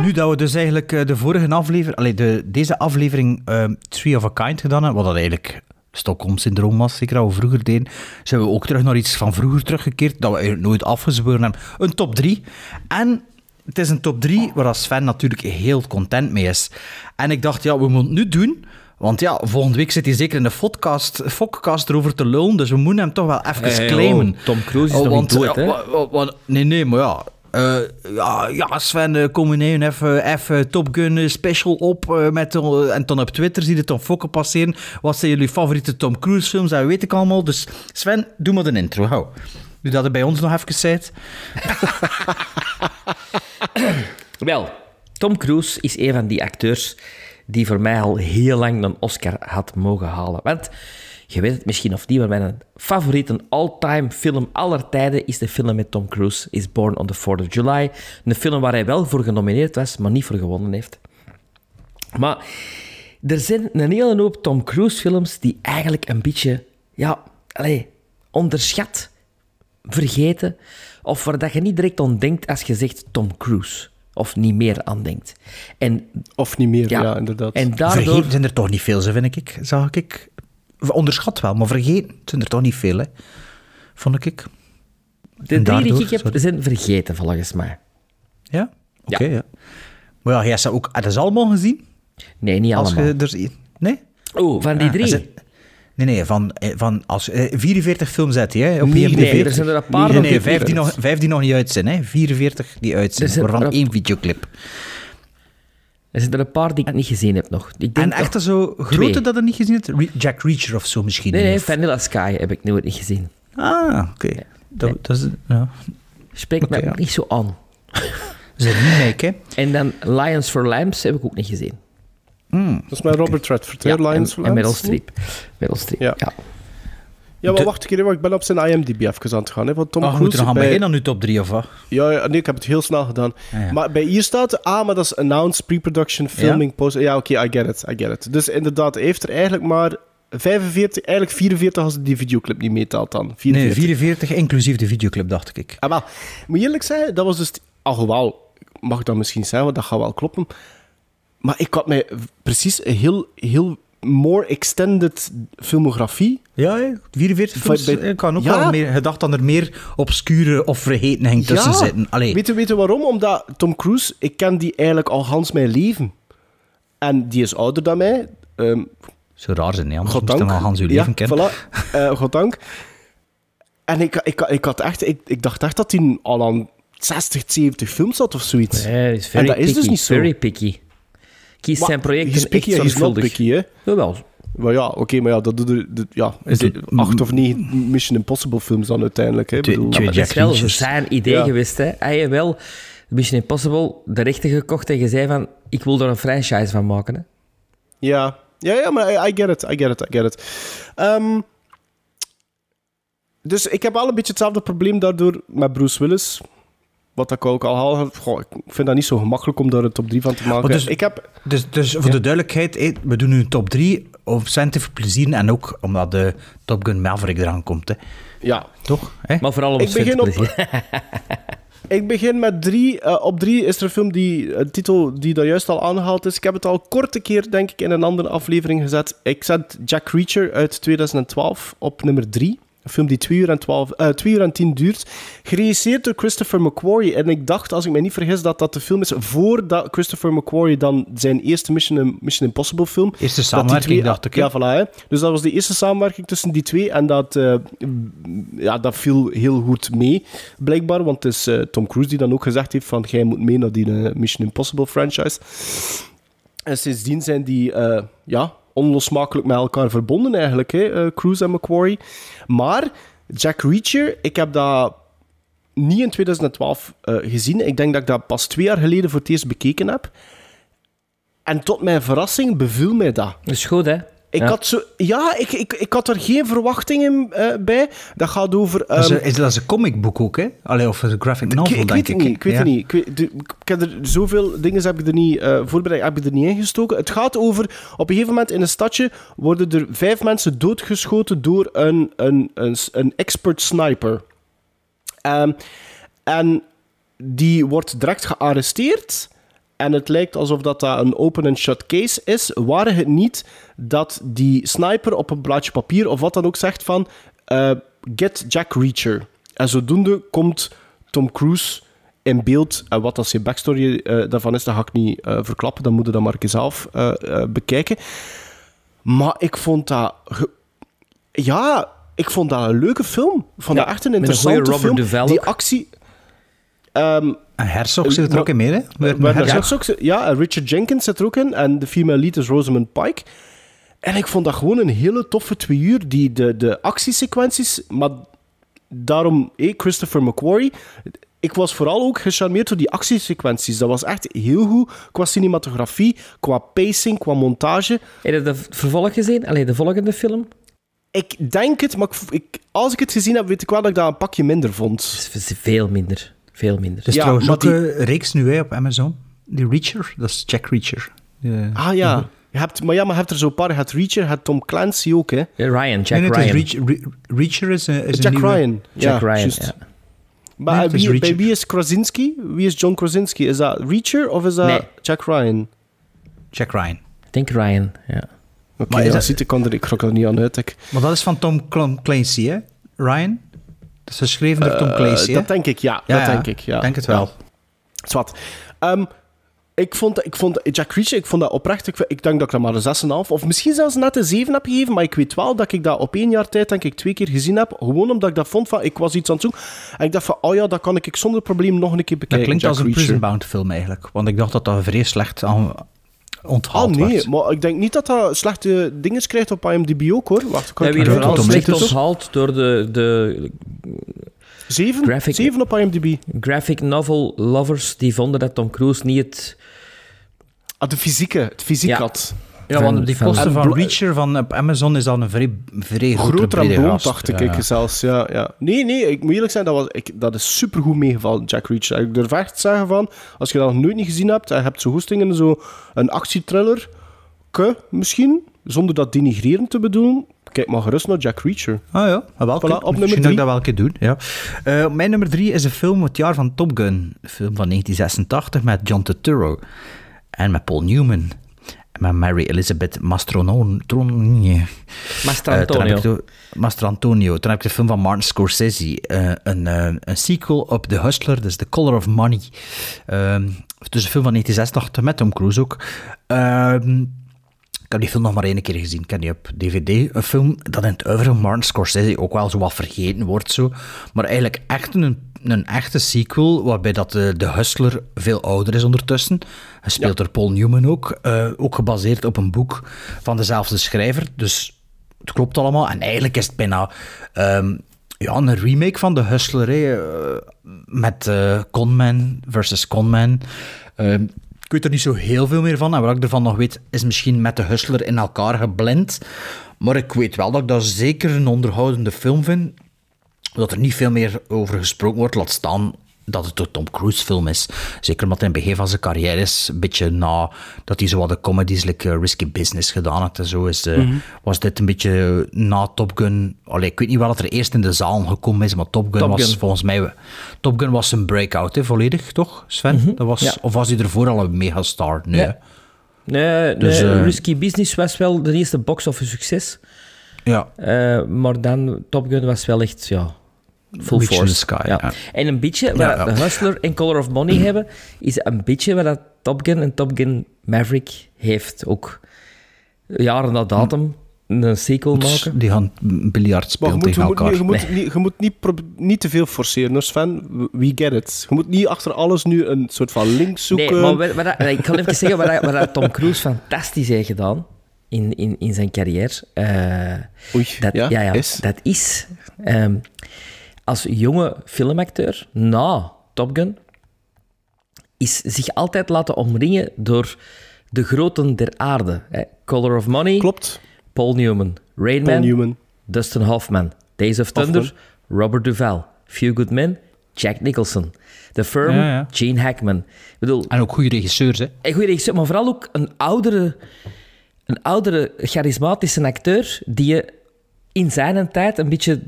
Nu dat we dus eigenlijk eh, de vorige aflevering, allee, de, deze aflevering ehm Tree of a Kind gedaan hebben, wat dat eigenlijk Stockholm-syndroom was, zeker dat we vroeger deden, zijn we ook terug naar iets van vroeger teruggekeerd, dat we eigenlijk nooit afgezworen hebben. Een top 3. En het is een top 3 waar Sven natuurlijk heel content mee is. En ik dacht, ja, we moeten het nu doen. Want ja, volgende week zit hij zeker in de podcast, podcast erover te lullen, dus we moeten hem toch wel even Hey, claimen. oh, Tom Cruise is Oh, nog want, niet dood, hè? nee, nee, maar ja. Eh, ja, ja, Sven, eh, kom ineens even, even Top Gun eh, special op. met, en dan op Twitter zie je Tom Fokken passeren. Wat zijn jullie favoriete Tom Cruise films? Dat weet ik allemaal. Dus Sven, doe maar de intro. Nu dat het bij ons nog even zit. Wel, Tom Cruise is een van die acteurs die voor mij al heel lang een Oscar had mogen halen. Want je weet het misschien of niet, maar mijn favoriete all-time film aller tijden is de film met Tom Cruise, Is Born on the 4th of July. Een film waar hij wel voor genomineerd was, maar niet voor gewonnen heeft. Maar er zijn een hele hoop Tom Cruise films die eigenlijk een beetje, ja, allez, onderschat, vergeten, of waar dat je niet direct aan denkt als je zegt Tom Cruise. Of niet meer aan denkt. En, Of niet meer, ja, Ja. inderdaad. en daardoor... Vergeten zijn er toch niet veel, zo vind ik. Zag ik. Onderschat wel, maar vergeten zijn er toch niet veel, hè. Vond ik. De En drie die ik heb, zijn vergeten, volgens mij. Ja? Oké, Ja. ja. Maar ja, jij hebt ze ook... Heb je ze allemaal gezien? Nee, niet Als allemaal. je er... Nee? Oh, van die drie? Nee, nee, van, eh, van als, eh, 44 films hij, hè, op Nee, nee, er zijn er een paar Nee, nog nee, vijf die, nog, vijf die nog niet uit zijn, hè. 44 die uit zijn, Er waarvan er- één videoclip. Er zijn er een paar die ik niet gezien heb nog. Ik denk En echt nog- zo grote twee. dat je niet gezien hebt? Jack Reacher of zo misschien? Nee, nee, Of- Vanilla Sky heb ik nooit niet gezien. Ah, oké. Dat, Nee. dat is... Ja. Spreekt Oké, mij ja. ook niet zo aan. Een remake, hè. En dan Lions for Lambs heb ik ook niet gezien. Hmm. Dat is met Robert Redford, hè? Ja, Lions en, for en Meryl Lambs. Streep. Meryl Streep, Ja. ja. Ja, maar wacht een keer, want ik ben op zijn IMDb even aan het gaan. Hè, van Tom Oh, Cruise moeten nog gaan bij- beginnen aan uw top 3 of wat? Ja, ja, nee, ik heb het heel snel gedaan. Ah, ja. Maar bij hier staat, ah, maar dat is announced, pre-production, filming, post. Ja, oké, I get it, I get it. Dus inderdaad, hij heeft er eigenlijk maar 45, eigenlijk 44 als die videoclip niet meetelt dan. 44. Nee, 44 inclusief de videoclip, dacht ik. Ah, wel, moet eerlijk zeggen, dat was dus... Alhoewel, mag dat misschien zijn, want dat gaat wel kloppen. Maar ik had mij precies heel, heel more extended filmografie. Ja, hè, 44 Van- films. bij- Ik kan ook Ja. wel meer gedacht dat er meer obscure of vergeten tussen zitten. Allee. Weet je, weet je waarom? Omdat Tom Cruise, ik ken die eigenlijk al Hans mijn leven. En die is ouder dan mij. Ehm Zo raar zijn, hè? anders moest goddank. je wel Hans uw ja, leven kennen. Voilà. Eh, goddank. En ik, ik, ik, had echt, ik, ik dacht echt dat hij al aan 60, 70 films had of zoiets. En dat is dus niet zo. Very picky. Kies Maar zijn projecten he's echt picky, zorgvuldig. picky, hè? Jawel. Maar ja, oké, maar ja, dat doet er... dat- ja, is het acht of negen Mission Impossible films dan uiteindelijk, hè? Twee- bedoel, Maar dat is wel zijn idee Ja. geweest. Hè. Hij heeft wel Mission Impossible de rechten gekocht en je zei van, ik wil er een franchise van maken. Hè? Ja, ja, ja maar I, I get it, I get it, I get it. Ehm, dus ik heb wel een beetje hetzelfde probleem daardoor met Bruce Willis. Wat ik ook al haal. Goh, ik vind dat niet zo gemakkelijk om daar een top 3 van te maken. Maar dus- ik heb... Dus, dus voor de duidelijkheid, hé, we doen nu een top 3 of centen voor plezier en ook omdat de Top Gun Maverick eraan komt. Hè. Ja. Toch? Hè? Maar vooral om Ik begin op- plezier. Ik begin met drie. Eh, op drie is er een film die, een titel die daar juist al aangehaald is. Ik heb het al korte keer, denk ik, in een andere aflevering gezet. Ik zet Jack Reacher uit 2012 op nummer drie. Een film die 2 uur, en 12, eh, 2 uur en 10 duurt. Geregisseerd door Christopher McQuarrie. En ik dacht, als ik me niet vergis, dat dat de film is voordat Christopher McQuarrie dan zijn eerste Mission, Mission Impossible film... Eerste samenwerking, twee- dacht ik. Ja, voilà. Hè. Dus dat was de eerste samenwerking tussen die twee. En dat, eh, ja, dat viel heel goed mee, blijkbaar. Want het is eh, Tom Cruise die dan ook gezegd heeft van... Jij moet mee naar die eh, Mission Impossible franchise. En sindsdien zijn die eh, ja, onlosmakelijk met elkaar verbonden eigenlijk, hè, eh, Cruise en Macquarie. Maar Jack Reacher, ik heb dat niet in 2012 eh, gezien. Ik denk dat ik dat pas twee jaar geleden voor het eerst bekeken heb. En tot mijn verrassing beviel mij dat. Dat is goed, hè? Ik Ja. had zo... Ja, ik, ik, ik had er geen verwachtingen eh, bij. Dat gaat over... Dat is, ehm, een- is, dat is een comicboek ook, hè? Allee, of een graphic novel, ik, ik denk weet het niet. Ik weet Ja. het niet. Ik, weet, de- ik heb er zoveel dingen heb ik er niet eh, voorbereid, heb ik er niet ingestoken. Het gaat over op een gegeven moment in een stadje worden er vijf mensen doodgeschoten door een, een, een, een expert sniper. Ehm, en die wordt direct gearresteerd. En het lijkt alsof dat, dat een open and shut case is. Waren het niet dat die sniper op een blaadje papier of wat dan ook zegt van... eh, get Jack Reacher. En zodoende komt Tom Cruise in beeld. En wat dat zijn backstory eh, daarvan is, dat ga ik niet eh, verklappen. Dan moet je dat maar een keer zelf bekijken. Maar ik vond dat... Ja, ik vond dat een leuke film. Ik vond Ja, dat echt een interessante film. Die actie... Ehm, En Herzog zit er ook in mee, hè? Werner Werner Herzog. Herzog zit- ja, en Richard Jenkins zit er ook in. En de female lead is Rosamund Pike. En ik vond dat gewoon een hele toffe twee uur. Die, de, de actiesequenties, maar daarom eh, Christopher McQuarrie. Ik was vooral ook gecharmeerd door die actiesequenties. Dat was echt heel goed qua cinematografie, qua pacing, qua montage. Heb je de vervolg gezien? Allee, de volgende film? Ik denk het, maar ik, ik- als ik het gezien heb, weet ik wel dat ik dat een pakje minder vond. Veel minder. Veel minder. Is Ja, trouwens ook die- een reeks nu hè, op Amazon. Die Reacher, dat is Jack Reacher. Ah ja. Je hebt, maar ja, maar je hebt er zo'n paar. Je hebt Reacher, je hebt Tom Clancy ook, hè. Ja, Ryan, Jack nee, nee, het Ryan. is Reach- Re- Reacher is een, is een Jack nieuwe... Ryan. Jack ja, Ryan, ja. Maar Nee, eh, wie, bij Reacher. wie is Krasinski? Wie is John Krasinski? Is dat Reacher of is dat Nee. Jack Ryan? Jack Ryan. Ik denk Ryan, ja. Oké, ja, dat- ziet, ik kan er, ik er niet aan uit. Ik, Maar dat is van Tom Cl- Clancy, hè? Ryan? Dat is geschreven door Tom Eh, Clancy, dat denk ik, ja. Ja, dat denk ik, ja. Denk het wel. Zwat. Ehm, ik vond, ik vond Jack Reacher, ik vond dat oprecht. Ik, ik denk dat ik dat maar een 6,5 of misschien zelfs net een 7 heb gegeven. Maar ik weet wel dat ik dat op één jaar tijd denk ik twee keer gezien heb. Gewoon omdat ik dat vond van, ik was iets aan het zoeken. En ik dacht van, oh ja, dat kan ik zonder probleem nog een keer bekijken. Dat klinkt Jack als een Reacher. Prison-bound film eigenlijk. Want ik dacht dat dat vrij slecht aan, onthaald Ah nee, werd. maar ik denk niet dat dat slechte dingen krijgt op IMDb ook hoor. Wacht, kan We ik hebben hier eruit vooral slecht onthaald door de, de Zeven? Graphic- Zeven op IMDb. graphic novel lovers die vonden dat Tom Cruise niet het... Ah, de fysieke, het fysiek Ja. had. Ja, want die van- poster En van Reacher van op Amazon is dat een vrij, vrij grote Groter boom, dacht ik, Ja. ik zelfs. Ja, ja. Nee, nee, ik moet eerlijk zijn, dat, was, ik, dat is supergoed meegevallen, Jack Reacher. Ik durf echt te zeggen van, als je dat nog nooit niet gezien hebt, en je hebt zo goestingen, zo een actietriller, ke, misschien, zonder dat denigrerend te bedoelen, kijk maar gerust naar Jack Reacher. Ah ja, ah, wel, Voilà, kijk, op nummer dat ik drie. dat wel een keer doen. Ja. Eh, mijn nummer drie is een film het jaar van Top Gun. Een film van 1986 met John Turturro. En met Paul Newman. Met Mary Elizabeth Mastrononi. Master Eh, toen Antonio. heb ik de- Master Antonio. Toen heb ik de film van Martin Scorsese. eh, een, eh, een sequel op The Hustler, is The Color of Money. Ehm dus een film van 1986 met Tom Cruise ook. Ehm, ik heb die film nog maar één keer gezien. Ik heb die op DVD. Een film dat in het van Martin Scorsese ook wel zo wat vergeten wordt. Zo. Maar eigenlijk echt een, een echte sequel, waarbij dat de, de Hustler veel ouder is ondertussen. Hij speelt door Paul Newman ook. eh, ook gebaseerd op een boek van dezelfde schrijver. Dus het klopt allemaal. En eigenlijk is het bijna... ehm, Ja, een remake van The Hustler, eh, met eh, Conman versus Conman. Eh, ik weet er niet zo heel veel meer van. En wat ik ervan nog weet, is misschien met The Hustler in elkaar geblend. Maar ik weet wel dat ik dat zeker een onderhoudende film vind. Dat er niet veel meer over gesproken wordt, laat staan dat het een Tom Cruise film is. Zeker omdat hij in het begin van zijn carrière is, een beetje na dat hij zo wat de comedies, like uh, Risky Business gedaan had en zo, is, uh, Mhm. was dit een beetje na Top Gun. Allee, ik weet niet wat er eerst in de zaal gekomen is, maar Top Gun Top was Gun. volgens mij... Top Gun was een breakout, hè, volledig, toch, Sven? dat was, Ja. Of was hij ervoor al een megastar? Nee. Nee. Nee, Dus, eh, Risky Business was wel de eerste box-office succes. Ja. Eh, maar dan, Top Gun was wel echt, ja, full in force. the sky, ja. ja. En een beetje, wat Ja, Hustler en Color of Money hebben, is een beetje wat dat Top Gun en Top Gun Maverick heeft ook. Jaren na datum een sequel maken. Die gaan biljart je spelen moet, tegen moet, elkaar. niet, je moet, niet, je moet niet, niet te veel forceren, hoor, Sven. We get it. Je moet niet achter alles nu een soort van link zoeken. Nee, maar wat, wat dat- ik kan even zeggen wat dat Tom Cruise fantastisch heeft gedaan in, in, in zijn carrière. Eh, Oei, dat, ja, ja, is? dat is ehm, als jonge filmacteur na Top Gun is zich altijd laten omringen door de groten der aarde. Hè. Color of Money. Klopt. Paul Newman. Rain Paul Man. Newman. Dustin Hoffman. Days of Thunder. Robert Duvall. Few Good Men. Jack Nicholson. The Firm. Ja, ja. Gene Hackman. Ik bedoel, En ook goede regisseurs, hè. een goede regisseur, maar vooral ook een oudere, een oudere charismatische acteur die je in zijn tijd een beetje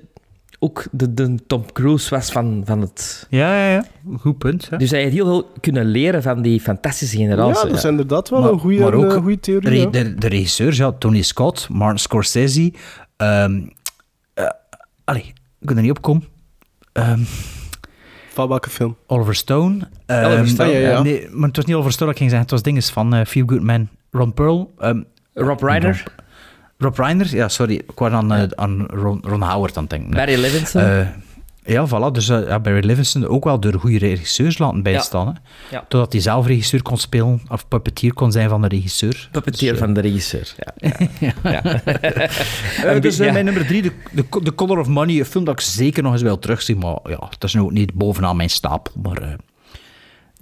ook de, de Tom Cruise was van, van het... Ja, ja, ja. Goed punt. Hè. Dus hij had heel veel kunnen leren van die fantastische ja, generatie. dat is inderdaad wel Maar- een goede maar ook een goede theorie. Re- ja. de, de regisseurs, ja, Tony Scott, Martin Scorsese. ehm eh, allee, ik kan er niet op komen. Ehm, Van welke film? Oliver Stone. ehm, Oliver Stone, ja, ja. Nee, maar het was niet Oliver Stone dat ik ging zeggen. Het was dinges van eh Few Good Men. Ron Pearl. ehm, Rob Reiner, Rob Reiner, ja, sorry. Ik was aan, eh, aan Ron, Ron Howard aan het denken. Barry Levinson. Eh, ja, voilà. Dus eh, ja, Barry Levinson ook wel door goede regisseurs laten bijstaan. Hè. Totdat hij zelf regisseur kon spelen, of puppeteer kon zijn van de regisseur. puppeteer Dus, van de regisseur. Ja. dus mijn nummer drie, de, de, The Color of Money, een film dat ik zeker nog eens wil terugzien, maar ja, dat is nu ook niet bovenaan mijn stapel, maar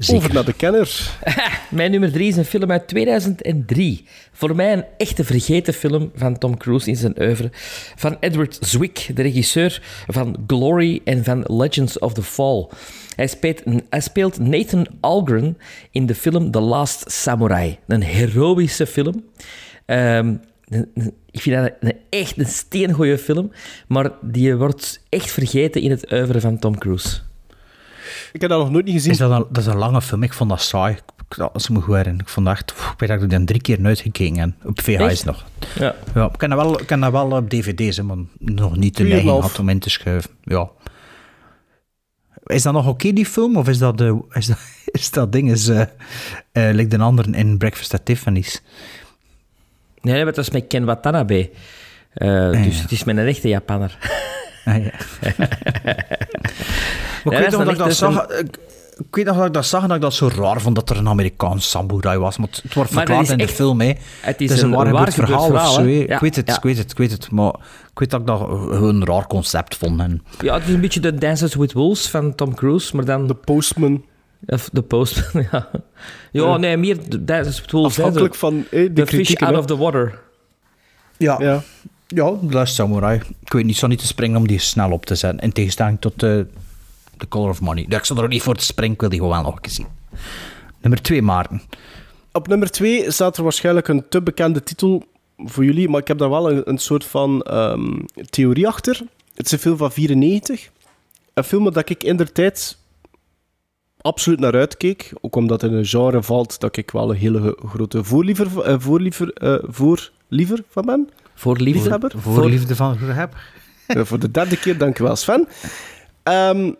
zeker. Over naar de kenner. Mijn nummer drie is een film uit 2003. Voor mij een echte vergeten film van Tom Cruise in zijn oeuvre. Van Edward Zwick, de regisseur van Glory en van Legends of the Fall. Hij speelt, hij speelt Nathan Algren in de film The Last Samurai. Een heroïsche film. Ehm, ik vind dat een, echt een steengoeie film, maar die wordt echt vergeten in het oeuvre van Tom Cruise. Ik heb dat nog nooit niet gezien. Is dat, een, dat is een lange film, ik vond dat saai. Ik- Dat is me goed herinneren. Ik vond dat echt, ik weet dat ik er dan drie keer naar uitgekeken heb. Op VHS Echt? nog. Ja. Ja, ik ken dat wel, ik ken dat wel op dvd's, hè, maar nog niet de Tweeënhalf. neiging had om in te schuiven. Ja. Is dat nog oké, die film? Of is dat, de, is dat, is dat ding, is, eh eh, like de anderen in Breakfast at Tiffany's? Nee, maar dat is met Ken Watanabe. Eh, dus het is met een echte Japanner. Ah, ja. Maar ik, weet dat nog dat ik, dat zag, ik, ik weet nog dat ik dat zag en dat ik dat zo raar vond dat er een Amerikaans samurai was. Maar het, het wordt verklaard in de echt- film. Hè. het is een, een waar gebeurd verhaal, verhaal, of zo. Ja, Ik weet het, ja. ik weet het, ik weet het. Maar ik weet dat ik dat een raar concept vond. En, Ja, het is een beetje de Dances with Wolves van Tom Cruise, maar dan... De Postman. Of de Postman, ja. Ja, Ja. nee, meer Dances with Wolves. hè, Afhankelijk de- van eh, de The fish out hè. of the water. ja, Ja. Ja, dat is samurai. Ik weet niet, zo niet te springen om die snel op te zetten. In tegenstelling tot eh, The Color of Money. Ik zal er ook niet voor te springen, ik wil die gewoon nog een keer zien. Nummer twee, Maarten. Op nummer 2 staat er waarschijnlijk een te bekende titel voor jullie, maar ik heb daar wel een, een soort van ehm, theorie achter. Het is een film van 94. Een film dat ik in tijd absoluut naar uitkeek. Ook omdat het in een genre valt dat ik wel een hele grote voorliever, eh, voorliever, eh, voorliever van ben. Voor liefde. Liefhebber. Voor liefde van heb. Voor de derde keer, dankjewel Sven. Ehm,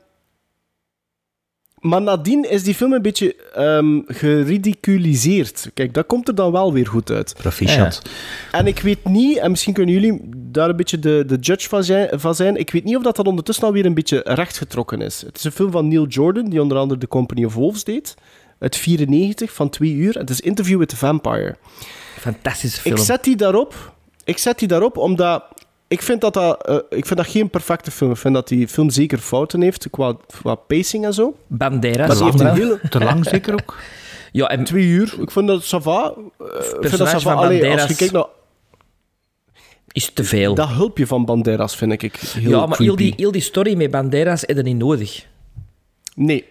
maar nadien is die film een beetje ehm geridiculiseerd. Kijk, dat komt er dan wel weer goed uit. Proficiat. En ik weet niet, en misschien kunnen jullie daar een beetje de, de judge van zijn, van zijn, ik weet niet of dat, dat ondertussen alweer een beetje rechtgetrokken is. Het is een film van Neil Jordan, die onder andere The Company of Wolves deed. Uit 94, van twee uur. Het is Interview with the Vampire. Fantastische film. Ik zet die daarop. Ik zet die daarop omdat ik, vind dat dat, eh, ik vind dat geen perfecte film. Ik vind dat die film zeker fouten heeft qua, qua pacing en zo. Banderas. Maar heeft een hele... Te lang zeker ook? Ja, en Twee uur. Ik vind dat ça va. Eh, ik vind dat personage ça va. van Allee, als je kijkt naar is te veel. dat hulpje van Banderas, vind ik heel ja, maar heel die, heel die story met Banderas is er niet nodig. Nee.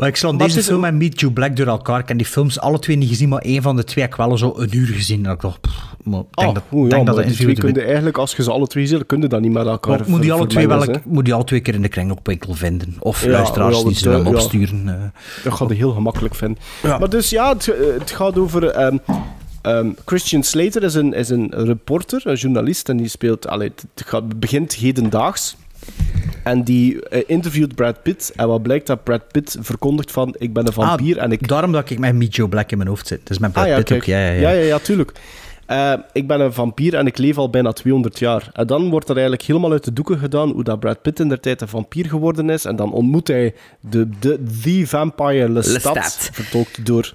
Maar ik sla Maar deze het is film ook- en Meet Joe Black door elkaar. Ik heb die films alle twee niet gezien, maar één van de twee heb ik wel zo een uur gezien. En ik dacht, pff, maar ik denk Ah, dat, ja, denk dat die twee interview kun je eigenlijk, als je ze alle twee ziet, kun je dat niet met elkaar Maar moet die, alle twee wel, moet die alle twee keer in de kring op winkel vinden. Of Ja, luisteraars ja, die ze willen eh, opsturen. eh. Dat gaat je heel gemakkelijk vinden. Maar dus ja, het, eh, het gaat over... ehm, ehm, Christian Slater is een, is een reporter, een journalist, en die speelt... Allee, het gaat, begint hedendaags. En die eh, interviewt Brad Pitt. En wat blijkt dat Brad Pitt verkondigt van... Ik ben een vampier Ah, en ik Daarom dat ik met Meet Joe Black in mijn hoofd zit. Dus met Brad Ah, ja, Pitt kijk. ook. Ja, ja, ja. ja, ja, ja, tuurlijk. Eh, ik ben een vampier en ik leef al bijna 200 jaar. En dan wordt er eigenlijk helemaal uit de doeken gedaan hoe dat Brad Pitt in der tijd een vampier geworden is. En dan ontmoet hij de, de, the Vampire Lestat, Lestat. vertolkt door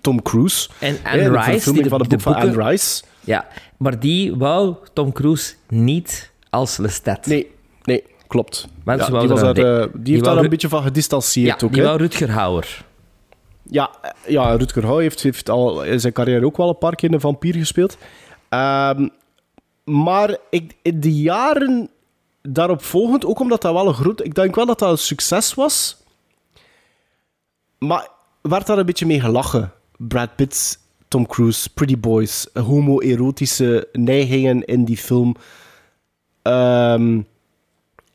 Tom Cruise. En Eh, Anne de Rice, verfilming die de- van het de boek van Anne Rice. Ja, maar die wou Tom Cruise niet als Lestat. Nee, nee, klopt. Mensen Ja, die, was daar- eh, die die heeft daar een beetje van gedistanceerd ja, ook. die hè. Rutger Hauer. Ja, eh, ja Rutger Hauer heeft, heeft al in zijn carrière ook wel een paar keer een vampier gespeeld. Ehm, maar ik, in de jaren daarop volgend, ook omdat dat wel een groot... Ik denk wel dat dat een succes was. Maar werd daar een beetje mee gelachen. Brad Pitt, Tom Cruise, Pretty Boys, homoerotische neigingen in die film. Ehm,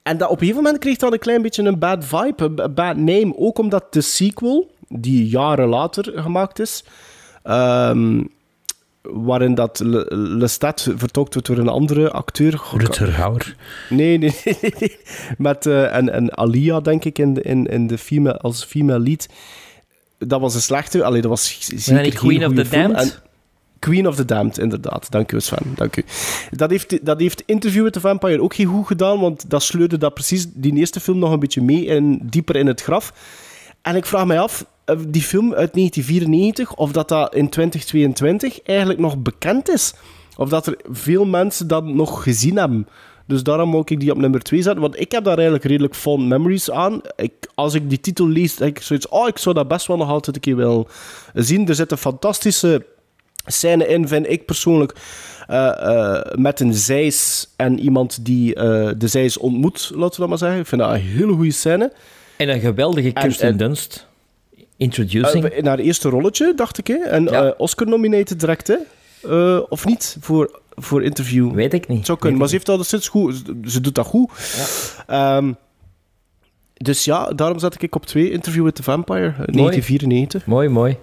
en dat op een gegeven moment kreeg dat een klein beetje een bad vibe, een bad name. Ook omdat de sequel, die jaren later gemaakt is, ehm, waarin dat Le- Lestat vertolkt wordt door een andere acteur. Rutger Hauer. Nee, nee, nee. Met, eh, en, en Alia, denk ik, in de, in, in de female, als female lead. Dat was een slechte. Allee, dat was zeker Queen of the film. Damned? En- Queen of the Damned, inderdaad. Dank u, Sven. Dank u. Dat heeft, dat heeft Interview with the Vampire ook geen goed gedaan, want dat sleurde dat precies die eerste film nog een beetje mee en dieper in het graf. En ik vraag mij af, eh, die film uit 1994, of dat dat in 2022 eigenlijk nog bekend is. Of dat er veel mensen dat nog gezien hebben. Dus daarom moet ik die op nummer 2 zetten. Want ik heb daar eigenlijk redelijk fond memories aan. Ik, als ik die titel lees, denk ik zoiets... Oh, ik zou dat best wel nog altijd een keer willen zien. Er zit een fantastische scène in, vind ik persoonlijk... eh, met een zeis en iemand die eh, de zeis ontmoet, laten we dat maar zeggen. Ik vind dat een hele goede scène. En een geweldige Kirsten en- Dunst. Introducing. In haar eerste rolletje, dacht ik. Hè? En Ja. Oscar-nominated direct, hè? Of niet? Voor, voor interview. Weet ik niet. Het zou kunnen, maar ze heeft dat sinds goed. Ze, doet dat goed. Ehm, dus ja, daarom zet ik op twee Interview with the Vampire, eh, 1994. Mooi, mooi.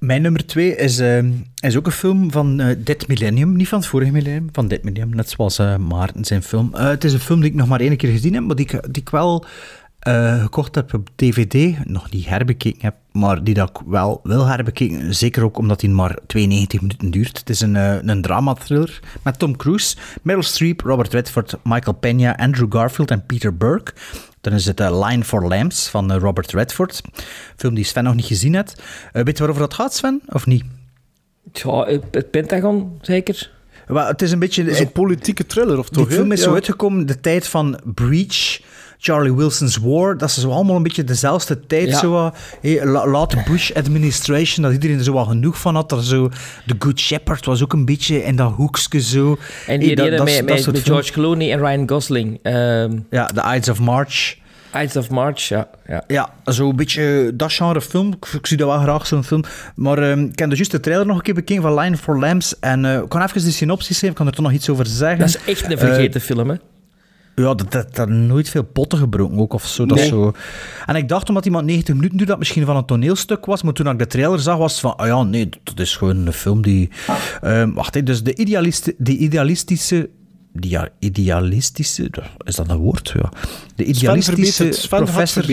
Mijn nummer twee is, ehm, is ook een film van eh, dit millennium. Niet van het vorige millennium, van dit millennium. Net zoals eh, Maarten zijn film. Eh, het is een film die ik nog maar één keer gezien heb, maar die, ik- die ik wel gekocht heb op DVD. Nog niet herbekeken heb, maar die dat ik wel wil herbekeken. Zeker ook omdat die maar 92 minuten duurt. Het is een, een drama-thriller met Tom Cruise, Meryl Streep, Robert Redford, Michael Peña, Andrew Garfield en Peter Burke. Dan is het eh, Line for Lambs van eh, Robert Redford. Film die Sven nog niet gezien heeft. Eh, weet je waarover dat gaat, Sven? Of niet? Ja, het Pentagon, zeker? Wel, het is een beetje... Het is een politieke thriller, of toch? Die film is Ja. zo uitgekomen de tijd van Breach, Charlie Wilson's War. Dat is zo allemaal een beetje dezelfde tijd. Ja. Zo, Bush-administration, dat iedereen er zo wel genoeg van had. Dat zo, The Good Shepherd was ook een beetje in dat hoekje zo. En die dat- dat- met, dat met. George Clooney en Ryan Gosling. Ehm Ja, The Ides of March. Ides of March, ja. ja. Ja, zo'n beetje dat genre film. Ik, ik zie dat wel graag, zo'n film. Maar ehm, ik heb dus juist de trailer nog een keer bekeken van Line for Lambs. En eh, ik kan even de synopsis geven, ik kan er toch nog iets over zeggen. Dat is echt een vergeten film, hè? Ja, dat, dat, dat nooit veel potten gebroken ook of zo. Dat Nee. zo. En ik dacht omdat iemand 90 minuten duurde, dat misschien van een toneelstuk was. Maar toen ik de trailer zag, was het van, ah ja, nee, dat is gewoon een film die... Ehm, wacht, hè, dus de, idealiste, de idealistische dia- idealistische, is dat een woord? Ja. De idealistische Sven professor,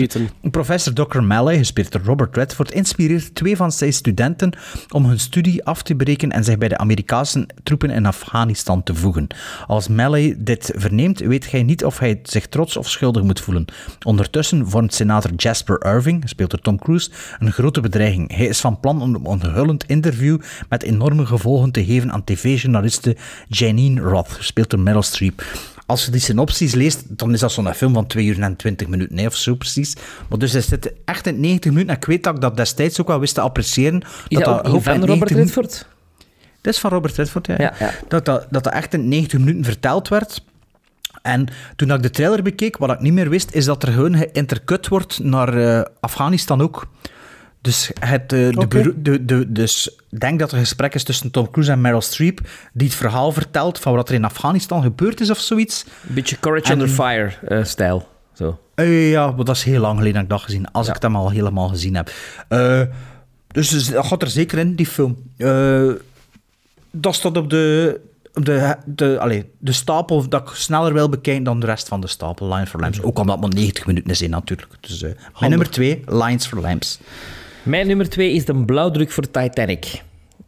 professor Dr. Malley, gespeeld door Robert Redford, inspireert twee van zijn studenten om hun studie af te breken en zich bij de Amerikaanse troepen in Afghanistan te voegen. Als Malley dit verneemt, weet hij niet of hij zich trots of schuldig moet voelen. Ondertussen vormt senator Jasper Irving, gespeeld door Tom Cruise, een grote bedreiging. Hij is van plan om een onthullend interview met enorme gevolgen te geven aan tv-journaliste Janine Roth, gespeeld door Meryl Streep. Als je die synopsis leest, dan is dat zo'n film van 2 uur en 20 minuten, nee, of zo precies. Maar dus er zit echt in 90 minuten. En ik weet dat ik dat destijds ook wel wist te appreciëren. Is dat, niet van Robert 90 minuten- Redford? Dat is van Robert Redford, ja. Ja, ja. Dat, dat, dat dat echt in 90 minuten verteld werd. En toen ik de trailer bekeek, wat ik niet meer wist, is dat er gewoon geïntercut wordt naar eh, Afghanistan ook. Dus het, eh, de, de, de, dus ik denk dat er een gesprek is tussen Tom Cruise en Meryl Streep, die het verhaal vertelt van wat er in Afghanistan gebeurd is of zoiets. Een beetje Courage En- Under Fire-stijl. Zo. Eh, ja, maar dat is heel lang geleden dat ik dat gezien Als ik hem al helemaal gezien heb. Eh, dus, dus dat gaat er zeker in, die film. Eh, dat staat op de, op de, de, allee, de stapel dat ik sneller wil bekijken dan de rest van de stapel. Line for Lamps. Ook omdat het maar 90 minuten is in natuurlijk. Dus, eh, mijn nummer 2, Lines for Lamps. Mijn nummer twee is de blauwdruk voor Titanic.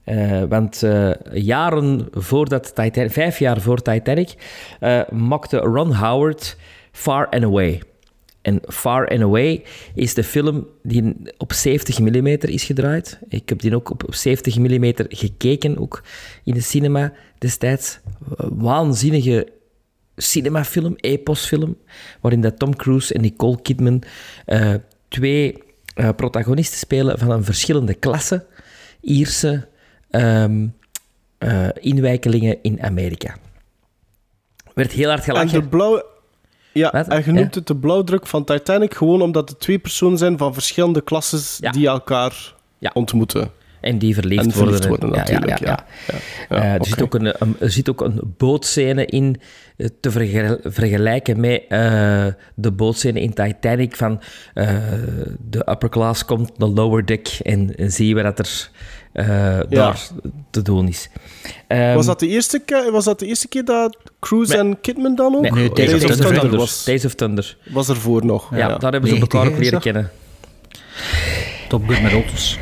Eh, want eh, jaren voordat Titanic, vijf jaar voor Titanic, eh, maakte Ron Howard Far and Away. En Far and Away is de film die op 70 mm is gedraaid. Ik heb die ook op 70 mm gekeken, ook in de cinema destijds. Waanzinnige cinemafilm, eposfilm, waarin dat Tom Cruise en Nicole Kidman twee eh, protagonisten spelen van een verschillende klasse, Ierse eh, inwijkelingen in Amerika. Werd heel hard En gelachen. de blauwe... Ja, Wat? en je noemt Ja? het de blauwdruk van Titanic gewoon omdat het twee personen zijn van verschillende klasses Ja. die elkaar Ja. ontmoeten. En die verliefd, En verliefd worden. worden, natuurlijk, ja. Eh, Ja, er, oké. zit ook een, een- er zit ook een bootscène in eh, te vergel- vergelijken met eh, de bootscène in Titanic van eh, de upper class komt de lower deck en, en zie je wat er eh, daar te doen is. Ehm, was, dat de eerste was dat de eerste keer dat Cruise en Kidman dan ook? Nee, Nee, Days, Days of of Thunder, Thunder was, Days of Thunder. was ervoor nog. Ja, daar hebben ze 90, elkaar ook leren dat? kennen. Top Gun met auto's.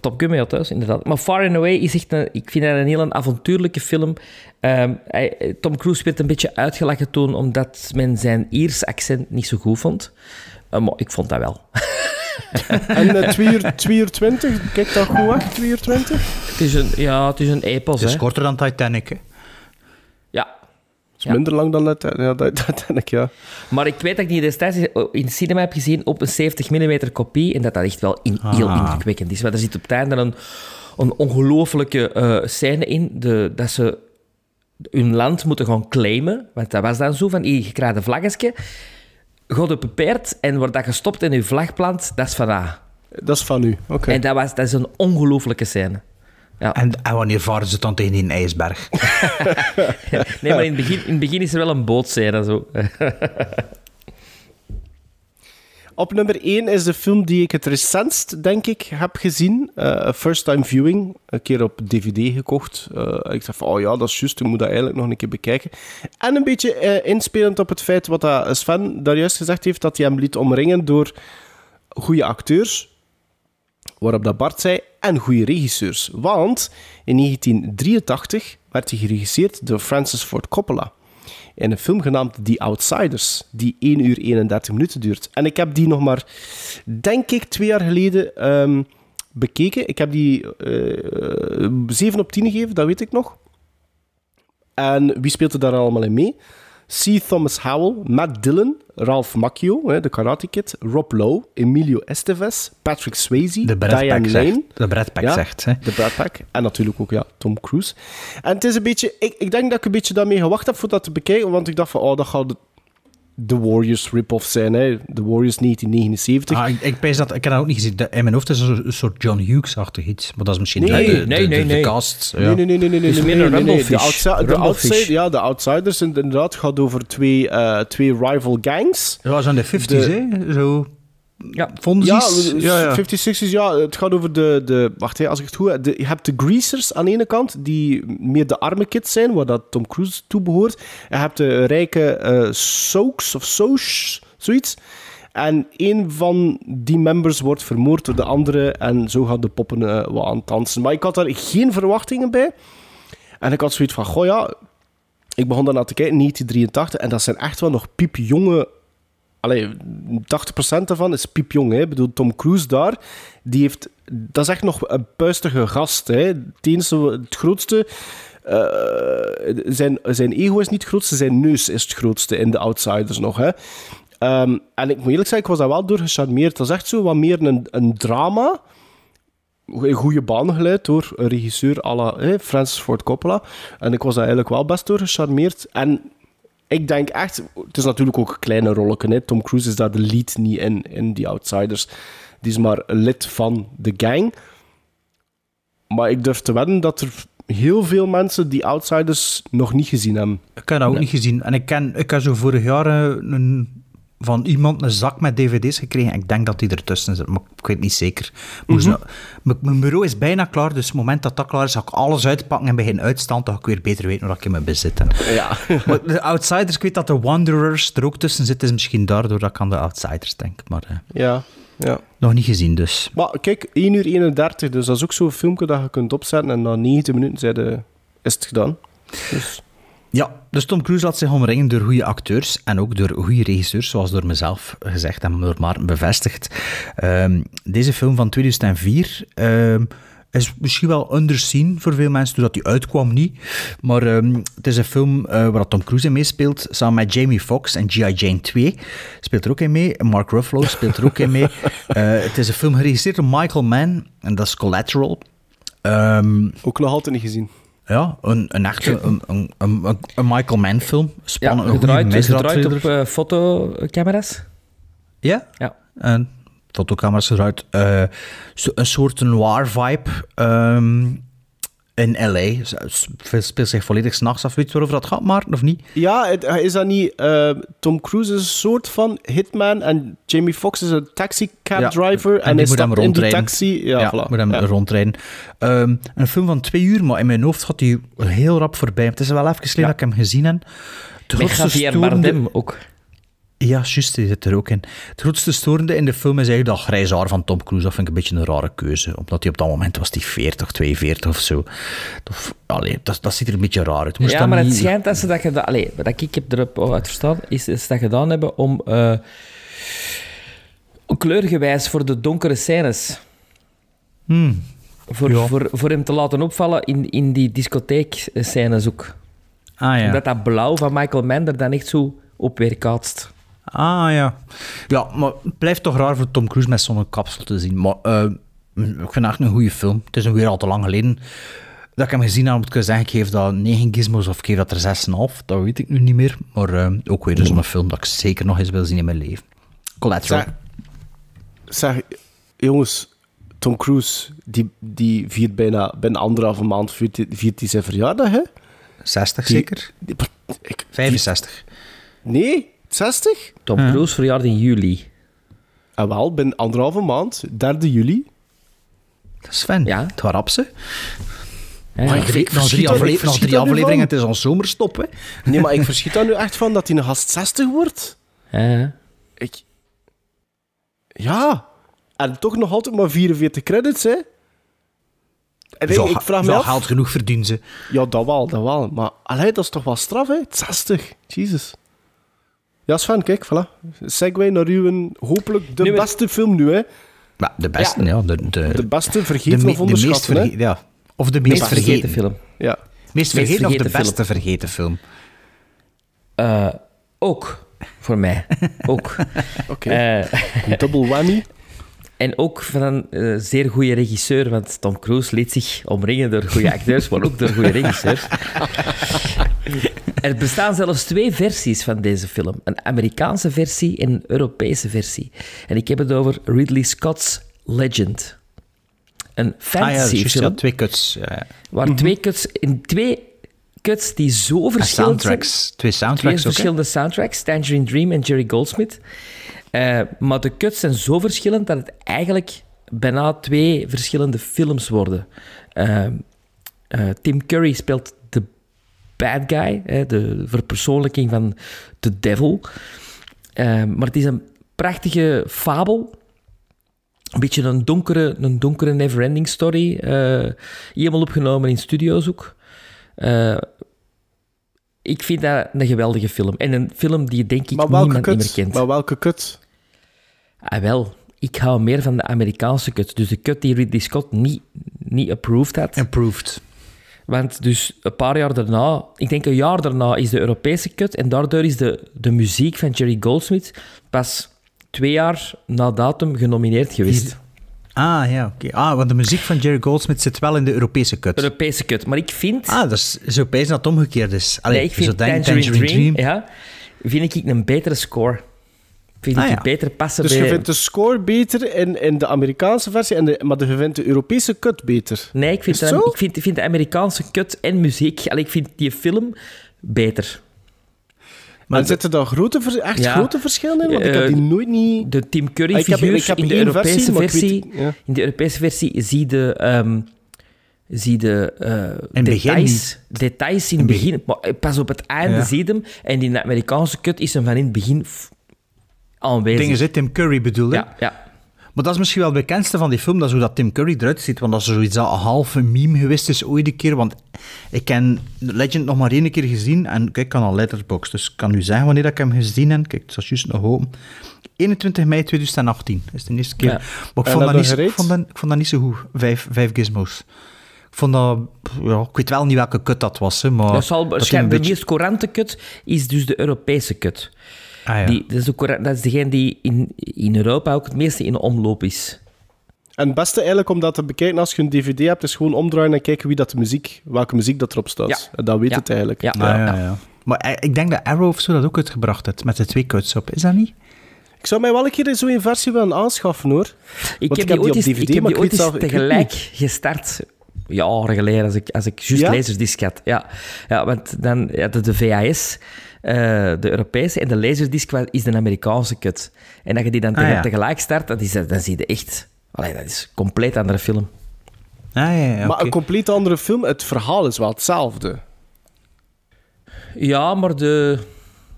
Top Gun thuis, inderdaad. Maar Far and Away is echt een, ik vind dat een heel een avontuurlijke film. Ehm, hij- Tom Cruise werd een beetje uitgelachen toen, omdat men zijn Iers accent niet zo goed vond. Eh, maar ik vond dat wel. En eh, 2 uur, 2 uur 20, kijk dat goed weg, 2 uur 20? Het is een, ja, het is een epos, Het is hè. korter dan Titanic, hè. Is Ja. minder lang dan dat, ja, dat, Titanic, ja. Maar ik weet dat ik die destijds in de cinema heb gezien op een 70 mm kopie en dat dat echt wel in, heel Ah. indrukwekkend is. Want er zit op het einde een, een ongelofelijke eh, scène in, de, dat ze hun land moeten gaan claimen. Want dat was dan zo, van je krijgt een vlaggetje, op paard en wordt dat gestopt in je vlag plant, dat is van A. Dat is van u, oké. En dat, was, dat is een ongelofelijke scène. Ja. En, en wanneer varen ze dan tegen die ijsberg? Nee, maar in het, begin, in het begin is er wel een bootscène. Zo. Op nummer 1 is de film die ik het recentst, denk ik, heb gezien. Eh first time viewing. Een keer op DVD gekocht. Eh, ik dacht van, oh ja, dat is juist, ik moet dat eigenlijk nog een keer bekijken. En een beetje eh, inspelend op het feit wat dat Sven daar juist gezegd heeft, dat hij hem liet omringen door goede acteurs. Waarop dat Bart zei, en goede regisseurs. Want in 1983 werd hij geregisseerd door Francis Ford Coppola. In een film genaamd The Outsiders, die 1 uur 31 minuten duurt. En ik heb die nog maar, denk ik, twee jaar geleden ehm, bekeken. Ik heb die eh 7 op 10 gegeven, dat weet ik nog. En wie speelt er daar allemaal in mee? C. Thomas Howell, Matt Dillon, Ralph Macchio, hè, de Karate Kid, Rob Lowe, Emilio Estevez, Patrick Swayze, De Brad Diane Pack Lane. zegt. De Brad Pack Ja, zegt, hè. De Brad Pack. En natuurlijk ook ja, Tom Cruise. En het is een beetje... Ik, ik denk dat ik een beetje daarmee gewacht heb voor dat te bekijken, want ik dacht van, oh, dat gaat de, de Warriors rip-off zijn, hè. The Warriors 1979. Ah, ik, ik, dat, ik heb dat ook niet gezien. De- In mijn hoofd is er een soort John Hughes-achtig iets. Maar dat is misschien Nee, de, de, nee, de, nee, de, de nee. cast. Ja. Nee, nee, nee, nee, nee. nee, nee, een nee, nee, nee. De, Rumblefish. outside- de outside, ja, de Outsiders inderdaad gaat over twee, eh, twee rival gangs. Dat was aan de 50s, De- hè? Zo. Ja. Vonden Ja, ja, 50, 60's, ja. Het gaat over de... de wacht, hè, als ik het goed heb. de- je hebt de greasers aan de ene kant, die meer de arme kids zijn, waar dat Tom Cruise toe behoort. En je hebt de rijke eh soaks of soos, zoiets. En een van die members wordt vermoord door de andere en zo gaan de poppen eh, wat aan het dansen. Maar ik had daar geen verwachtingen bij. En ik had zoiets van, goh ja, ik begon daarna te kijken, 1983, en dat zijn echt wel nog piepjonge... Allee, 80% daarvan is piepjong. Hè. Ik bedoel, Tom Cruise daar, die heeft... Dat is echt nog een puistige gast. Hè. Het, het grootste... eh, zijn, zijn ego is niet het grootste, zijn neus is het grootste in de Outsiders nog. Hè. Ehm, en ik moet eerlijk zeggen, ik was daar wel door gecharmeerd. Dat is echt zo wat meer een, een drama in goede banen geleid door een regisseur à la Francis Ford Coppola. En ik was daar eigenlijk wel best door gecharmeerd. En ik denk echt... Het is natuurlijk ook een kleine rolletje. Hè. Tom Cruise is daar de lead niet in, in die Outsiders. Die is maar lid van de gang. Maar ik durf te wedden dat er heel veel mensen die Outsiders nog niet gezien hebben. Ik heb dat ook niet gezien. En ik, ken, ik heb zo vorig jaar eh, een, van iemand een zak met dvd's gekregen. Ik denk dat die ertussen zit, maar ik weet niet zeker. Mhm. nou- mijn- bureau is bijna klaar, dus op het moment dat dat klaar is, zal ik alles uitpakken en beginnen uitstand, dan ga ik weer beter weten wat ik in mijn bezit heb. Ja. Maar de Outsiders, ik weet dat de Wanderers er ook tussen zitten, is misschien daardoor dat ik aan de Outsiders denk. Maar eh, Ja, ja. nog niet gezien dus. Maar kijk, 1 uur 31, dus dat is ook zo'n filmpje dat je kunt opzetten en na 90 minuten zijn de- is het gedaan. Dus, Ja, dus Tom Cruise laat zich omringen door goede acteurs en ook door goede regisseurs, zoals door mezelf gezegd en door Maarten bevestigd. Ehm, deze film van 2004 ehm, is misschien wel underseen voor veel mensen, doordat die uitkwam niet. Maar ehm, het is een film eh, waar Tom Cruise in meespeelt, samen met Jamie Foxx en G.I. Jane 2 speelt er ook in mee. Mark Ruffalo speelt er ook in mee. Eh, het is een film geregisseerd door Michael Mann en dat is Collateral. Ook nog altijd niet gezien. Ja, een, een echte een, een, een, een Michael Mann film. Ja, Spannend, goede gedraaid, gedraaid op eh, fotocamera's. Ja? Ja. En fotocamera's gedraaid. eh, zo- een soort noir-vibe ehm, in L.A. Speelt zich volledig s'nachts af. Weet je waarover dat gaat, Maarten, of niet? Ja, het- is dat niet... eh, Tom Cruise is een soort van hitman en Jamie Foxx is een taxicab Ja, driver en, en hij moet hem in die rondrijden. taxi. Ja, voilà. moet hem Ja. rondrijden. Ehm, een film van twee uur, maar in mijn hoofd gaat hij heel rap voorbij. Het is wel even geleden dat ik hem gezien heb. Het Met Javier Bardem ook. Ja, juist, die zit er ook in. Het grootste storende in de film is eigenlijk dat grijs haar van Tom Cruise. Dat vind ik een beetje een rare keuze. Omdat hij op dat moment was die 40, 42 of zo. Of, allee, dat, dat ziet er een beetje raar uit. Moest ja, dat maar het schijnt dat ze dat gedaan... Allee, wat ik heb erop uit verstaan, is, is dat gedaan hebben om... eh kleurgewijs voor de donkere scènes. Hmm. Voor, Ja. voor, voor hem te laten opvallen in, in die discotheekscènes ook. Ah ja. Omdat dat blauw van Michael Mann er dan echt zo op weerkaatst. Ah ja. Ja, maar het blijft toch raar voor Tom Cruise met zo'n kapsel te zien. Maar eh, ik vind het echt een goede film. Het is een weer al te lang geleden dat ik hem gezien heb. Moet ik zeggen, ik geef dat 9 gizmos of ik geef dat er 6,5. Dat weet ik nu niet meer. Maar eh, ook weer zo'n film dat ik zeker nog eens wil zien in mijn leven. Collateral. Zeg, zeg, jongens, Tom Cruise, die, die viert bijna binnen anderhalve maand viert, viert hij zijn verjaardag, hè? 60 Die- zeker? die- ik- 65. nee, 60? Tom Cruise verjaardag in juli. En wel, binnen anderhalve maand, 3 juli. Sven, Ja. het rap, ze. Ja, Maar ik, Nog ik drie, afle- ik nog drie afleveringen, het is ons zomerstop, hè. Nee, maar ik verschiet daar nu echt van dat hij een gast 60 wordt. Ja, ja. Ik... Ja. En toch nog altijd maar 44 credits, hè? En ik, Zo, ik vraag me af... geld genoeg verdienen ze. Ja, dat wel, dat wel. Maar allee, dat is toch wel straf, hè? 60. Jesus. Ja, Sven, kijk, voilà. Segway naar uw, hopelijk de beste film nu, hè? Maar de beste, ja. de, de, De beste vergeten me- of onderschatten, verge- ja. Of de meest, Meest vergeten. vergeten film. Ja. Meest vergeten of de vergeten beste vergeten film? Eh, ook, voor mij. Ook. Oké. Eh, double whammy. en ook van een eh, zeer goede regisseur, want Tom Cruise liet zich omringen door goede acteurs, maar ook door goede regisseurs. er bestaan zelfs twee versies van deze film. Een Amerikaanse versie en een Europese versie. En ik heb het over Ridley Scott's Legend. Een Ah ja, fantasy film. ja, twee cuts. Ja, ja. Waar twee cuts, in twee cuts die zo En verschillend zijn. soundtracks. Twee Twee soundtracks ook, hè? verschillende soundtracks, Tangerine Dream en Jerry Goldsmith. Eh, maar de cuts zijn zo verschillend dat het eigenlijk bijna twee verschillende films worden. Eh, eh, Tim Curry speelt bad guy, hè, de verpersoonlijking van de devil. Eh, maar het is een prachtige fabel. Een beetje een donkere, een donkere never-ending story. eh helemaal opgenomen in studio's ook. Eh, ik vind dat een geweldige film. En een film die denk ik Maar niemand niet meer kut? kent. Maar welke kut? Ah, wel, ik hou meer van de Amerikaanse cut. Dus de cut die Ridley Scott niet, niet approved had. Approved. Want dus een paar jaar daarna, ik denk een jaar daarna, is de Europese cut. En daardoor is de, de muziek van Jerry Goldsmith pas twee jaar na datum genomineerd geweest. Ah, ja, oké. Ah, want de muziek van Jerry Goldsmith zit wel in de Europese cut. Europese cut. Maar ik vind... Ah, dat is zo opeens dat het omgekeerd is. Allee, nee, ik vind Tangerine, Dream, ja, vind ik een betere score. Vind Ah, ik ja. beter passen Dus bij... je vindt de score beter in, in de Amerikaanse versie, en de, maar je vindt de Europese cut beter. Nee, ik vind, dan- ik, vind, ik vind de Amerikaanse cut en muziek... Allee, ik vind die film beter. Maar zitten daar grote, echt Ja. grote verschillen in? Want ik Eh, heb die nooit niet... De Tim Ah, ik heb- Curry-figuur ik heb in de Europese versie, versie... maar ik weet- ja. In de Europese versie zie de... ehm, zie de eh, het begin details, details in het begin. Maar eh, pas op het einde Ja. zie je hem. En in de Amerikaanse cut is hem van in het begin aanwezig. Dingen zit Tim Curry bedoelde. Ja, ja. Maar dat is misschien wel het bekendste van die film, dat is hoe dat Tim Curry eruit ziet. Want dat is zoiets dat een halve meme geweest is ooit een keer. Want ik ken Legend nog maar één keer gezien. En kijk, ik kan al Letterboxd. Dus ik kan u zeggen wanneer dat ik hem gezien heb. Kijk, het was juist nog open. 21 mei 2018 is de eerste keer. Ja. Maar ik vond, dat niet, ik, vond dat, ik vond dat niet zo goed. Vijf, vijf gizmos. Ik vond dat... Ja, ik weet wel niet welke kut dat was, hè, maar... Dat zal, dat een de beetje- meest courante cut is dus de Europese cut. Ah, ja. Die, dat, is dat is degene die in, in Europa ook het meeste in omloop is. En het beste eigenlijk om dat te bekijken als je een dvd hebt, is gewoon omdraaien en kijken wie dat de muziek, welke muziek dat erop staat. Ja. En dan weet Ja. het eigenlijk. Ja. Ah, ja, ja. Maar eh, ik denk dat Arrow of zo dat ook uitgebracht heeft, met de twee cuts op. Is dat niet? Ik zou mij wel een keer zo'n versie willen aanschaffen, hoor. Ik Want heb die ooit eens, ik heb maar die ik ooit eens zelf- ik weet tegelijk gestart. Jaren geleden, als ik, als ik juist Ja? laserdisc had. Ja, ja want dan ja, de, de VHS, eh, de Europese, en de laserdisc is de Amerikaanse cut. En dat je die dan Ah, ja. tegelijk start, dat is, dan zie je echt... Allee, dat is een compleet andere film. Ah, ja, ja, Maar een compleet andere film, het verhaal is wel hetzelfde. Ja, maar de...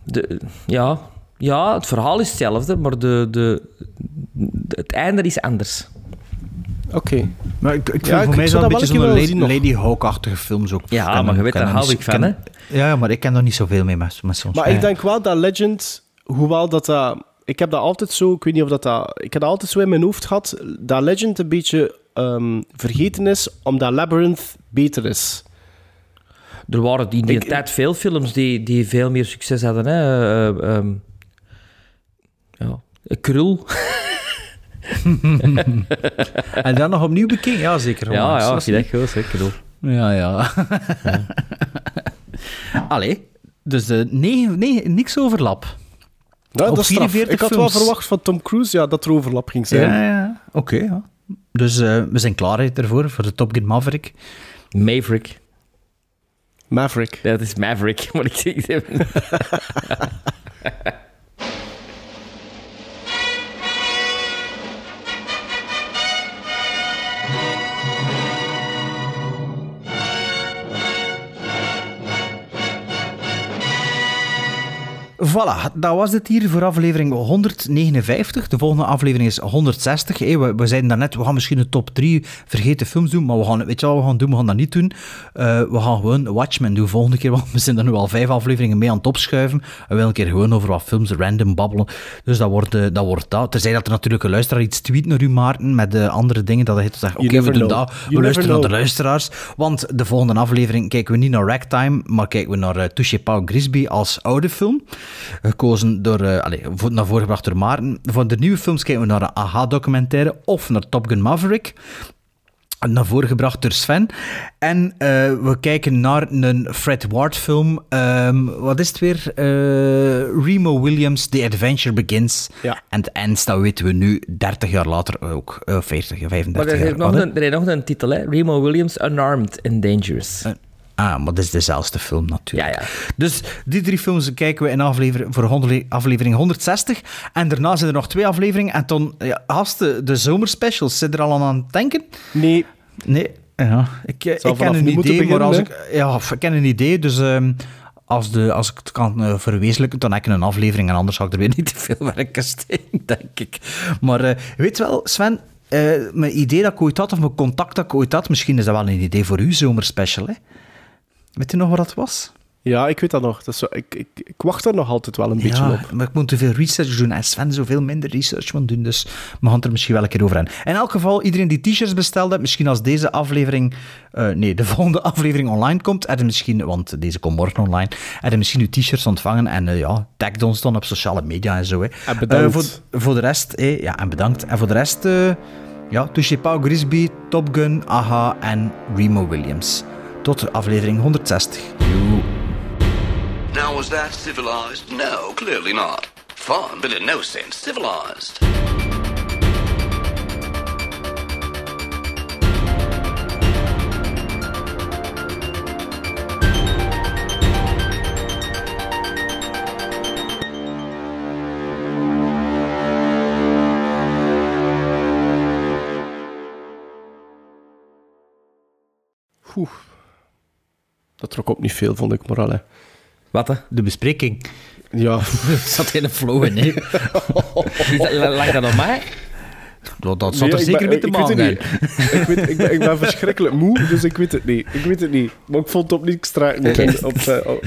de ja, ja, het verhaal is hetzelfde, maar de, de, de- het einde is anders. Oké. Maar ik, ik vind Ja, voor ik- mij zou een beetje zo'n Lady, Lady Hawk-achtige films ook. Ja, maar je weet, daar hou ik van, ken- Ja, maar ik ken er niet zoveel mee met, met soms. Maar ik denk wel dat Legend, hoewel dat dat... Ik heb dat altijd zo, ik weet niet of dat dat... Ik heb dat altijd zo in mijn hoofd gehad, dat Legend een beetje ehm, vergeten is, omdat Labyrinth beter is. Er waren in die Ik- tijd veel films die, die veel meer succes hadden. Hè? Ehm, ja. Krul. En dan nog opnieuw bekeken? Ja, zeker. Ja, ja, Dat als je dat goed zegt, Krul. Ja, ja. Allee, dus eh, nee, nee, niks overlap. Ja, Op dat is straf. 44 Ik had wel verwacht van Tom Cruise ja, dat er overlap ging zijn. Ja, ja. Oké, ja. Dus eh, we zijn klaar ervoor, voor de Top Gun Maverick. Maverick. Maverick. Ja, dat is Maverick, moet ik zeggen. Voilà, dat was het hier voor aflevering 159. De volgende aflevering is 160. Hey, we, we zeiden daarnet, we gaan misschien een top 3 vergeten films doen, maar we gaan, weet je wat we gaan doen? We gaan dat niet doen. Eh, we gaan gewoon Watchmen doen volgende keer, want we zijn er nu al vijf afleveringen mee aan het opschuiven. En we willen een keer gewoon over wat films random babbelen. Dus dat wordt, eh, dat, wordt dat. Terzij dat er natuurlijk een luisteraar iets tweet naar u, Maarten, met de andere dingen, dat hij zegt, oké, we doen dat. We luisteren naar de luisteraars. Want de volgende aflevering kijken we niet naar Ragtime, maar kijken we naar uh, Touche Pau Grisby als oude film. Gekozen door, eh allez, naar voren gebracht door Maarten. Voor de nieuwe films kijken we naar een AHA-documentaire of naar Top Gun Maverick. Naar voren gebracht door Sven. En eh, we kijken naar een Fred Ward film. Ehm, wat is het weer? Eh, Remo Williams, The Adventure Begins. Ja. En het eind, dat weten we nu, 30 jaar later ook. eh 40, 35 Maar er jaar. nog een, er heeft nog een titel, hè? Remo Williams, Unarmed and Dangerous. Ah maar dat is dezelfde film natuurlijk. Ja, ja. Dus die drie films kijken we in aflevering, voor aflevering 160. En daarna zijn er nog twee afleveringen. En dan, ja, gasten, de zomerspecials, zit er al aan het denken? Nee. Nee, ja. Ik, eh, ik ken een idee, maar als ik... Ja, ik ken een idee, dus... ehm, als, de, als ik het kan eh, verwezenlijken, dan heb ik een aflevering en anders zou ik er weer niet te veel werk in steken, denk ik. Maar eh, weet wel, Sven, eh, mijn idee dat ik ooit had, of mijn contact dat ik ooit had, misschien is dat wel een idee voor uw zomerspecial, hè? Weet je nog wat dat was? Ja, ik weet dat nog. Dat is zo, ik, ik, ik wacht er nog altijd wel een beetje op. maar ik moet te veel research doen en Sven zoveel minder research moet doen, dus we gaan er misschien wel een keer over hebben. In elk geval, iedereen die t-shirts besteld heeft, misschien als deze aflevering, eh, nee, de volgende aflevering online komt, je misschien, want deze komt morgen online, je misschien uw t-shirts ontvangen en eh, ja, tag ons dan op sociale media en zo. Hè. En bedankt. Eh, voor, voor de rest, eh, ja, en bedankt. En voor de rest, ja, Touché Paul Grisby, Top Gun, Aha en Remo Williams. Tot aflevering 160. Joe. Now, was that civilized? No, clearly not. Fun, but in no sense civilized. Oeh. Dat trok op niet veel, vond ik, maar allee. Wat, hè? De bespreking. Ja. zat in een flow in, hè? Lag dat op mij? Dat, dat zat Nee, er zeker ben- mee te ik weet het maken. niet. ik, weet, ik, ben, ik ben verschrikkelijk moe, dus ik weet het niet. Ik weet het niet. Maar ik vond het op niks. Oké. Op, eh, op-